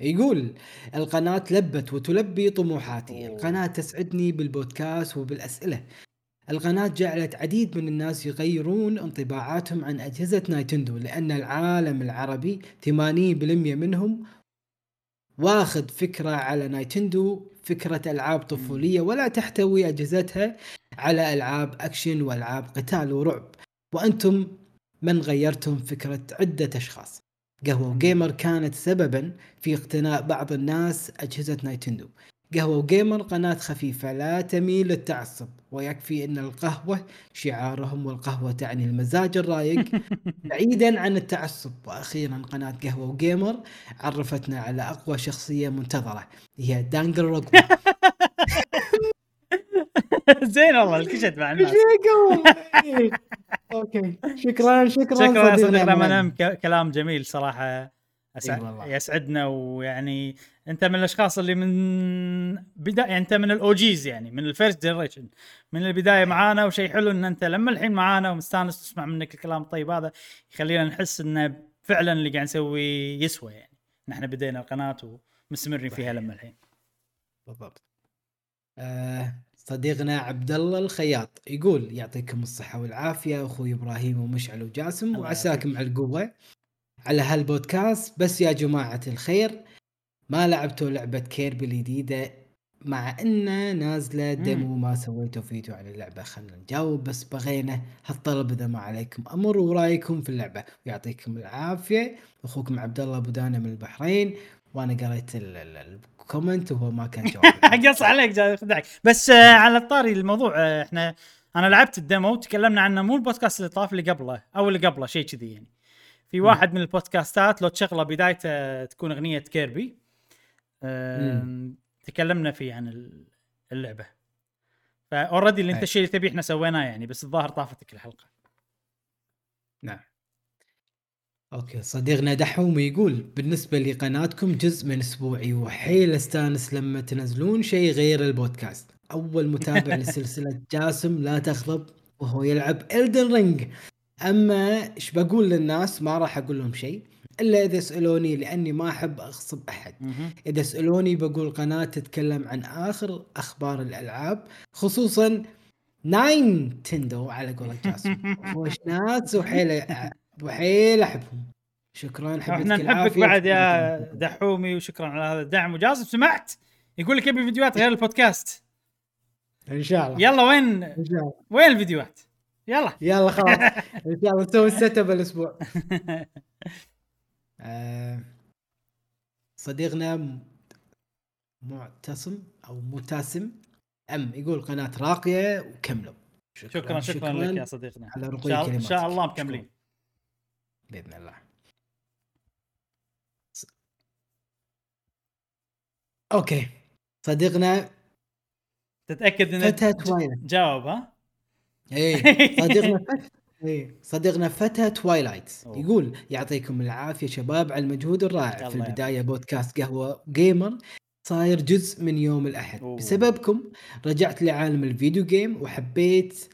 B: يقول القناة لبت وتلبي طموحاتي. القناة تسعدني بالبودكاست وبالأسئلة. القناة جعلت عديد من الناس يغيرون انطباعاتهم عن أجهزة نايتندو لأن العالم العربي 80% منهم واخذ فكرة على نايتندو فكرة ألعاب طفولية ولا تحتوي أجهزتها على ألعاب أكشن وألعاب قتال ورعب. وأنتم من غيرتم فكرة عدة أشخاص. قهوة وجيمر كانت سببا في اقتناء بعض الناس أجهزة نايتندو. قهوة وجيمر قناة خفيفة لا تميل للتعصب ويكفي أن القهوة شعارهم والقهوة تعني المزاج الرايق. بعيدا عن التعصب وأخيرا قناة قهوة وجيمر عرفتنا على أقوى شخصية منتظرة هي دانجل روجو
A: زين والله الكشت مع الناس.
B: okay. شكرا شكرا
A: شكرا يا صديقنا منام كلام جميل
B: صراحة. والله.
A: يسعدنا ويعني أنت من الأشخاص اللي من بدايه يعني أنت من ال OGs يعني من ال first generation من البداية معانا وشيء حلو إن أنت لما الحين معانا ومستانس تسمع منك الكلام الطيب هذا يخلينا نحس انه فعلا اللي قاعد نسويه يسوى يعني. نحن بدينا القناة ومستمرين فيها لما الحين.
B: بالضبط. آه صديقنا عبد الله الخياط يقول يعطيكم الصحة والعافية أخوي إبراهيم ومشعل وجاسم وعساكم على القوة. على هالبودكاست بس يا جماعة الخير ما لعبتوا لعبة كيربي الجديدة؟ مع انه نازلة ديمو ما سويتوا فيديو عن اللعبة خلنا نجاوب بس بغينا هالطلب إذا ما عليكم أمر ورأيكم في اللعبة. ويعطيكم العافية. أخوكم عبد الله أبو دانا من البحرين وأنا قريت ال- ال- ال comment وهو ما كان جواب
A: قص عليك جاي خدعك بس آه على الطاري الموضوع آه إحنا أنا لعبت ال demo وتكلمنا عنه مو البودكاست اللي طاف اللي قبله أو اللي قبله شيء كذي يعني. في واحد من البودكاستات لو تشغله بدايته تكون أغنية كيربي تكلمنا فيه عن ال- اللعبة. ف already اللي
B: أنت.
A: الشيء اللي تبيه إحنا سويناه يعني بس الظاهر طافتك الحلقة.
B: نعم. okay صديقنا دحوم يقول بالنسبة لقناتكم جزء من أسبوعي وحيل أستانس لما تنزلون شيء غير البودكاست. أول متابع لسلسلة جاسم لا تغضب وهو يلعب Elden Ring أما إيش بقول للناس ما راح أقول لهم شيء إلا إذا سألوني لأني ما أحب أغصب
A: أحد.
B: إذا سألوني بقول قناة تتكلم عن آخر أخبار الألعاب خصوصا نينتندو على قولة جاسم. خوش ناس وحيل وحيل أحبهم. شكرا حبيتك
A: إحنا نحبك. بعد يا دحومي وشكرا على هذا الدعم. وجاسم سمعت؟ يقول لك يبي فيديوهات غير البودكاست.
B: إن شاء الله.
A: يلا وين
B: إن شاء الله.
A: وين الفيديوهات؟ يلا.
B: يلا خلاص. إن شاء الله نسوي ال setup الأسبوع. آه، صديقنا معتصم أو متاسم أم يقول قناة راقية وكملوا.
A: شكرا شكرا لك يا صديقنا.
B: على
A: إن
B: رقي
A: شاء,
B: كلماتك
A: شاء الله مكملين.
B: شكراً. بإذن الله. okay. صديقنا
A: تتأكد
B: إن
A: جاوب ها؟
B: إيه صديقنا إيه صديقنا فتى توايلايت. يقول يعطيكم العافية شباب على المجهود الرائع في البداية بودكاست قهوة جيمر صاير جزء من يوم الأحد
A: أوه.
B: بسببكم رجعت لعالم ال video game وحبيت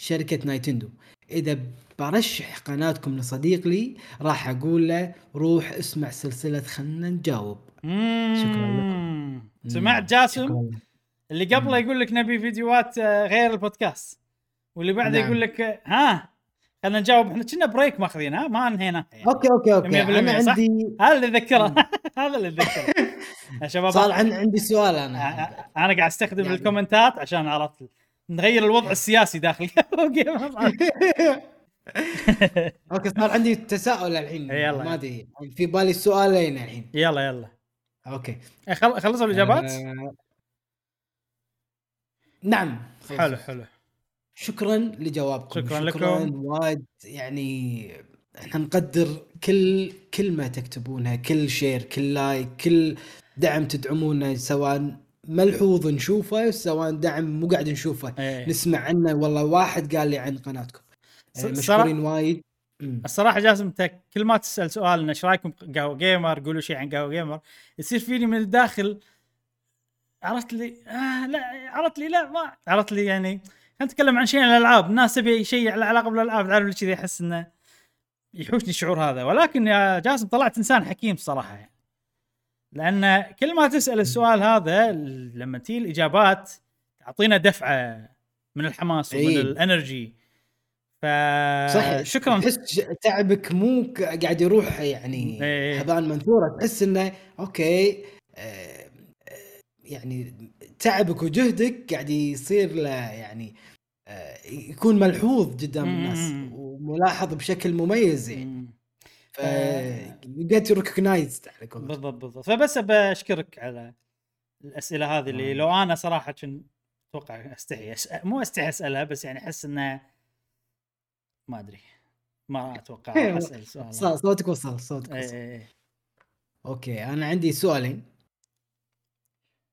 B: شركة نينتندو إذا برشح قناتكم لصديق لي راح أقول له روح اسمع سلسلة خلنا نجاوب
A: مم.
B: لكم.
A: سمعت. جاسم
B: شكراً.
A: اللي قبله. يقول لك نبي فيديوهات آه، غير البودكاست واللي بعده
B: نعم.
A: يقول لك ها خلينا نجاوب إحنا كنا break ماخذين ها ما انهينا. يعني.
B: okay okay. okay
A: 100% أنا؟
B: عندي
A: هذا اللي اتذكره هذا اللي اتذكره يا شباب
B: صار عن- عندي سؤال
A: أنا. أنا قاعد أستخدم
B: يعني-
A: الكومنتات عشان عرفت نغير الوضع السياسي داخل.
B: okay صار عندي تساؤل الحين.
A: إيه، يلا.
B: ما أدري. في بالي سؤالين الحين.
A: يلا يلا. okay. خل- خلصوا الإجابات؟
B: آه، نعم.
A: حلو حلو.
B: شكرا لجوابكم
A: شكراً
B: شكرا
A: لكم.
B: وايد. يعني إحنا نقدر كل كلمه تكتبونها كل share كل like كل دعم تدعمونه سواء ملحوظ نشوفه سواء دعم مو قاعد نشوفه
A: إيه.
B: نسمع عنه. والله واحد قال لي عن قناتكم. يعني مشكورين وايد.
A: الصراحة جاسم انت كل ما تسأل سؤال إيش رأيكم قهوة جيمر قولوا شيء عن قهوة جيمر يصير فيني من الداخل عرفت لي؟ آه لا عرفت لي لا ما عرفت لي يعني نتكلم عن شيء عن الألعاب. الناس تبي شيء على علاقة بالألعاب تعرف كذي احس إنه يحوشني الشعور هذا. ولكن يا جاسم طلعت إنسان حكيم الصراحة. يعني لأن كل ما تسأل السؤال هذا لما تجي الإجابات تعطينا دفعة من الحماس ومن
B: إيه.
A: ال energy. ف
B: صح.
A: شكرا.
B: تحس تعبك مو قاعد يروح يعني. هباء منثورا. تحس إنه okay آه، آه، يعني تعبك وجهدك قاعد يصير له يعني يكون ملحوظ قدام. الناس وملاحظ بشكل مميز يعني. ف جيت ريكوجنايزد على قولتهم.
A: بالضبط بالضبط فبس بشكرك على الأسئلة هذه اللي
B: آه.
A: لو أنا صراحة كنت أتوقع أستحي أسأل مو أستحي أسألها بس يعني أحس إنه ما أدري ما أتوقع أسأل.
B: صوت- صوتك وصل صوتك
A: إيه
B: وصل
A: إيه إيه.
B: okay أنا عندي سؤالين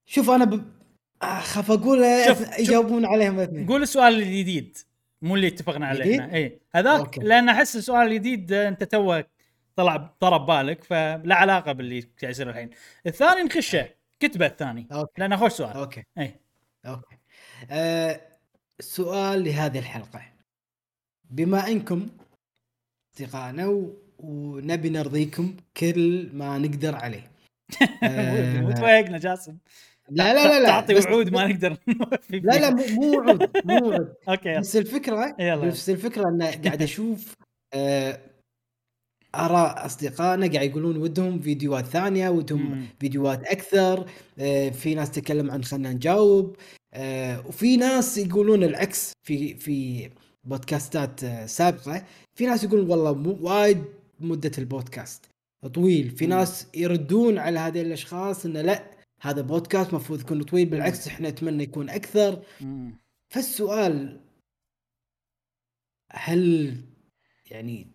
B: شوف أنا ب... اخاف أقول
A: شوف- شوف.
B: يجاوبون عليهم الاثنين
A: قول السؤال الجديد مو اللي اتفقنا عليه
B: جديد؟
A: إحنا. اي هذاك
B: okay.
A: لأن أحس السؤال الجديد آه، أنت توك طلع طرب بالك فلا علاقة باللي قاعد يصير الحين. الثاني نخشه. كتبه الثاني
B: okay.
A: لأنه خوش سؤال.
B: أوكي.
A: اي
B: okay. آه سؤال لهذه الحلقة. بما إنكم أصدقائنا و... ونبي نرضيكم كل ما نقدر عليه. آه،
A: مو تويقنا جاسم.
B: لا لا لا لا
A: تعطي وعود ما نقدر
B: لا لا. مو مو وعود مو وعود
A: أوكي.
B: بس الفكرة
A: يلا.
B: بس الفكرة إن قاعد أشوف آه، آراء أصدقائنا قاعد يقولون ودهم فيديوهات ثانية ودهم. فيديوهات أكثر آه، في ناس تتكلم عن خلينا نجاوب آه، وفي ناس يقولون العكس في في بودكاستات سابقة في ناس يقولون والله مو وايد مدة البودكاست طويل في. ناس يردون على هذه الأشخاص إنه لا هذا بودكاست المفروض يكون طويل بالعكس إحنا نتمنى يكون
A: أكثر.
B: فالسؤال هل يعني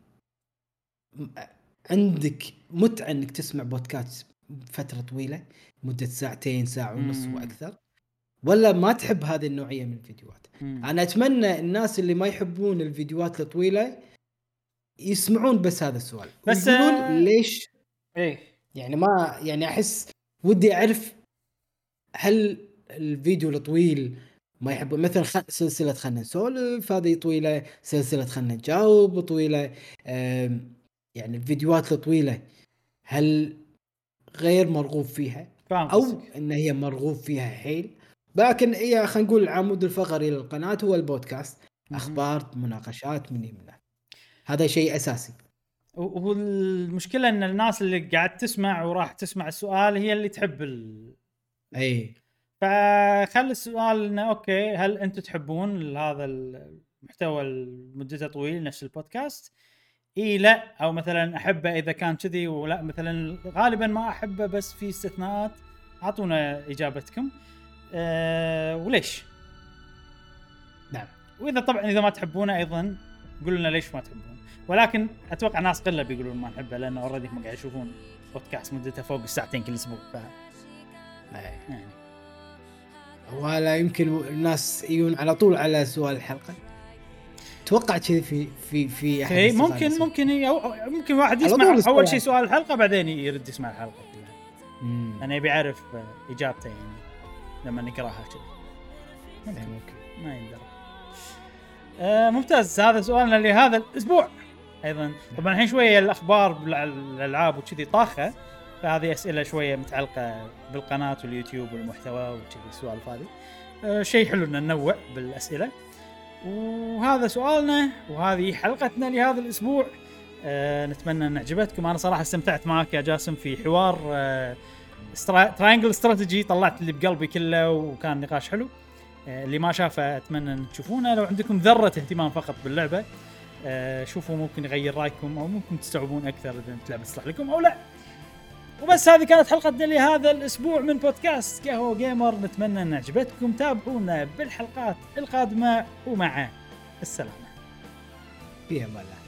B: عندك متعة إنك تسمع بودكاست فترة طويلة مدة ساعتين ساعة ونص. وأكثر ولا ما تحب هذه النوعية من الفيديوهات
A: مم.
B: أنا أتمنى الناس اللي ما يحبون الفيديوهات الطويلة يسمعون بس هذا السؤال
A: بس،
B: ويقولون
A: آه،
B: ليش
A: إيه
B: يعني ما يعني أحس ودي أعرف هل الفيديو الطويل ما يحبون مثلا خ... سلسلة خلنا نسولف هذه طويلة سلسلة خلنا نجاوب طويلة أم... يعني الفيديوهات الطويله هل غير مرغوب فيها؟
A: أو.
B: إن هي مرغوب فيها حيل. لكن هي خلينا نقول العمود الفقري للقناة هو البودكاست. أخبار مناقشات من هنا. هذا شيء
A: أساسي. والمشكلة إن الناس اللي قاعد تسمع وراح تسمع السؤال هي اللي تحب ال...
B: إي.
A: فخل السؤال إنه أوكي هل أنتم تحبون هذا المحتوى مدته طويل نفس البودكاست؟ إي لا. أو مثلا أحبه إذا كان كذي ولا. مثلا غالبا ما أحبه بس في استثناءات. أعطونا إجابتكم. أه وليش؟
B: نعم.
A: وإذا طبعا إذا ما تحبونه أيضا قولوا لنا ليش ما تحبون ولكن أتوقع ناس قلة بيقولون ما نحبه لأن already هم قاعد يشوفون بودكاست مدته فوق الساعتين كل أسبوع ف يعني.
B: ولا يمكن الناس يجون على طول على سؤال الحلقة. توقع كذي في في في أحد
A: اي ممكن. ممكن ممكن واحد يسمع. أول شيء سؤال الحلقة بعدين يرد يسمع الحلقة. كلها. أنا يبي يعرف إجابته يعني لما نقراها كذي.
B: إيه،
A: ممكن.
B: ممكن.
A: ما يندرى. آه ممتاز. هذا سؤالنا لهذا الأسبوع. أيضا. طبعا الحين شوية الأخبار بالألعاب وكذي طاخة فهذه أسئلة شوية متعلقة بالقناة واليوتيوب والمحتوى وكذي السوالف هذه. آه شيء حلو ان ننوع بالأسئلة. وهذا سؤالنا وهذه حلقتنا لهذا الأسبوع. آه نتمنى أن عجبتكم أنا صراحة استمتعت معك يا جاسم في حوار. تراينجل استراتيجي طلعت اللي بقلبي كله وكان نقاش حلو. آه اللي ما شافه أتمنى أن تشوفونه. لو عندكم ذرة اهتمام فقط باللعبة آه شوفوا ممكن يغير رايكم أو ممكن تستوعبون أكثر إذا اللعبه تصلح لكم أو لا. وبس هذه كانت حلقتنا لهذا الأسبوع من بودكاست قهوة جيمر. نتمنى أن عجبتكم تابعونا بالحلقات القادمة ومع السلامة.
B: في أمان الله.